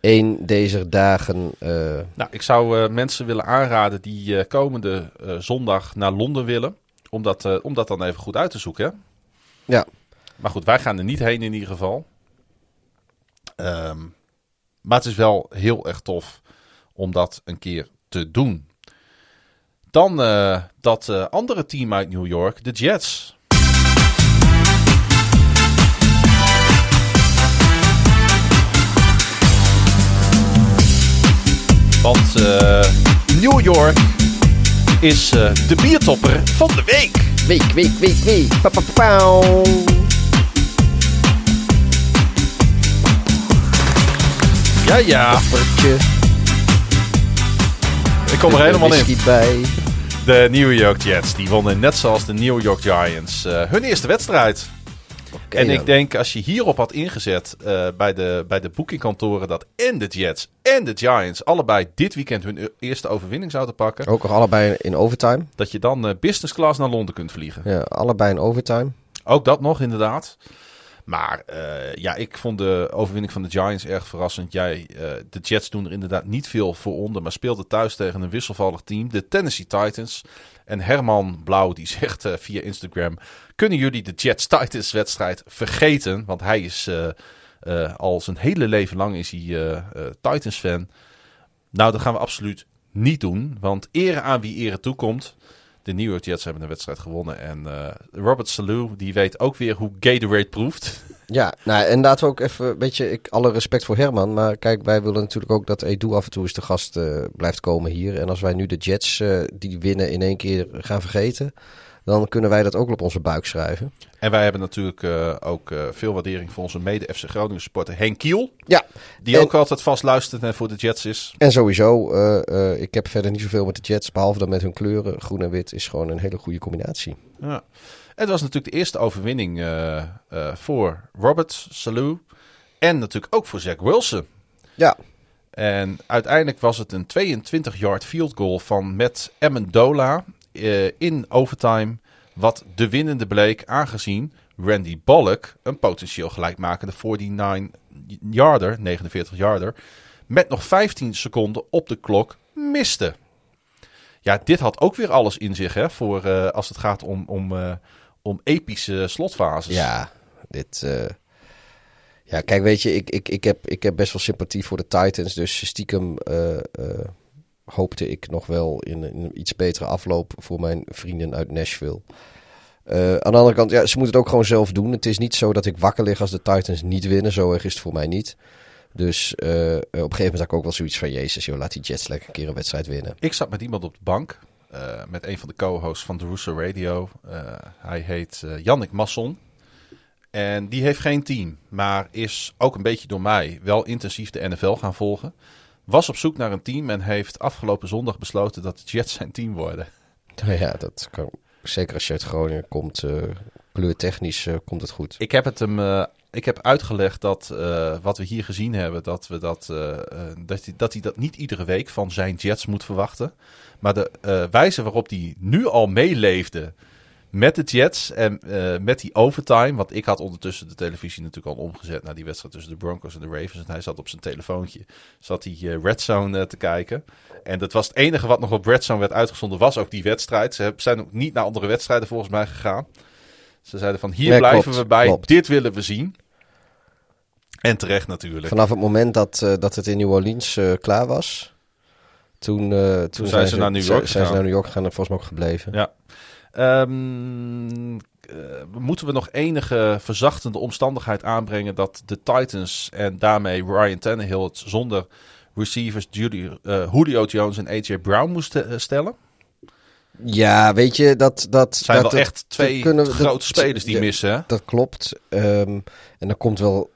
één deze dagen... eh, Nou, ik zou eh, mensen willen aanraden die eh, komende eh, zondag naar Londen willen. Om dat, eh, om dat dan even goed uit te zoeken. Hè? ja, Maar goed, wij gaan er niet heen in ieder geval. Ehm, maar het is wel heel erg tof om dat een keer te doen. Dan eh, dat eh, andere team uit New York, de Jets. Want eh, New York is de biertopper van de week. week, week, week, week. Pa, pa, pa. Ja, ja. Toppertje. Ik kom er helemaal in. Bij. De New York Jets, die wonnen net zoals de New York Giants eh, hun eerste wedstrijd. En dan. ik denk, als je hierop had ingezet eh, bij, de, bij de boekingkantoren... dat en de Jets en de Giants allebei dit weekend hun e- eerste overwinning zouden pakken... Ook nog allebei in overtime. dat je dan eh, business class naar Londen kunt vliegen. Ja, allebei in overtime. Ook dat nog, inderdaad. Maar eh, ja, ik vond de overwinning van de Giants erg verrassend. Jij, eh, de Jets doen er inderdaad niet veel voor onder, maar speelden thuis tegen een wisselvallig team, de Tennessee Titans. En Herman Blauw die zegt eh, via Instagram: kunnen jullie de Jets Titans wedstrijd vergeten? Want hij is al zijn hele leven lang is hij Titans fan. Nou, dat gaan we absoluut niet doen, want ere aan wie ere toekomt. De New York Jets hebben de wedstrijd gewonnen. En eh, Robert Salou, die weet ook weer hoe Gatorade proeft. Ja, nou, en laten we ook even, weet je, ik, alle respect voor Herman. Maar kijk, wij willen natuurlijk ook dat Edu af en toe eens de gast eh, blijft komen hier. En als wij nu de Jets eh, die winnen in één keer gaan vergeten, dan kunnen wij dat ook op onze buik schrijven. En wij hebben natuurlijk eh, ook eh, veel waardering voor onze mede-FC Groningen supporter Henk Kiel. Ja, Die En- ook altijd vast luistert en voor de Jets is. en sowieso, eh, ik heb verder niet zoveel met de Jets, behalve dan met hun kleuren. Groen en wit is gewoon een hele goede combinatie. Ja. En het was natuurlijk de eerste overwinning voor Robert Salou. En natuurlijk ook voor Zach Wilson. Ja, En uiteindelijk was het een 22-yard field goal van Matt Amendola in overtime. Wat de winnende bleek, aangezien Randy Bullock een potentieel gelijkmakende 49-yarder, 49-yarder, met nog 15 seconden op de klok miste. Ja, dit had ook weer alles in zich, hè, voor eh, als het gaat om, om, eh, om epische slotfases. ja, dit... eh, Ja, kijk, weet je, ik, ik, ik, heb, ik heb best wel sympathie voor de Titans. Dus stiekem eh, eh, hoopte ik nog wel in, een iets betere afloop voor mijn vrienden uit Nashville. Eh, aan de andere kant, ja, ze moeten het ook gewoon zelf doen. Het is niet zo dat ik wakker lig als de Titans niet winnen. Zo erg is het voor mij niet. Dus eh, op een gegeven moment had ik ook wel zoiets van... Jezus, joh, laat die Jets lekker een keer een wedstrijd winnen. Ik zat met iemand op de bank. eh, met een van de co-hosts van de Russo Radio. Hij heet Jannik Masson. En die heeft geen team. Maar is ook een beetje door mij wel intensief de NFL gaan volgen. Was op zoek naar een team. En heeft afgelopen zondag besloten dat de Jets zijn team worden. Nou ja, dat kan... Zeker als je uit Groningen komt, eh kleurtechnisch eh, komt het goed. Ik heb het hem. eh, ik heb uitgelegd dat wat we hier gezien hebben, dat, we dat, dat, hij, dat hij dat niet iedere week van zijn Jets moet verwachten. Maar de wijze waarop hij nu al meeleefde met de Jets en eh, met die overtime. Want ik had ondertussen de televisie natuurlijk al omgezet naar die wedstrijd tussen de Broncos en de Ravens. En hij zat op zijn telefoontje, zat hij eh, Red Zone eh, te kijken. En dat was het enige wat nog op Red Zone werd uitgezonden, was ook die wedstrijd. Ze zijn ook niet naar andere wedstrijden volgens mij gegaan. Ze zeiden van hier Nee, blijven klopt, we bij, klopt. dit willen we zien. En terecht natuurlijk. Vanaf het moment dat, dat het in New Orleans klaar was... Toen, toen, zijn ze naar New York Zijn, zijn ze naar New York gegaan en volgens mij ook gebleven. Ja. Ehm, eh, moeten we nog enige verzachtende omstandigheid aanbrengen dat de Titans en daarmee Ryan Tannehill het zonder receivers Judy, eh, Julio Jones en AJ Brown moesten eh, stellen? Ja, weet je, dat... dat Zijn dat, wel echt twee we- grote spelers die missen. Hè? Dat klopt. Ehm, en dan komt wel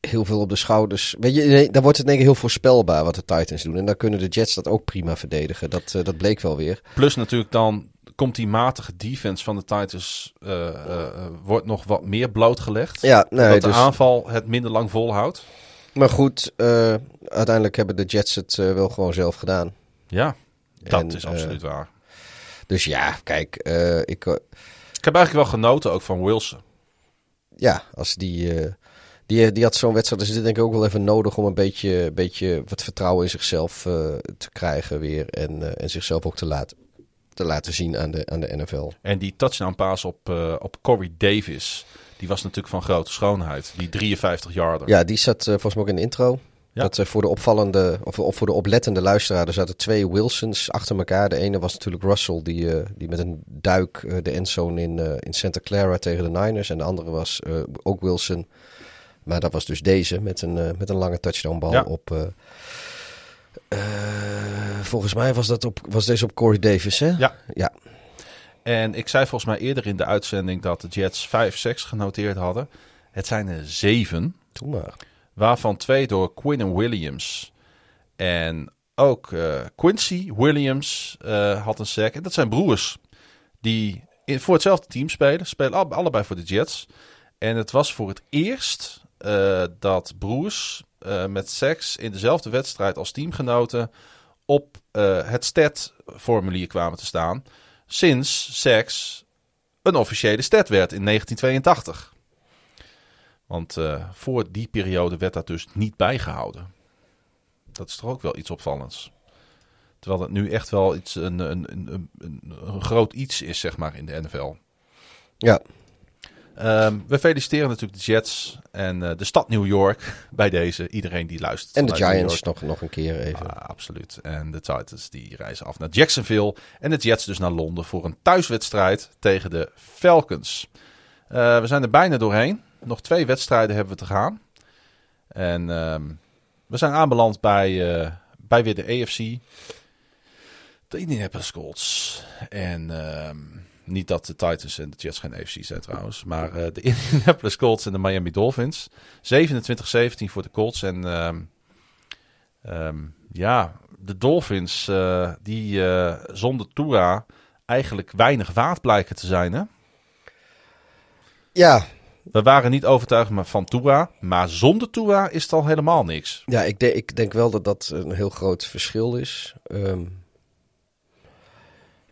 heel veel op de schouders. Weet je, nee, dan wordt het denk ik heel voorspelbaar wat de Titans doen. En dan kunnen de Jets dat ook prima verdedigen. Dat, dat bleek wel weer. Plus natuurlijk dan komt die matige defense van de Titans eh, eh, eh, wordt nog wat meer blootgelegd. Ja, nee, dat de dus, aanval het minder lang volhoudt. maar goed, uiteindelijk hebben de Jets het wel gewoon zelf gedaan. Ja, dat En, is absoluut waar. Dus ja, kijk, ik, Ik heb eigenlijk wel genoten ook van Wilson. ja, als die, die, die had zo'n wedstrijd, dus dit denk ik ook wel even nodig om een beetje, beetje wat vertrouwen in zichzelf te krijgen weer. En, en zichzelf ook te laten, te laten zien aan de, aan de NFL. En die touchdown pass op, eh, op Corey Davis, die was natuurlijk van grote schoonheid. Die 53 yarder. Ja, die zat eh, volgens mij ook in de intro. Ja. Dat eh, voor de opvallende, of, of voor de oplettende luisteraar, er zaten twee Wilsons achter elkaar. De ene was natuurlijk Russell, die, die met een duik de endzone in, in Santa Clara tegen de Niners. En de andere was ook Wilson. Maar dat was dus deze, met een, met een lange touchdownbal Ja. op... eh, volgens mij was, dat op, was deze op Corey Davis, hè? Ja. Ja, En ik zei volgens mij eerder in de uitzending dat de Jets 5 6 genoteerd hadden. Het zijn er zeven, toen maar. waarvan twee door Quinn Williams. En ook eh, Quincy Williams eh, had een sack. En dat zijn broers die in, voor hetzelfde team spelen. Spelen al- allebei voor de Jets. En het was voor het eerst dat broers eh, met seks in dezelfde wedstrijd als teamgenoten op eh, het stat-formulier kwamen te staan. Sinds seks een officiële stat werd in 1982. Want eh, voor die periode werd dat dus niet bijgehouden. Dat is toch ook wel iets opvallends. Terwijl het nu echt wel iets, een, een, een, een, een groot iets is, zeg maar, in de NFL. Ja, Ehm, we feliciteren natuurlijk de Jets en eh, de stad New York bij deze. Iedereen die luistert. en de Giants nog, nog een keer even. Ah, absoluut. En de Titans die reizen af naar Jacksonville. En de Jets dus naar Londen voor een thuiswedstrijd tegen de Falcons. Eh, we zijn er bijna doorheen. Nog twee wedstrijden hebben we te gaan. En ehm, we zijn aanbeland bij, eh, bij weer de AFC. De Indianapolis Colts. En ehm, niet dat de Titans en de Jets geen AFC zijn trouwens. Maar eh, de Indianapolis Colts en de Miami Dolphins. 27-17 voor de Colts. En ehm, ehm, ja, de Dolphins, eh, die eh, zonder Tua eigenlijk weinig waard blijken te zijn. Hè? Ja, We waren niet overtuigd van Tua, maar zonder Tua is het al helemaal niks. ja ik, de- ik denk wel dat dat een heel groot verschil is. Ehm,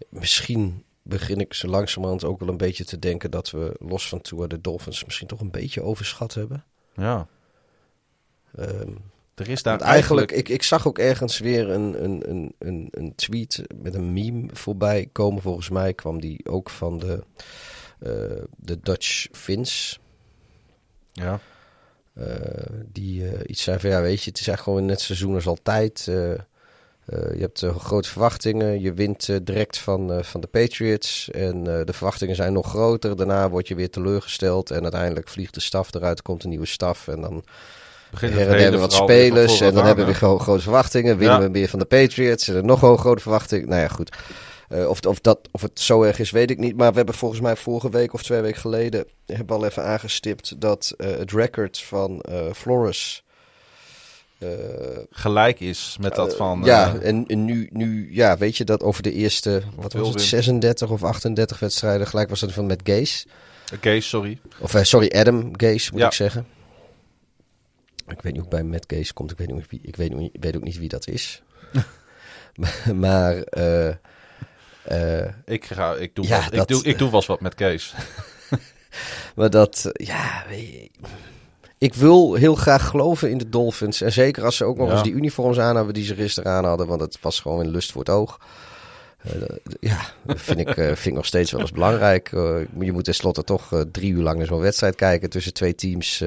misschien begin ik zo langzamerhand ook wel een beetje te denken dat we los van Tua de Dolphins misschien toch een beetje overschat hebben. Ja, Ehm, er is daar eigenlijk, ik, ik zag ook ergens weer een, een, een, een, een tweet met een meme voorbij komen. Volgens mij kwam die ook van de, eh, de Dutch Fins. Ja, eh, die eh, iets zei van, ja weet je, het is eigenlijk gewoon net seizoen als altijd. Eh, je hebt eh, grote verwachtingen. Je wint eh, direct van, van de Patriots. En de verwachtingen zijn nog groter. Daarna word je weer teleurgesteld. En uiteindelijk vliegt de staf eruit. Komt een nieuwe staf. En dan begint her het en der hele weer wat spelers. En dan aan, hebben we weer gro- grote verwachtingen. Winnen Ja. we weer van de Patriots. En dan nog een grote verwachting. Nou ja, goed. Of, of, dat, of het zo erg is, weet ik niet. Maar we hebben volgens mij vorige week of twee weken geleden... hebben we al even aangestipt dat het record van Flores... eh, gelijk is met dat van... ja, eh, en, en nu, nu, ja, weet je dat over de eerste, wat was het, Wilwin. 36 of 38 wedstrijden, gelijk was dat van met Gaze. Oké, sorry. Of eh, sorry, Adam Gaze moet Ja. ik zeggen. Ik weet niet hoe bij Matt Gaze komt. Ik weet, niet wie, ik weet, niet, weet ook niet wie dat is. maar eh, eh, Ik, ga, ik, doe Ja, wel, ik, doe, ik doe wel eens wat met Kees. Maar dat, eh, ja, weet je, ik wil heel graag geloven in de Dolphins. En zeker als ze ook nog Ja. eens die uniforms aan hebben die ze gisteren aan hadden. Want het was gewoon een lust voor het oog. Eh, ja, dat vind ik, eh, vind ik nog steeds wel eens belangrijk. Eh, je moet tenslotte toch drie uur lang naar zo'n wedstrijd kijken tussen twee teams.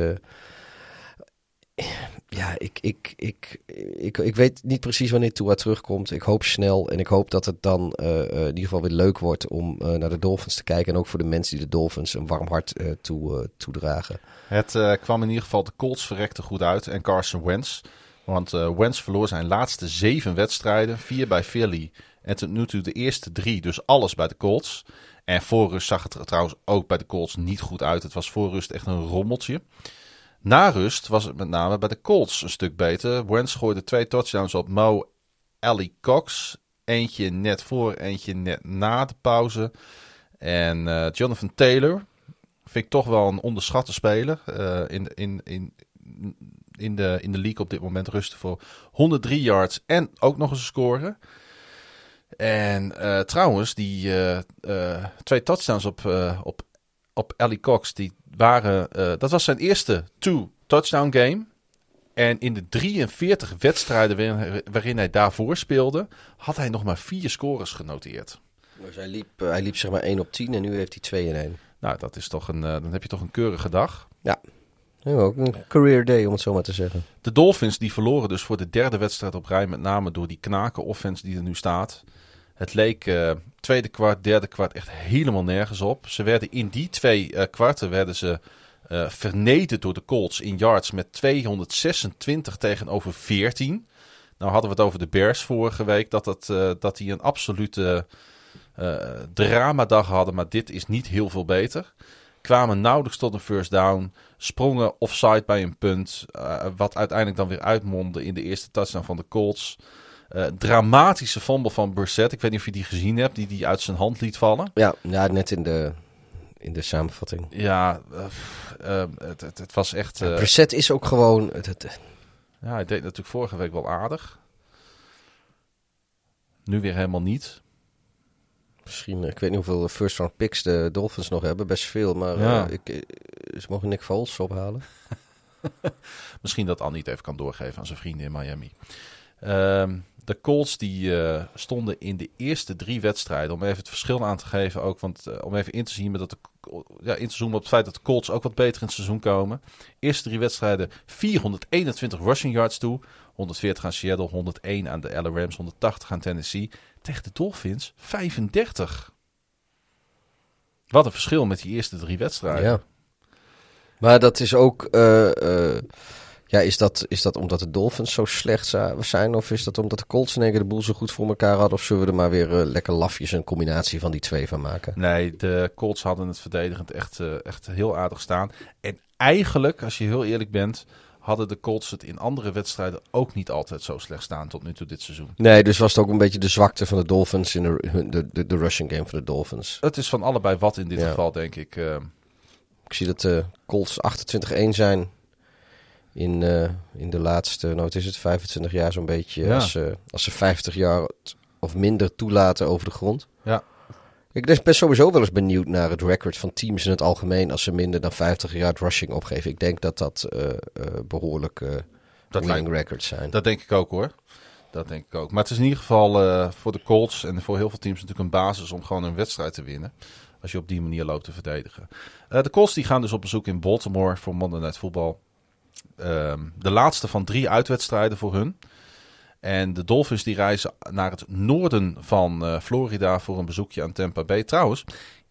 Ja, ik, ik, ik, ik, ik weet niet precies wanneer Tua terugkomt. Ik hoop snel en ik hoop dat het dan eh, eh, in ieder geval weer leuk wordt om eh, naar de Dolphins te kijken. En ook voor de mensen die de Dolphins een warm hart toe, toedragen. Het kwam in ieder geval, de Colts verrekte goed uit en Carson Wentz. Want Wentz verloor zijn laatste zeven wedstrijden, vier bij Philly en tot nu toe de eerste drie, dus alles bij de Colts. En voor rust zag het er trouwens ook bij de Colts niet goed uit. Het was voor rust echt een rommeltje. Na rust was het met name bij de Colts een stuk beter. Wentz gooide twee touchdowns op Mo Ellie Cox. Eentje net voor, eentje net na de pauze. En eh, Jonathan Taylor, vind ik toch wel een onderschatte speler. eh, in, in, in, in, de, in de league op dit moment rusten voor 103 yards en ook nog eens scoren. En eh, trouwens, die twee touchdowns op, op, op Ellie Cox, die waren, eh, dat was zijn eerste two-touchdown game. En in de 43 wedstrijden waarin, waarin hij daarvoor speelde, had hij nog maar vier scores genoteerd. Dus hij liep, eh, hij liep zeg maar 1 op 10 en nu heeft hij 2 in 1. Nou, dat is toch een, eh, dan heb je toch een keurige dag. Ja, ook een career day om het zo maar te zeggen. De Dolphins die verloren dus voor de derde wedstrijd op rij, met name door die knaken offense die er nu staat. Het leek eh, tweede kwart, derde kwart echt helemaal nergens op. Ze werden in die twee eh, kwarten werden ze eh, vernederd door de Colts in yards met 226 tegenover 14. Nou hadden we het over de Bears vorige week, dat, eh, dat die een absolute dramadag hadden. Maar dit is niet heel veel beter. Kwamen nauwelijks tot een first down. Sprongen offside bij een punt. wat uiteindelijk dan weer uitmondde in de eerste touchdown van de Colts. Eh, dramatische fumble van Burset. Ik weet niet of je die gezien hebt, die die uit zijn hand liet vallen. Ja, ja net in de, in de samenvatting. Ja, eh, eh, het, het, het was echt... eh, Preset is ook gewoon... Het, het- ja, hij deed natuurlijk vorige week wel aardig. Nu weer helemaal niet. misschien, ik weet niet hoeveel first round picks de Dolphins nog hebben. Best veel, maar Ja. ik, ze mogen Nick Foles ophalen. Misschien dat Annie het even kan doorgeven aan zijn vrienden in Miami. Ehm, de Colts die eh, stonden in de eerste drie wedstrijden, om even het verschil aan te geven ook, want eh, om even in te zien met dat ja, in te zoomen op het feit dat de Colts ook wat beter in het seizoen komen. Eerste drie wedstrijden 421 rushing yards toe, 140 aan Seattle, 101 aan de LA Rams, 180 aan Tennessee. Tegen de Dolphins 35. Wat een verschil met die eerste drie wedstrijden. Ja. Maar dat is ook... eh, ja, is dat, is dat omdat de Dolphins zo slecht zijn? Of is dat omdat de Colts in één keer de boel zo goed voor elkaar hadden? Of zullen we er maar weer eh, lekker lafjes een combinatie van die twee van maken? Nee, de Colts hadden het verdedigend echt, eh, echt heel aardig staan. En eigenlijk, als je heel eerlijk bent, hadden de Colts het in andere wedstrijden ook niet altijd zo slecht staan tot nu toe dit seizoen. Nee, dus was het ook een beetje de zwakte van de Dolphins in de, de, de, de rushing game van de Dolphins. Het is van allebei wat in dit Ja. geval, denk ik. Eh, Ik zie dat de Colts 28-1 zijn in, eh, in de laatste, nou wat is het, 25 jaar zo'n beetje. Ja. Als, ze, als ze 50 jaar of minder toelaten over de grond. Ja. Ik ben sowieso wel eens benieuwd naar het record van teams in het algemeen als ze minder dan 50 jaar rushing opgeven. Ik denk dat dat eh, eh, behoorlijk eh dat, winning lijkt- records zijn. dat denk ik ook hoor. Dat denk ik ook. Maar het is in ieder geval eh, voor de Colts en voor heel veel teams natuurlijk een basis om gewoon een wedstrijd te winnen. Als je op die manier loopt te verdedigen. Eh, de Colts die gaan dus op bezoek in Baltimore voor Monday Night Football. Ehm, de laatste van drie uitwedstrijden voor hun. En de Dolphins die reizen naar het noorden van eh, Florida voor een bezoekje aan Tampa Bay. Trouwens,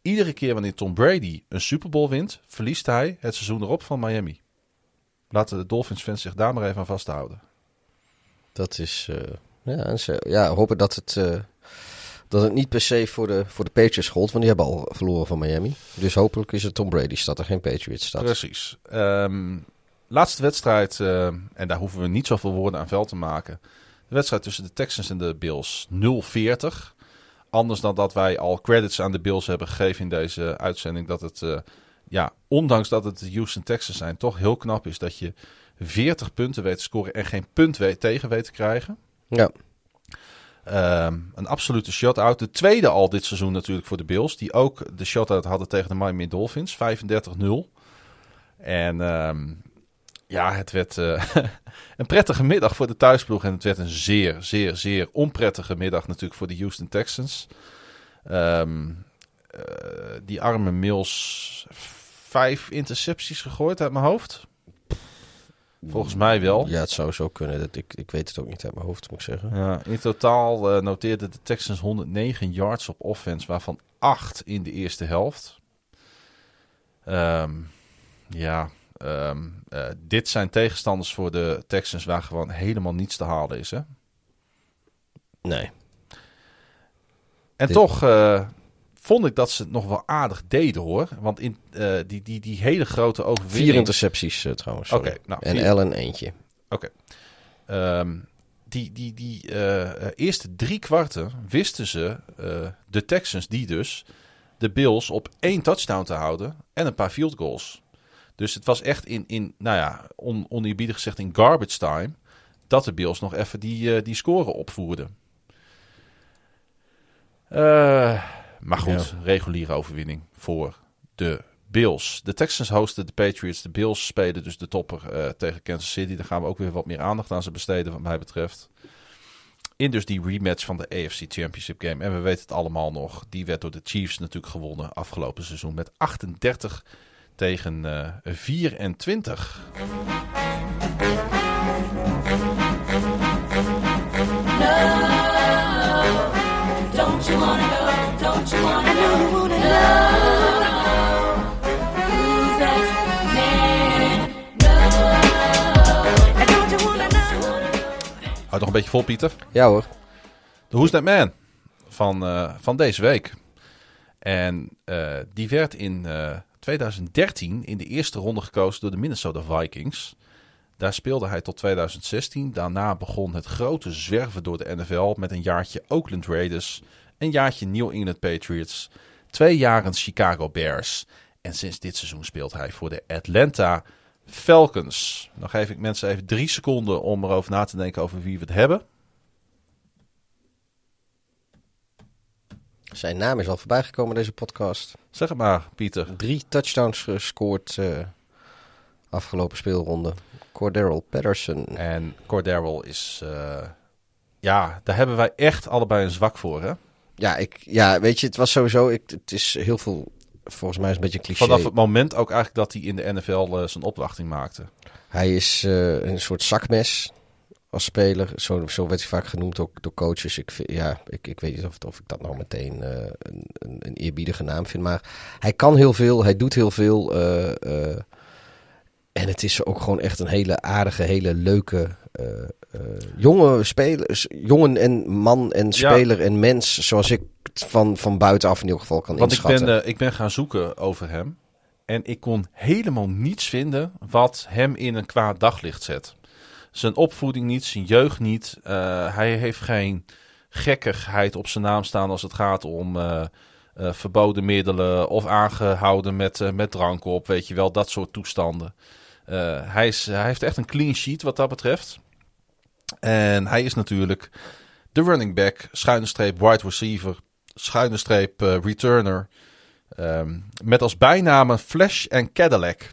iedere keer wanneer Tom Brady een Super Bowl wint, verliest hij het seizoen erop van Miami. Laten de Dolphins fans zich daar maar even aan vasthouden. Dat is, eh, ja, ze, ja, hopen dat het, eh, dat het niet per se voor de, voor de Patriots gold, want die hebben al verloren van Miami. Dus hopelijk is het Tom Brady stad en geen Patriots stad. Precies. Ehm, laatste wedstrijd, eh, en daar hoeven we niet zoveel woorden aan vuil te maken. De wedstrijd tussen de Texans en de Bills 0-40. Anders dan dat wij al credits aan de Bills hebben gegeven in deze uitzending. Dat het, eh, ja, ondanks dat het de Houston Texans zijn, toch heel knap is dat je 40 punten weet te scoren en geen punt weet, tegen weet te krijgen. Ja, Ehm, een absolute shutout. De tweede al dit seizoen natuurlijk voor de Bills. Die ook de shutout hadden tegen de Miami Dolphins. 35-0. En ehm, ja, het werd eh, een prettige middag voor de thuisploeg. En het werd een zeer, zeer, zeer onprettige middag natuurlijk voor de Houston Texans. Ehm, eh, die arme Mills vijf intercepties gegooid uit mijn hoofd. Volgens mij wel. ja het zou zo kunnen. Dat, ik, ik weet het ook niet uit mijn hoofd, moet ik zeggen. Ja, in totaal eh, noteerden de Texans 109 yards op offense, waarvan 8 in de eerste helft. Ehm, ja, ehm, eh, dit zijn tegenstanders voor de Texans waar gewoon helemaal niets te halen is. Hè? Nee. En Dit- toch eh, vond ik dat ze het nog wel aardig deden hoor. Want in eh, die, die, die hele grote overwinning... Vier intercepties trouwens. Oké, nou, en Allen eentje. Ehm, die die, die eerste drie kwarten wisten ze, de Texans die dus, de Bills op één touchdown te houden en een paar field goals. Dus het was echt in, in nou ja, on, oneerbiedig gezegd in garbage time, dat de Bills nog even die, eh, die score opvoerden. Eh, maar goed, reguliere overwinning voor de Bills. De Texans hosten de Patriots. De Bills spelen dus de topper eh, tegen Kansas City. Daar gaan we ook weer wat meer aandacht aan ze besteden, wat mij betreft. In dus die rematch van de AFC Championship Game. En we weten het allemaal nog. Die werd door de Chiefs natuurlijk gewonnen afgelopen seizoen met 38 tegen eh 24. Don't you wanna know? Don't you wanna know? You wanna know who's that man? No. And don't you wanna know? Houd nog een beetje vol, Pieter. Ja hoor. De Who's That Man van, eh, van deze week. En eh, die werd in 2013 in de eerste ronde gekozen door de Minnesota Vikings. Daar speelde hij tot 2016. Daarna begon het grote zwerven door de NFL met een jaartje Oakland Raiders, een jaartje New England Patriots, twee jaren Chicago Bears. En sinds dit seizoen speelt hij voor de Atlanta Falcons. Dan geef ik mensen even drie seconden om erover na te denken over wie we het hebben. Zijn naam is al voorbij gekomen deze podcast. Zeg het maar, Pieter. Drie touchdowns gescoord eh, afgelopen speelronde. Cordero Patterson. En Cordero is... eh, ja, daar hebben wij echt allebei een zwak voor, hè? Ja, ik, ja, weet je, het was sowieso... Ik, het is heel veel... Volgens mij is het een beetje een cliché. Vanaf het moment ook eigenlijk dat hij in de NFL eh, zijn opwachting maakte. Hij is een soort zakmes als speler. Zo, zo werd hij vaak genoemd ook door coaches. Ik, vind- ja, ik, ik weet niet of, of ik dat nou meteen eh, een, een, een eerbiedige naam vind. Maar hij kan heel veel. Hij doet heel veel. eh, eh, en het is ook gewoon echt een hele aardige, hele leuke... jonge speler, jongen en man en speler en mens, zoals ik van, van buitenaf in ieder geval kan Want ik inschatten. ben, eh, ik ben gaan zoeken over hem. En ik kon helemaal niets vinden wat hem in een kwaad daglicht zet. Zijn opvoeding niet, zijn jeugd niet. Eh, hij heeft geen gekkigheid op zijn naam staan als het gaat om eh, eh, verboden middelen of aangehouden met, met drank op. Weet je wel, dat soort toestanden. Hij, is, hij heeft echt een clean sheet wat dat betreft. En hij is natuurlijk de running back, schuine streep wide receiver, schuine streep returner. Ehm, met als bijnamen Flash en Cadillac.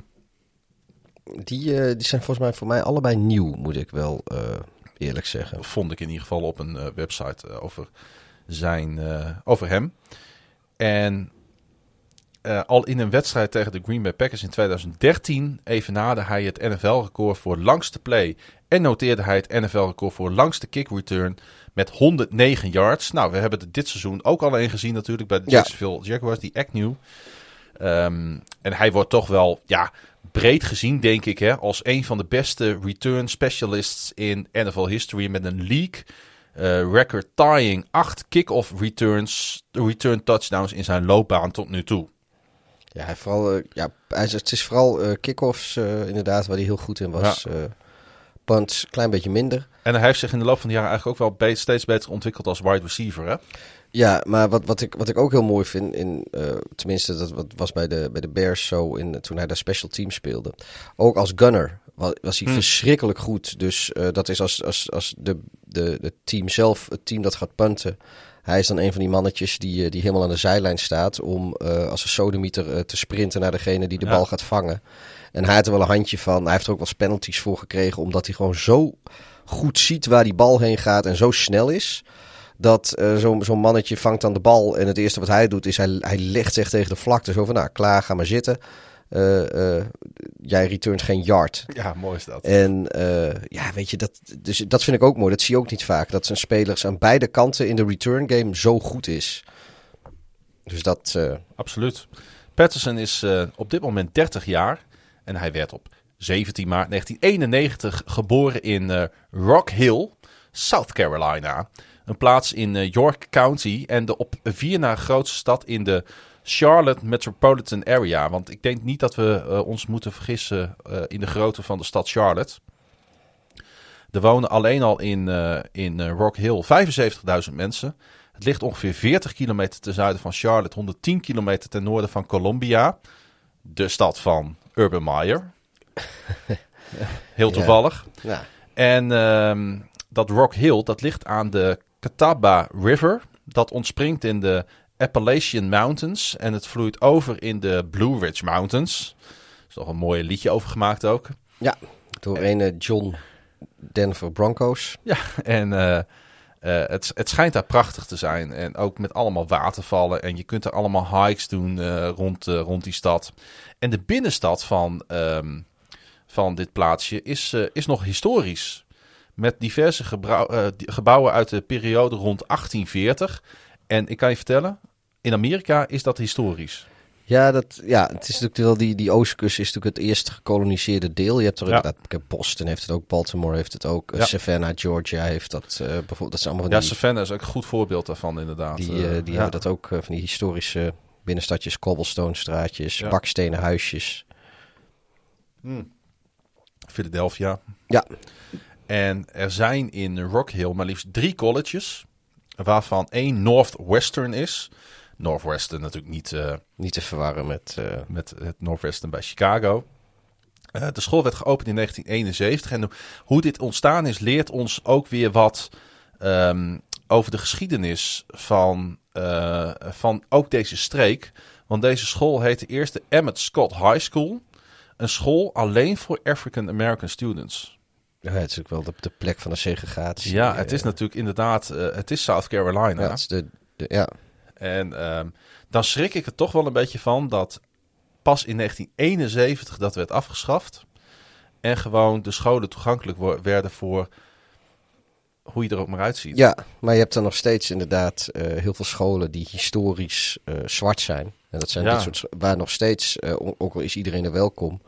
Die, eh, die zijn volgens mij voor mij allebei nieuw, moet ik wel eh, eerlijk zeggen. Vond ik in ieder geval op een eh, website over, zijn, over hem. En al in een wedstrijd tegen de Green Bay Packers in 2013 evenaarde hij het NFL-record voor langste play. En noteerde hij het NFL-record voor langste kick return met 109 yards. Nou, we hebben het dit seizoen ook al een gezien natuurlijk bij de Ja. Jacksonville Jaguars, die Agnew. Ehm en hij wordt toch wel ja, breed gezien, denk ik, hè, als een van de beste return specialists in NFL history. Met een league eh, record tying 8 kick-off returns, return touchdowns in zijn loopbaan tot nu toe. Ja, hij vooral, eh, ja, het is vooral eh kick-offs inderdaad waar hij heel goed in was. Eh punts, klein beetje minder. En hij heeft zich in de loop van de jaren eigenlijk ook wel steeds beter ontwikkeld als wide receiver. Hè? Ja, maar wat, wat, ik, wat ik ook heel mooi vind, in, eh, tenminste dat wat was bij de, bij de Bears zo in, toen hij daar special team speelde. Ook als gunner was, was hij Hmm. verschrikkelijk goed. Dus eh, dat is als, als, als de, de, de team zelf, het team dat gaat punten. Hij is dan een van die mannetjes die, eh, die helemaal aan de zijlijn staat om als een sodemieter te sprinten naar degene die de Ja. bal gaat vangen. En hij had er wel een handje van. Hij heeft er ook wel eens penalties voor gekregen, omdat hij gewoon zo goed ziet waar die bal heen gaat en zo snel is. Dat eh, zo'n zo'n mannetje vangt dan de bal en het eerste wat hij doet is hij, hij legt zich tegen de vlakte. Zo van, nou klaar, ga maar zitten. Eh, eh, jij returnt geen yard. Ja, mooi is dat. En ja, weet je, dat, dus dat vind ik ook mooi. Dat zie je ook niet vaak. Dat zijn spelers aan beide kanten in de return game zo goed is. Dus dat, Absoluut. Patterson is op dit moment 30 jaar en hij werd op 17 maart 1991 geboren in Rock Hill, South Carolina. Een plaats in eh, York County en de op vier na grootste stad in de Charlotte Metropolitan Area. Want ik denk niet dat we eh, ons moeten vergissen eh, in de grootte van de stad Charlotte. Er wonen alleen al in, in Rock Hill 75.000 mensen. Het ligt ongeveer 40 kilometer ten zuiden van Charlotte, 110 kilometer ten noorden van Columbia. De stad van Urban Meyer. Heel toevallig. ja, En ehm, dat Rock Hill, dat ligt aan de Catawba River. Dat ontspringt in de Appalachian Mountains. En het vloeit over in de Blue Ridge Mountains. Er is nog een mooi liedje over gemaakt ook. ja, door een eh, John Denver Broncos. Ja, en eh, eh, het, het schijnt daar prachtig te zijn. En ook met allemaal watervallen. En je kunt er allemaal hikes doen rond, rond die stad. En de binnenstad van, ehm, van dit plaatsje is, is nog historisch. Met diverse eh, gebouwen uit de periode rond 1840. En ik kan je vertellen, in Amerika is dat historisch. Ja, dat, ja, het is natuurlijk wel die, die oostkust is natuurlijk het eerst gekoloniseerde deel. Je hebt er Ja. Boston heeft het ook, Baltimore heeft het ook, eh, Ja. Savannah, Georgia heeft dat eh, bijvoorbeeld. Dat zijn allemaal Ja, die, Savannah is ook een goed voorbeeld daarvan inderdaad. die, die ja. hebben dat ook, van die historische binnenstadjes, cobblestone straatjes, Ja. bakstenen huisjes. Philadelphia. Ja, En er zijn in Rock Hill maar liefst drie colleges, waarvan één Northwestern is. Northwestern natuurlijk niet eh, niet te verwarren met... eh, met het Northwestern bij Chicago. Eh, de school werd geopend in 1971 en hoe dit ontstaan is leert ons ook weer wat ehm, over de geschiedenis van, van ook deze streek. Want deze school heette eerst de Emmett Scott High School. Een school alleen voor African American students. Ja, het is ook wel de, de plek van de segregatie. Ja, het is eh, natuurlijk inderdaad, eh, het is South Carolina. ja, is de, de, ja, En ehm, dan schrik ik er toch wel een beetje van dat pas in 1971 dat werd afgeschaft. En gewoon de scholen toegankelijk werden voor hoe je er ook maar uitziet. Ja, maar je hebt dan nog steeds inderdaad eh, heel veel scholen die historisch zwart zijn. En dat zijn Ja. dit soort waar nog steeds, o- ook al is iedereen er welkom,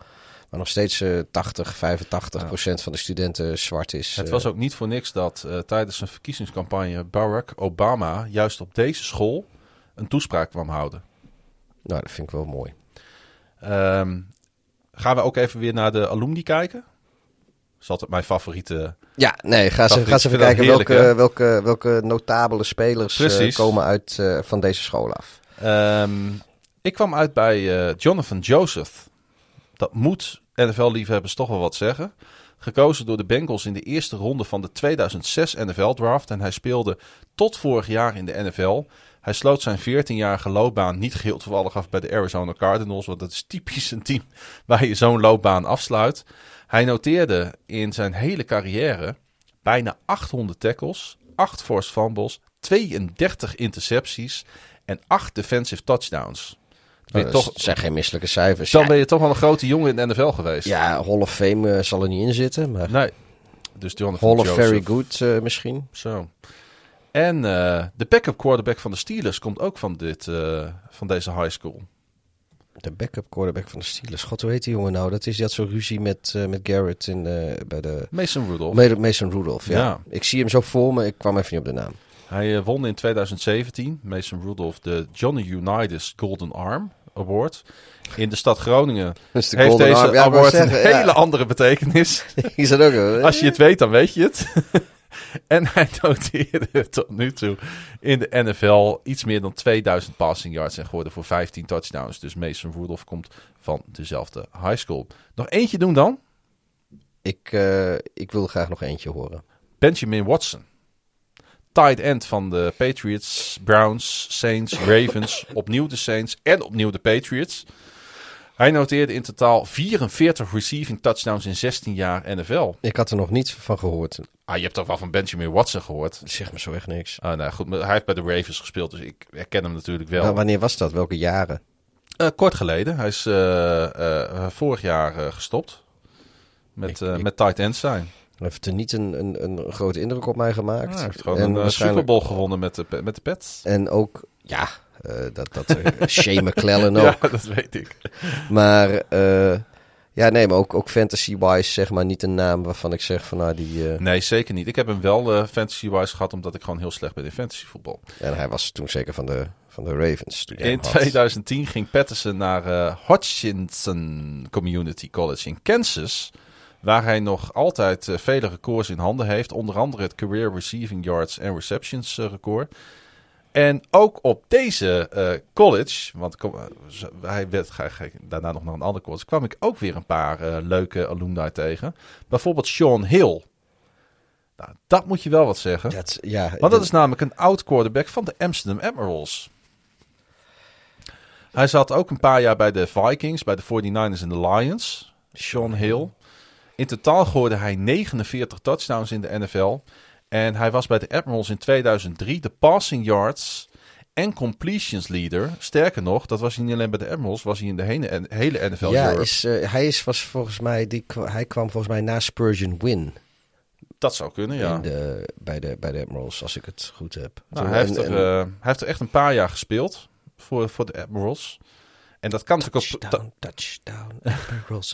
maar nog steeds eh 80, 85 Ja. procent van de studenten zwart is. Het eh, was ook niet voor niks dat eh, tijdens een verkiezingscampagne Barack Obama juist op deze school een toespraak kwam houden. Nou, dat vind ik wel mooi. Ehm, gaan we ook even weer naar de alumni kijken? Dat is altijd mijn favoriete. Ja, nee, ga eens, ga eens even kijken welke, welke, welke notabele spelers eh, Precies. komen uit eh, van deze school af. Ehm, ik kwam uit bij eh, Jonathan Joseph. Dat moet NFL-liefhebbers toch wel wat zeggen. Gekozen door de Bengals in de eerste ronde van de 2006 NFL-draft. En hij speelde tot vorig jaar in de NFL. Hij sloot zijn 14-jarige loopbaan niet geheel toevallig af bij de Arizona Cardinals. Want dat is typisch een team waar je zo'n loopbaan afsluit. Hij noteerde in zijn hele carrière bijna 800 tackles, 8 forced fumbles, 32 intercepties en 8 defensive touchdowns. Eh, toch, dat zijn geen misselijke cijfers. dan ja, ben je toch wel een grote jongen in de NFL geweest. ja, Hall of Fame eh, zal er niet in zitten, maar Nee. Dus Hall of. Very Good eh, misschien. Zo. En de backup quarterback van de Steelers komt ook van, dit, van deze high school. De backup quarterback van de Steelers. God, hoe heet die jongen nou? Dat is had zo'n ruzie met, met Garrett in, bij de... Mason Rudolph. Mason Mason Rudolph, ja. Ja. Ik zie hem zo voor me, ik kwam even niet op de naam. Hij eh, won in 2017, Mason Rudolph, de Johnny Unitas Golden Arm Award. In de stad Groningen Dus de heeft deze ja, award een ja. hele andere betekenis. Is dat ook Als je het weet, dan weet je het. en hij noteerde tot nu toe in de NFL iets meer dan 2000 passing yards en geworden voor 15 touchdowns. Dus Mason Rudolph komt van dezelfde high school. Nog eentje doen dan. Ik, eh, ik wil graag nog eentje horen. Benjamin Watson. Tight end van de Patriots, Browns, Saints, Ravens. opnieuw de Saints en opnieuw de Patriots. Hij noteerde in totaal 44 receiving touchdowns in 16 jaar NFL. Ik had er nog niets van gehoord. Ah, je hebt toch wel van Benjamin Watson gehoord? Zeg me zo echt niks. Ah, nou goed, maar hij heeft bij de Ravens gespeeld, dus ik herken hem natuurlijk wel. Wa- wanneer was dat? Welke jaren? Eh, kort geleden. Hij is eh, eh, vorig jaar gestopt. Met, Ik- ik- met tight end zijn. Heeft er niet een, een, een grote indruk op mij gemaakt. hij heeft gewoon En een eh, waarschijnlijk- Super Bowl gewonnen met de, met de Pets. En ook, ja, eh, dat, dat eh, Shea McClellan ook. Ja, dat weet ik. Maar ja, nee, maar ook, ook fantasy-wise zeg maar niet een naam waarvan ik zeg van nou die... Nee, zeker niet. Ik heb hem wel fantasy-wise gehad, omdat ik gewoon heel slecht ben in fantasy voetbal. En hij was toen zeker van de, van de Ravens. In hem had. 2010 ging Patterson naar Hutchinson Community College in Kansas. Waar hij nog altijd eh, vele records in handen heeft. Onder andere het career receiving yards en receptions eh, record. En ook op deze eh, college, want kom, hij werd ga- ga- daarna nog naar een ander college, kwam ik ook weer een paar leuke alumni tegen. Bijvoorbeeld Sean Hill. Nou, dat moet je wel wat zeggen. Want dat is namelijk een oud quarterback van de Amsterdam Admirals. Hij zat ook een paar jaar bij de Vikings, bij de 49ers en de Lions. Sean Hill. In totaal gooide hij 49 touchdowns in de NFL. En hij was bij de Admirals in 2003 de passing yards en completions leader. Sterker nog, dat was hij niet alleen bij de Admirals, was hij in de hele, hele NFL ja, is, eh, hij is, was volgens mij, die, hij kwam volgens mij na Spurgeon Win Dat zou kunnen, ja. in de, bij, de, bij de Admirals, als ik het goed heb. Nou, Toen- hij, heeft en- er, en- eh, hij heeft er echt een paar jaar gespeeld voor, voor de Admirals. En dat kan, natuurlijk ook, touchdown,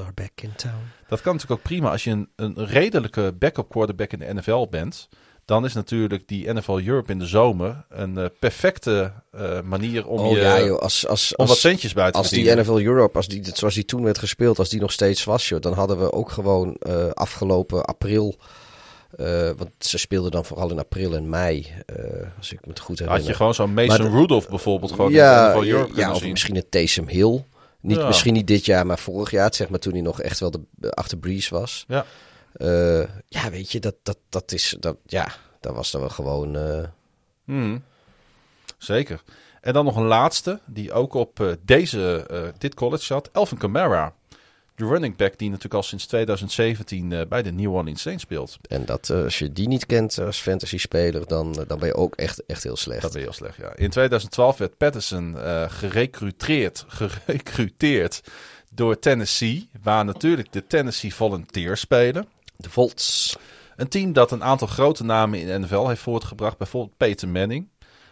are back in town. dat kan natuurlijk ook prima als je een, een redelijke backup quarterback in de NFL bent. Dan is natuurlijk die NFL Europe in de zomer een eh, perfecte eh, manier om, oh je, ja joh, als, als, om als, wat centjes bij te als die verdienen. NFL Europe, als die, zoals die toen werd gespeeld, als die nog steeds was, joh, dan hadden we ook gewoon eh, afgelopen april, eh, want ze speelden dan vooral in april en mei, eh, als ik me het goed herinner. Had je gewoon zo'n Mason Maar Rudolph bijvoorbeeld gewoon ja, in Europe ja, of zien. misschien een Taysom Hill. Niet, Ja. Misschien niet dit jaar, maar vorig jaar, zeg maar, toen hij nog echt wel de, achter Breeze was. Ja. Eh, ja, weet je, dat, dat, dat is, dat, ja, dat was dan wel gewoon... Mhm. Zeker. En dan nog een laatste, die ook op deze, dit college zat. Elvin Kamara. De running back die natuurlijk al sinds 2017 eh, bij de New Orleans Saints speelt. en dat, eh, als je die niet kent als fantasy-speler, dan, eh, dan ben je ook echt, echt heel slecht. Dat ben je heel slecht, ja. In 2012 werd Patterson gerecruiteerd, gerecruiteerd door Tennessee. Waar natuurlijk de Tennessee Volunteers spelen. De Volts. Een team dat een aantal grote namen in de NFL heeft voortgebracht. Bijvoorbeeld Peyton Manning.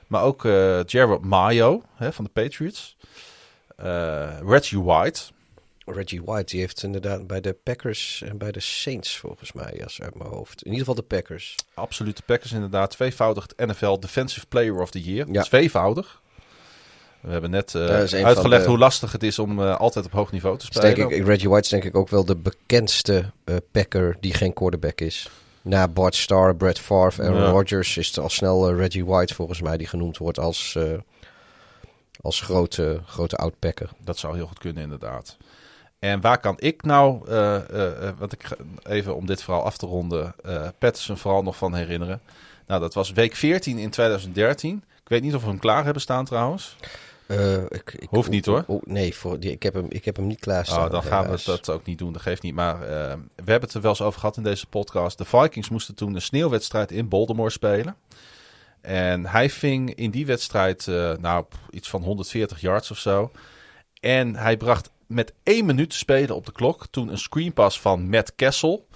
Maar ook Jared Mayo hè, van de Patriots. Reggie White. Reggie White, die heeft inderdaad bij de Packers en bij de Saints, volgens mij, als uit mijn hoofd. In ieder geval de Packers. Absolute Packers inderdaad. Tweevoudig NFL Defensive Player of the Year. Ja. Tweevoudig. We hebben net eh, uitgelegd de- hoe lastig het is om eh, altijd op hoog niveau te Dus spelen. denk ik, Reggie White is denk ik ook wel de bekendste eh Packer die geen quarterback is. Na Bart Starr, Brett Favre en Ja. Rodgers is het al snel Reggie White volgens mij die genoemd wordt als, als grote, grote oud-Packer. Dat zou heel goed kunnen, inderdaad. En waar kan ik nou, eh, eh, eh, want ik ga even om dit verhaal af te ronden, eh Patterson vooral nog van herinneren. Nou, dat was week 14 in 2013. Ik weet niet of we hem klaar hebben staan trouwens. Ik, ik, Hoeft niet, hoor. oh, nee, voor, die, ik, heb hem, ik heb hem niet klaarstaan. Oh, dan gaan we dat ook niet doen, dat geeft niet. Maar we hebben het er wel eens over gehad in deze podcast. De Vikings moesten toen een sneeuwwedstrijd in Baltimore spelen. En hij ving in die wedstrijd nou, iets van 140 yards of zo. En hij bracht met één minuut te spelen op de klok toen een screenpass van Matt Kessel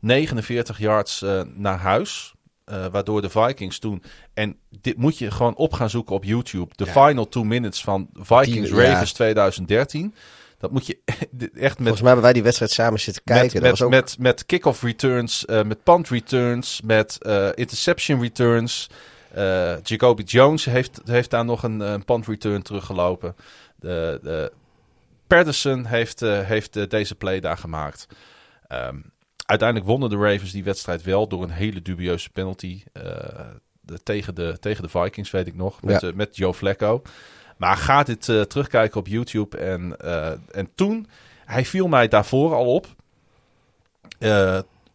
49 yards eh, naar huis. Eh, waardoor de Vikings toen. En dit moet je gewoon op gaan zoeken op YouTube. De final two minutes van Vikings Die- ja. Ravens 2013. Dat moet je echt met Volgens mij hebben wij die wedstrijd samen zitten kijken. met, dat met, ook... met, met kick-off returns, eh, met punt returns, met interception returns. Jacoby Jones heeft, heeft daar nog een, een punt return teruggelopen. De, de Patterson heeft, eh, heeft eh, deze play daar gemaakt. Ehm, uiteindelijk wonnen de Ravens die wedstrijd wel door een hele dubieuze penalty. eh, de, tegen, de, tegen de Vikings, weet ik nog. Met, Ja. met Joe Flacco. Maar ga dit terugkijken op YouTube. En, eh, en toen, hij viel mij daarvoor al op.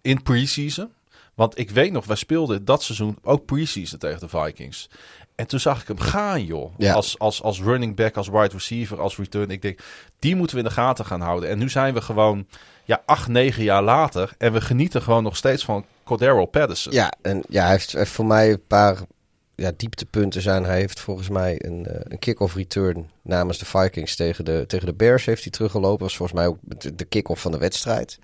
in preseason. Want ik weet nog, wij speelden dat seizoen ook preseason tegen de Vikings. En toen zag ik hem gaan, joh. Ja. Als, als, als running back, als wide receiver, als return. Ik denk, die moeten we in de gaten gaan houden. En nu zijn we gewoon, ja, acht, negen jaar later. En we genieten gewoon nog steeds van Cordero Patterson. Ja, en ja, hij heeft, voor mij een paar ja, dieptepunten zijn. Hij heeft volgens mij een, eh, een kick-off return namens de Vikings tegen de, tegen de Bears heeft hij teruggelopen. Dat was volgens mij ook de, de kick-off van de wedstrijd.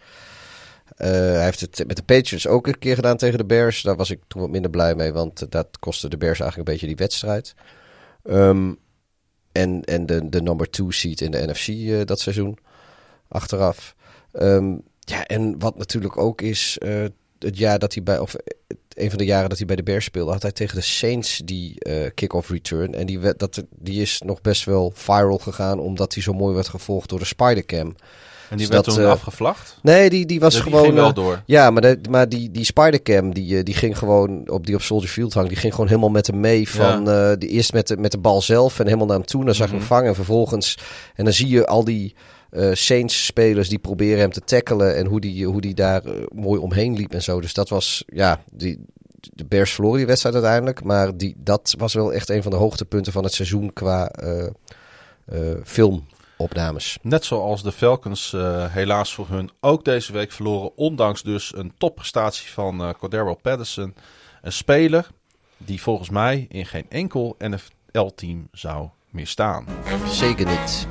Eh, hij heeft het met de Patriots ook een keer gedaan tegen de Bears. Daar was ik toen wat minder blij mee, want eh, dat kostte de Bears eigenlijk een beetje die wedstrijd. Ehm, en, en de, de number two seat in de NFC eh, dat seizoen achteraf. Ehm, ja, en wat natuurlijk ook is, het jaar dat hij bij, of een van de jaren dat hij bij de Bears speelde, had hij tegen de Saints die eh kick-off return. En die, dat, die is nog best wel viral gegaan, omdat hij zo mooi werd gevolgd door de Spidercam. En die dus werd dat, toen eh, afgevlacht. Nee, die, die was Dus die gewoon. ging wel eh, door. ja, maar, de, maar die, die Spidercam, die, eh, die ging gewoon op die op Soldier Field hangt, die ging gewoon helemaal met hem mee. Van eh, de, eerst met de, met de bal zelf en helemaal naar hem toe. Dan zag Mhm. hem vangen en vervolgens. En dan zie je al die Saints-spelers die proberen hem te tackelen. En hoe die, hoe die daar mooi omheen liep en zo. Dus dat was, ja, die, de Bears verloren die wedstrijd uiteindelijk. Maar die, dat was wel echt een van de hoogtepunten van het seizoen qua eh, filmopnames. Net zoals de Falcons eh, helaas voor hun ook deze week verloren. Ondanks dus een topprestatie van eh Cordero Patterson. Een speler die volgens mij in geen enkel NFL-team zou meer staan. Zeker niet.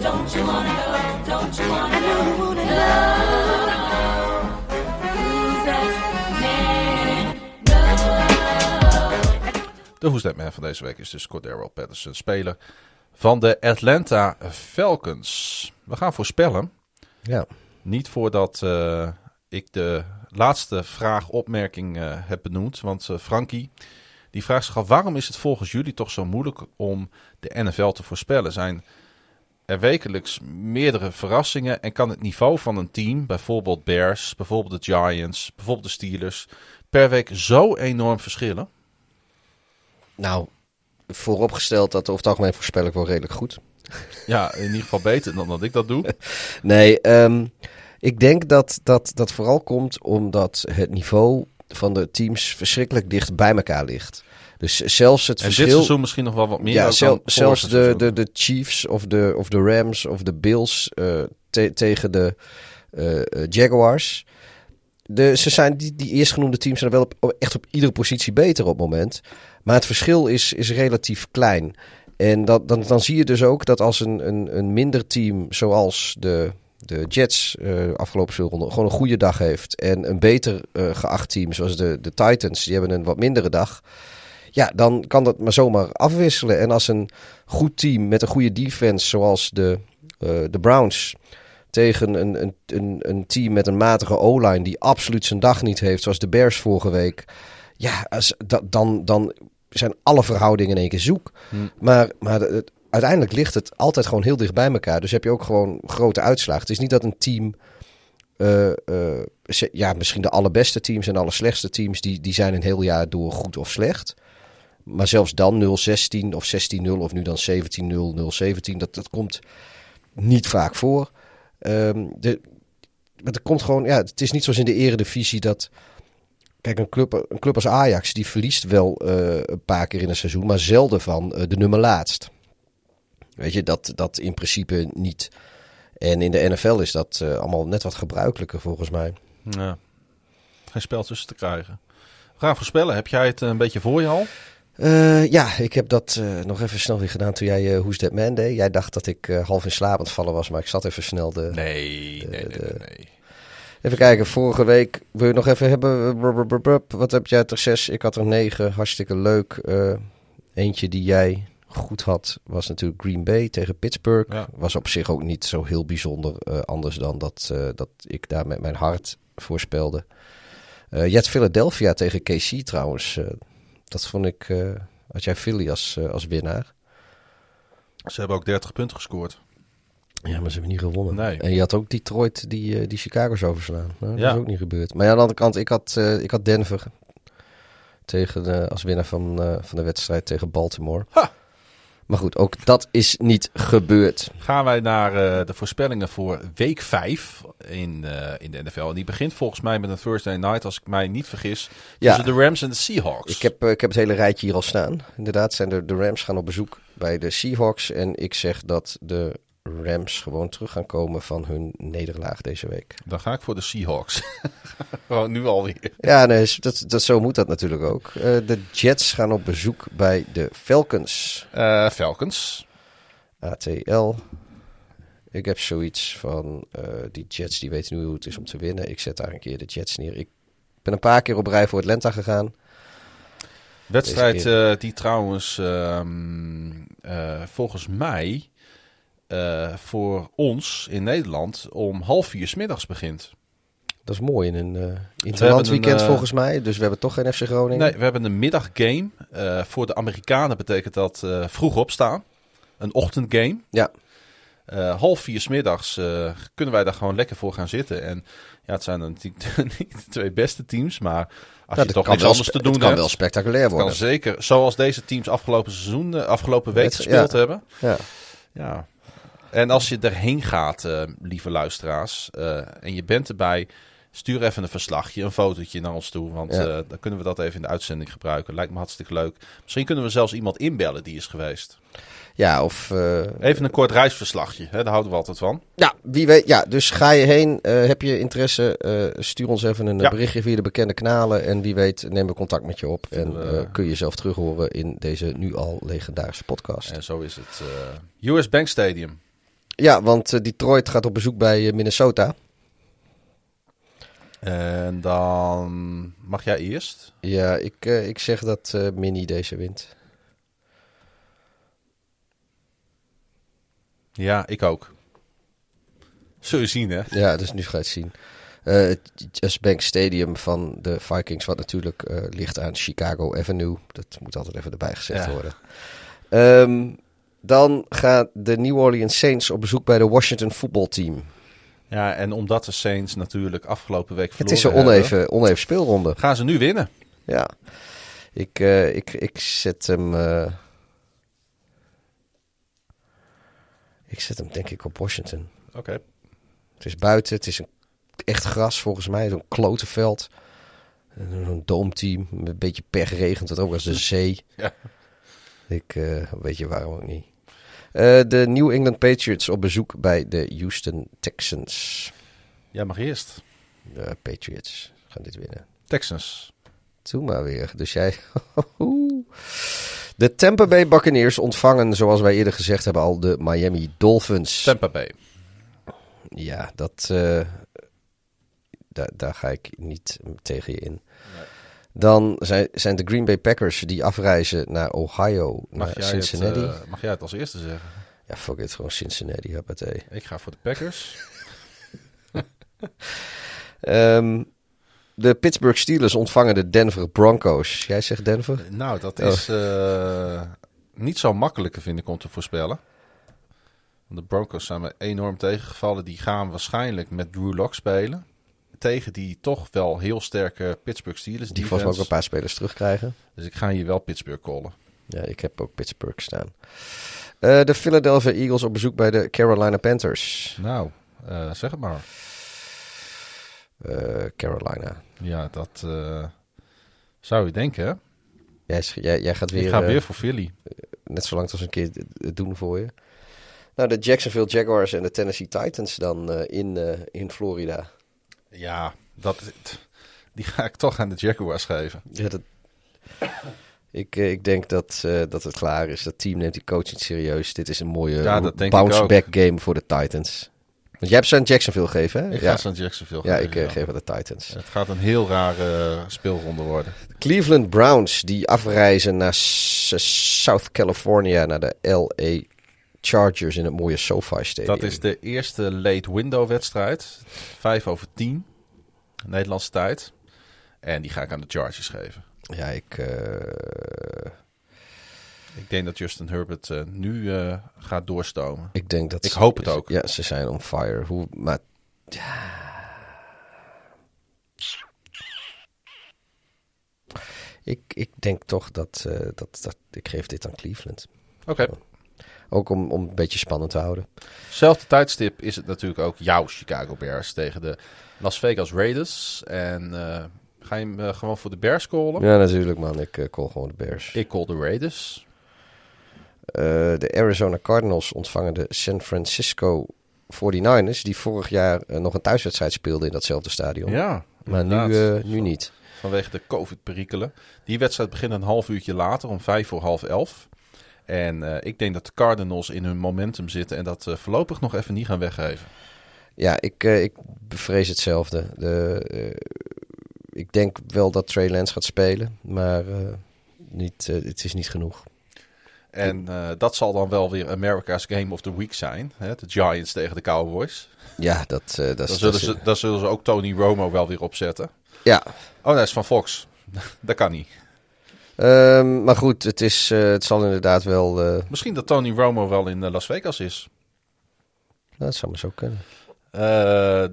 Don't you wanna De Who's That Man van deze week is dus Cordero Patterson, speler van de Atlanta Falcons. We gaan voorspellen. Ja. Niet voordat eh, ik de laatste vraag, opmerking eh, heb benoemd. Want eh, Frankie, die vraagt zich af... waarom is het volgens jullie toch zo moeilijk om de NFL te voorspellen? Zijn er wekelijks meerdere verrassingen... en kan het niveau van een team, bijvoorbeeld Bears... bijvoorbeeld de Giants, bijvoorbeeld de Steelers... per week zo enorm verschillen? Nou, vooropgesteld dat over het algemeen voorspel ik wel redelijk goed. Ja, in ieder geval beter dan dat ik dat doe. Nee, ehm, ik denk dat, dat dat vooral komt omdat het niveau van de teams verschrikkelijk dicht bij elkaar ligt. Dus zelfs het En dit verschil... seizoen misschien nog wel wat meer. ja, zel- zelfs de, de, de Chiefs of de, of de Rams of de Bills eh, te- tegen de eh, eh, Jaguars. De, ze zijn, die, die eerstgenoemde teams zijn wel op- echt op iedere positie beter op het moment. Maar het verschil is, is relatief klein. En dat, dan, dan zie je dus ook dat als een, een, een minder team zoals de, de Jets eh afgelopen speelronde gewoon een goede dag heeft. En een beter eh, geacht team zoals de, de Titans, die hebben een wat mindere dag. Ja, dan kan dat maar zomaar afwisselen. En als een goed team met een goede defense zoals de, eh, de Browns tegen een, een, een, een team met een matige O-line die absoluut zijn dag niet heeft, zoals de Bears vorige week. Ja, als, da- dan, dan zijn alle verhoudingen in één keer zoek. Maar, maar het- uiteindelijk ligt het altijd gewoon heel dicht bij elkaar. Dus heb je ook gewoon grote uitslagen. Het is niet dat een team eh, eh, ja, misschien de allerbeste teams en alle slechtste teams, die, die zijn een heel jaar door goed of slecht. Maar zelfs dan 0-16 of 16-0 of nu dan 17-0, 0-17, dat, dat komt niet vaak voor. Ehm, de, maar er komt gewoon, ja, het is niet zoals in de eredivisie dat... Kijk, een club, een club als Ajax, die verliest wel eh, een paar keer in een seizoen, maar zelden van eh, de nummer laatst. Weet je, dat, dat in principe niet. En in de NFL is dat eh, allemaal net wat gebruikelijker volgens mij. Ja. Geen spel tussen te krijgen. Gaan voorspellen. Heb jij het een beetje voor je al? Ja, ik heb dat nog even snel weer gedaan toen jij eh Who's That Man deed. Jij dacht dat ik half in slaap aan het vallen was, maar ik zat even snel de... Nee, nee, nee, nee. nee. Even kijken, vorige week wil je nog even hebben. Wat heb jij er zes? Ik had er negen. Hartstikke leuk. Eh, eentje die jij goed had was natuurlijk Green Bay tegen Pittsburgh. Ja. Was op zich ook niet zo heel bijzonder eh, anders dan dat, eh, dat ik daar met mijn hart voorspelde. Eh je had Philadelphia tegen KC trouwens. Dat vond ik, had jij Philly als, als winnaar. Ze hebben ook 30 punten gescoord. Ja, maar ze hebben niet gewonnen. Nee. En je had ook Detroit die, eh, die Chicago's overslaan. Nou, dat Ja. is ook niet gebeurd. Maar ja, aan de andere kant, ik had, eh, ik had Denver tegen, als winnaar van, eh, van de wedstrijd tegen Baltimore. Ha. Maar goed, ook dat is niet gebeurd. Gaan wij naar de voorspellingen voor week 5 in, in de NFL. En die begint volgens mij met een Thursday night, als ik mij niet vergis. Ja. Tussen de Rams en de Seahawks. Ik heb, ik heb het hele rijtje hier al staan. Inderdaad, zijn de, de Rams gaan op bezoek bij de Seahawks. En ik zeg dat de Rams gewoon terug gaan komen van hun nederlaag deze week. Dan ga ik voor de Seahawks. Gewoon nu alweer. Ja, nee, dat, dat, zo moet dat natuurlijk ook. Eh, de Jets gaan op bezoek bij de Falcons. Eh, Falcons. ATL. Ik heb zoiets van eh, die Jets die weten nu hoe het is om te winnen. Ik zet daar een keer de Jets neer. Ik ben een paar keer op rij voor Atlanta gegaan. Wedstrijd die trouwens ehm, eh, volgens mij eh, voor ons in Nederland om half vier 's middags begint. Dat is mooi in een uh, interland weekend eh, volgens mij. Dus we hebben toch geen FC Groningen. Nee, we hebben een middaggame. Eh voor de Amerikanen betekent dat vroeg opstaan. Een ochtendgame. Ja, half vier 's middags kunnen wij daar gewoon lekker voor gaan zitten. En ja, het zijn dan niet de twee beste teams, maar als Ja, je toch kan niks wel anders te doen het kan hebt, wel spectaculair kan worden. zeker. Zoals deze teams afgelopen seizoen, afgelopen week gespeeld ja. hebben. Ja. Ja. En als je erheen gaat, eh, lieve luisteraars, eh, en je bent erbij, stuur even een verslagje, een fotootje naar ons toe. Want Ja. eh, dan kunnen we dat even in de uitzending gebruiken. Lijkt me hartstikke leuk. Misschien kunnen we zelfs iemand inbellen die is geweest. ja, of... Even een kort reisverslagje, hè, daar houden we altijd van. Ja, wie weet. Ja, dus ga je heen. heb je interesse? stuur ons even een Ja. berichtje via de bekende kanalen. En wie weet nemen we contact met je op. En kun je jezelf terug horen in deze nu al legendarische podcast. En zo is het. US Bank Stadium. Ja, want eh, Detroit gaat op bezoek bij eh, Minnesota. En dan mag jij eerst. Ja, ik, eh, ik zeg dat Mini deze wint. Ja, ik ook. Zul je zien, hè? Ja, dus nu ga je het zien. Eh, het Bank Stadium van de Vikings, wat natuurlijk ligt aan Chicago Avenue. Dat moet altijd even erbij gezegd Ja. worden. Ehm, dan gaat de New Orleans Saints op bezoek bij de Washington voetbalteam. Ja, en omdat de Saints natuurlijk afgelopen week Het verloren is een oneven, oneven speelronde. gaan ze nu winnen. Ja. Ik, eh, ik, ik zet hem. eh, ik zet hem denk ik op Washington. Oké. Het is buiten, het is een echt gras volgens mij, zo'n klotenveld. Een doomteam, met een beetje pech regent het ook als de zee. Ja. Ik eh, weet je waarom ook niet. Eh, de New England Patriots op bezoek bij de Houston Texans. Jij mag eerst. De Patriots gaan dit winnen. Texans. Doe maar weer. Dus jij. De Tampa Bay Buccaneers ontvangen, zoals wij eerder gezegd hebben, al de Miami Dolphins. Tampa Bay. Ja, dat. eh, daar, daar ga ik niet tegen je in. Dan zijn, zijn de Green Bay Packers die afreizen naar Ohio, Mag, naar het, Cincinnati. eh, mag jij het als eerste zeggen? Ja, fuck it, gewoon Cincinnati, huppatee. Ik ga voor de Packers. Ehm, de Pittsburgh Steelers ontvangen de Denver Broncos. Jij zegt Denver? Nou, dat Oh. is eh, niet zo makkelijker, vind ik, om te voorspellen. De Broncos zijn me enorm tegengevallen. Die gaan waarschijnlijk met Drew Lock spelen. Tegen die toch wel heel sterke Pittsburgh Steelers. Die vast ook een paar spelers terugkrijgen. Dus ik ga hier wel Pittsburgh callen. Ja, ik heb ook Pittsburgh staan. Eh, de Philadelphia Eagles op bezoek bij de Carolina Panthers. Nou, eh, zeg het maar. Eh, Carolina. Ja, dat zou je denken, hè? Jij, jij, jij gaat weer, ik ga weer voor Philly. net zo lang als een keer het- doen voor je. Nou, de Jacksonville Jaguars en de Tennessee Titans dan in, in Florida. Ja, dat, die ga ik toch aan de Jaguars geven. Ja, dat... ik, eh, ik denk dat, eh, dat het klaar is. Dat team neemt die coach niet serieus. Dit is een mooie Ja, bounce-back game voor de Titans. Want jij hebt ze aan Jacksonville gegeven, hè? Ik ja, ga ze aan Jacksonville ja geven. ik eh, ja. geef aan de Titans. Het gaat een heel rare speelronde worden. Cleveland Browns die afreizen naar South California, naar de LA Chargers in het mooie SoFi Stadium. Dat is de eerste late window wedstrijd. Vijf over tien. Nederlandse tijd. En die ga ik aan de Chargers geven. Ja, ik... eh, Ik denk dat Justin Herbert eh, nu eh, gaat doorstomen. Ik denk dat Ik ze- hoop het ook. Ja, ze zijn on fire. Hoe, maar ik, ik denk toch dat, dat, dat ik geef dit aan Cleveland. Oké. Ook om, om een beetje spannend te houden. Zelfde tijdstip is het natuurlijk ook jouw Chicago Bears tegen de Las Vegas Raiders. En eh, ga je hem eh, gewoon voor de Bears callen? Ja, natuurlijk man. Ik eh, call gewoon de Bears. Ik call de Raiders. De Arizona Cardinals ontvangen de San Francisco 49ers. Die vorig jaar nog een thuiswedstrijd speelden in datzelfde stadion. Ja, maar nu, nu niet. Vanwege de COVID-perikelen. Die wedstrijd begint een half uurtje later, om vijf voor half elf. En eh, ik denk dat de Cardinals in hun momentum zitten en dat eh, voorlopig nog even niet gaan weggeven. Ja, ik, eh, ik bevrees hetzelfde. De, ik denk wel dat Trey Lance gaat spelen, maar niet, het is niet genoeg. En dat zal dan wel weer America's Game of the Week zijn. Hè? De Giants tegen de Cowboys. Ja, dat, dat, Dan zullen, dat ze, dan zullen ze ook Tony Romo wel weer opzetten. Ja, Oh, dat is van Fox. dat kan niet. Ehm, maar goed, het, is, eh, het zal inderdaad wel... eh, Misschien dat Tony Romo wel in eh, Las Vegas is. dat zou maar zo kunnen.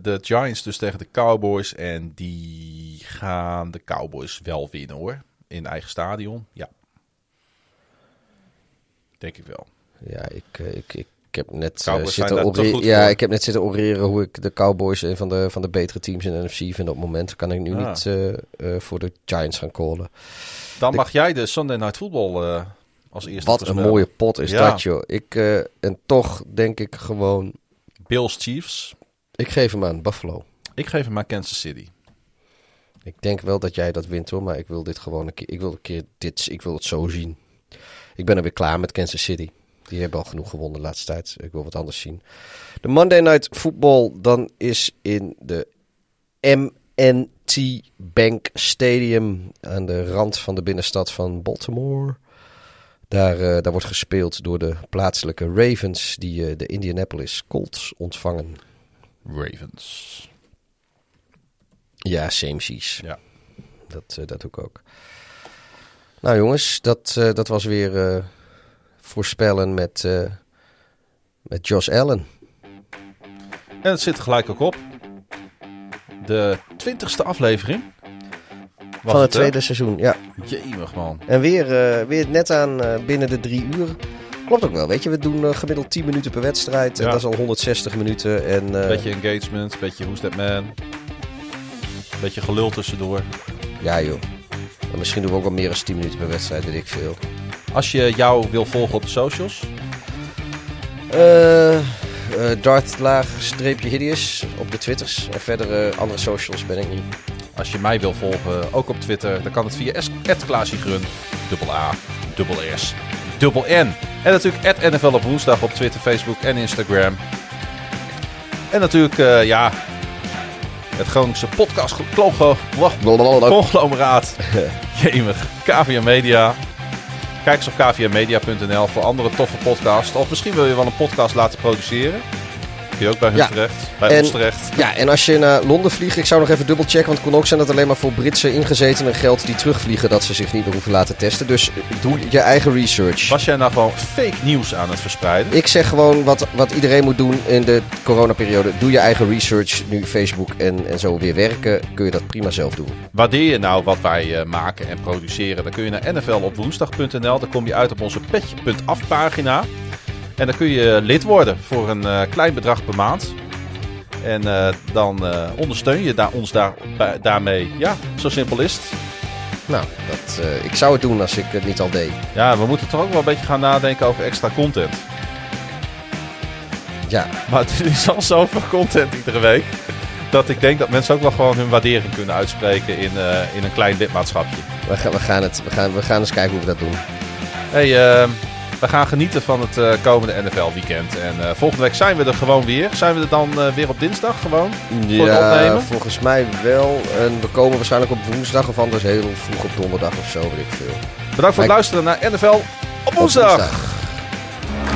De Giants dus tegen de Cowboys. En die gaan de Cowboys wel winnen hoor. In eigen stadion. Ja. Denk ik wel. Ja, ik, ik, ik, ik heb net eh, zitten oreren- ja, voor. ik heb net zitten oreren hoe ik de Cowboys een van de, van de betere teams in de NFC vind op het moment. Kan ik nu Ah. niet eh, eh, voor de Giants gaan callen. Dan mag jij de Sunday Night Football als eerste Wat een mooie pot is Ja. dat, joh. Ik, en toch denk ik gewoon... Bills Chiefs. Ik geef hem aan Buffalo. Ik geef hem aan Kansas City. Ik denk wel dat jij dat wint hoor, maar ik wil dit gewoon een keer. Ik wil een keer dit. Ik wil het zo zien. Ik ben er weer klaar met Kansas City. Die hebben al genoeg gewonnen de laatste tijd. Ik wil wat anders zien. De Monday Night Football dan is in de MNT Bank Stadium aan de rand van de binnenstad van Baltimore. Daar, eh, daar wordt gespeeld door de plaatselijke Ravens die eh, de Indianapolis Colts ontvangen. Ravens. Ja, same seas. Ja. Dat, eh, dat doe ik ook. Nou jongens, dat, dat was weer voorspellen met, eh, met Josh Allen. En het zit er gelijk ook op. De twintigste aflevering. Van het tweede seizoen, ja. Jemig man. En weer, eh, weer net aan eh, binnen de drie uur. Klopt ook wel, weet je. We doen gemiddeld 10 minuten per wedstrijd. En dat is al 160 minuten. En, Beetje engagement, beetje Who's That Man. Beetje gelul tussendoor. Ja joh. En misschien doen we ook wel meer dan 10 minuten per wedstrijd, weet ik veel. Als je jou wil volgen op de socials. Eh eh Darth laag streepje hideous op de twitters. En verder eh, andere socials ben ik niet. Als je mij wil volgen, ook op Twitter, dan kan het via @klaasjegrun, dubbel A, dubbel S, dubbel N. En natuurlijk NFL op woensdag op Twitter, Facebook en Instagram. En natuurlijk, eh, ja, het Groningse podcast conglomeraat. Jemig, KVM Media. Kijk eens op kvmmedia.nl voor andere toffe podcasts. Of misschien wil je wel een podcast laten produceren. Kun je ook bij hun Ja. terecht. Bij En- ons terecht. Ja, en als je naar Londen vliegt, ik zou nog even dubbelchecken. Want het kon ook zijn dat alleen maar voor Britse ingezetenen geldt die terugvliegen. Dat ze zich niet meer hoeven laten testen. Dus doe je eigen research. Was jij nou gewoon fake nieuws aan het verspreiden? Ik zeg gewoon wat, wat iedereen moet doen in de coronaperiode. Doe je eigen research. Nu Facebook en, en zo weer werken, kun je dat prima zelf doen. Waardeer je nou wat wij eh, maken en produceren? Dan kun je naar nflopwoensdag.nl. Dan kom je uit op onze petje.af pagina. En dan kun je lid worden voor een eh, klein bedrag per maand. En eh, dan eh, ondersteun je daar, ons daar, daarmee. Ja, zo simpel is het. Nou, dat, ik zou het doen als ik het niet al deed. Ja, we moeten toch ook wel een beetje gaan nadenken over extra content. Ja, Maar het is al zoveel content iedere week. Dat ik denk dat mensen ook wel gewoon hun waardering kunnen uitspreken in, in een klein lidmaatschapje. we, gaan, we, gaan het, we, gaan, we gaan eens kijken hoe we dat doen. Hey, eh, we gaan genieten van het eh, komende NFL-weekend. En eh, volgende week zijn we er gewoon weer. Zijn we er dan eh, weer op dinsdag gewoon? Voor het Ja, opnemen? volgens mij wel. En we komen waarschijnlijk op woensdag of anders heel vroeg op donderdag of zo, weet ik veel. Bedankt voor het luisteren naar NFL op Op woensdag.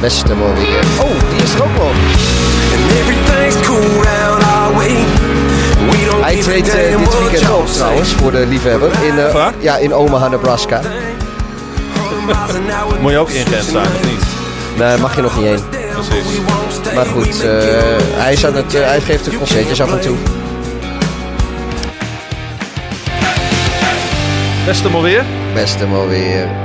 Beste mooi weer. Oh, die is er ook nog. And everything's cool round our way. We don't Hij treedt dit weekend op trouwens, voor de liefhebber. In, eh, ja, in Omaha, Nebraska. Moet je ook ingeënt zijn, of niet? Nee, mag je nog niet heen. Precies. Maar goed, eh, hij, is aan het, eh, hij geeft de concertjes af en toe. Beste mooi weer. Beste mooi weer.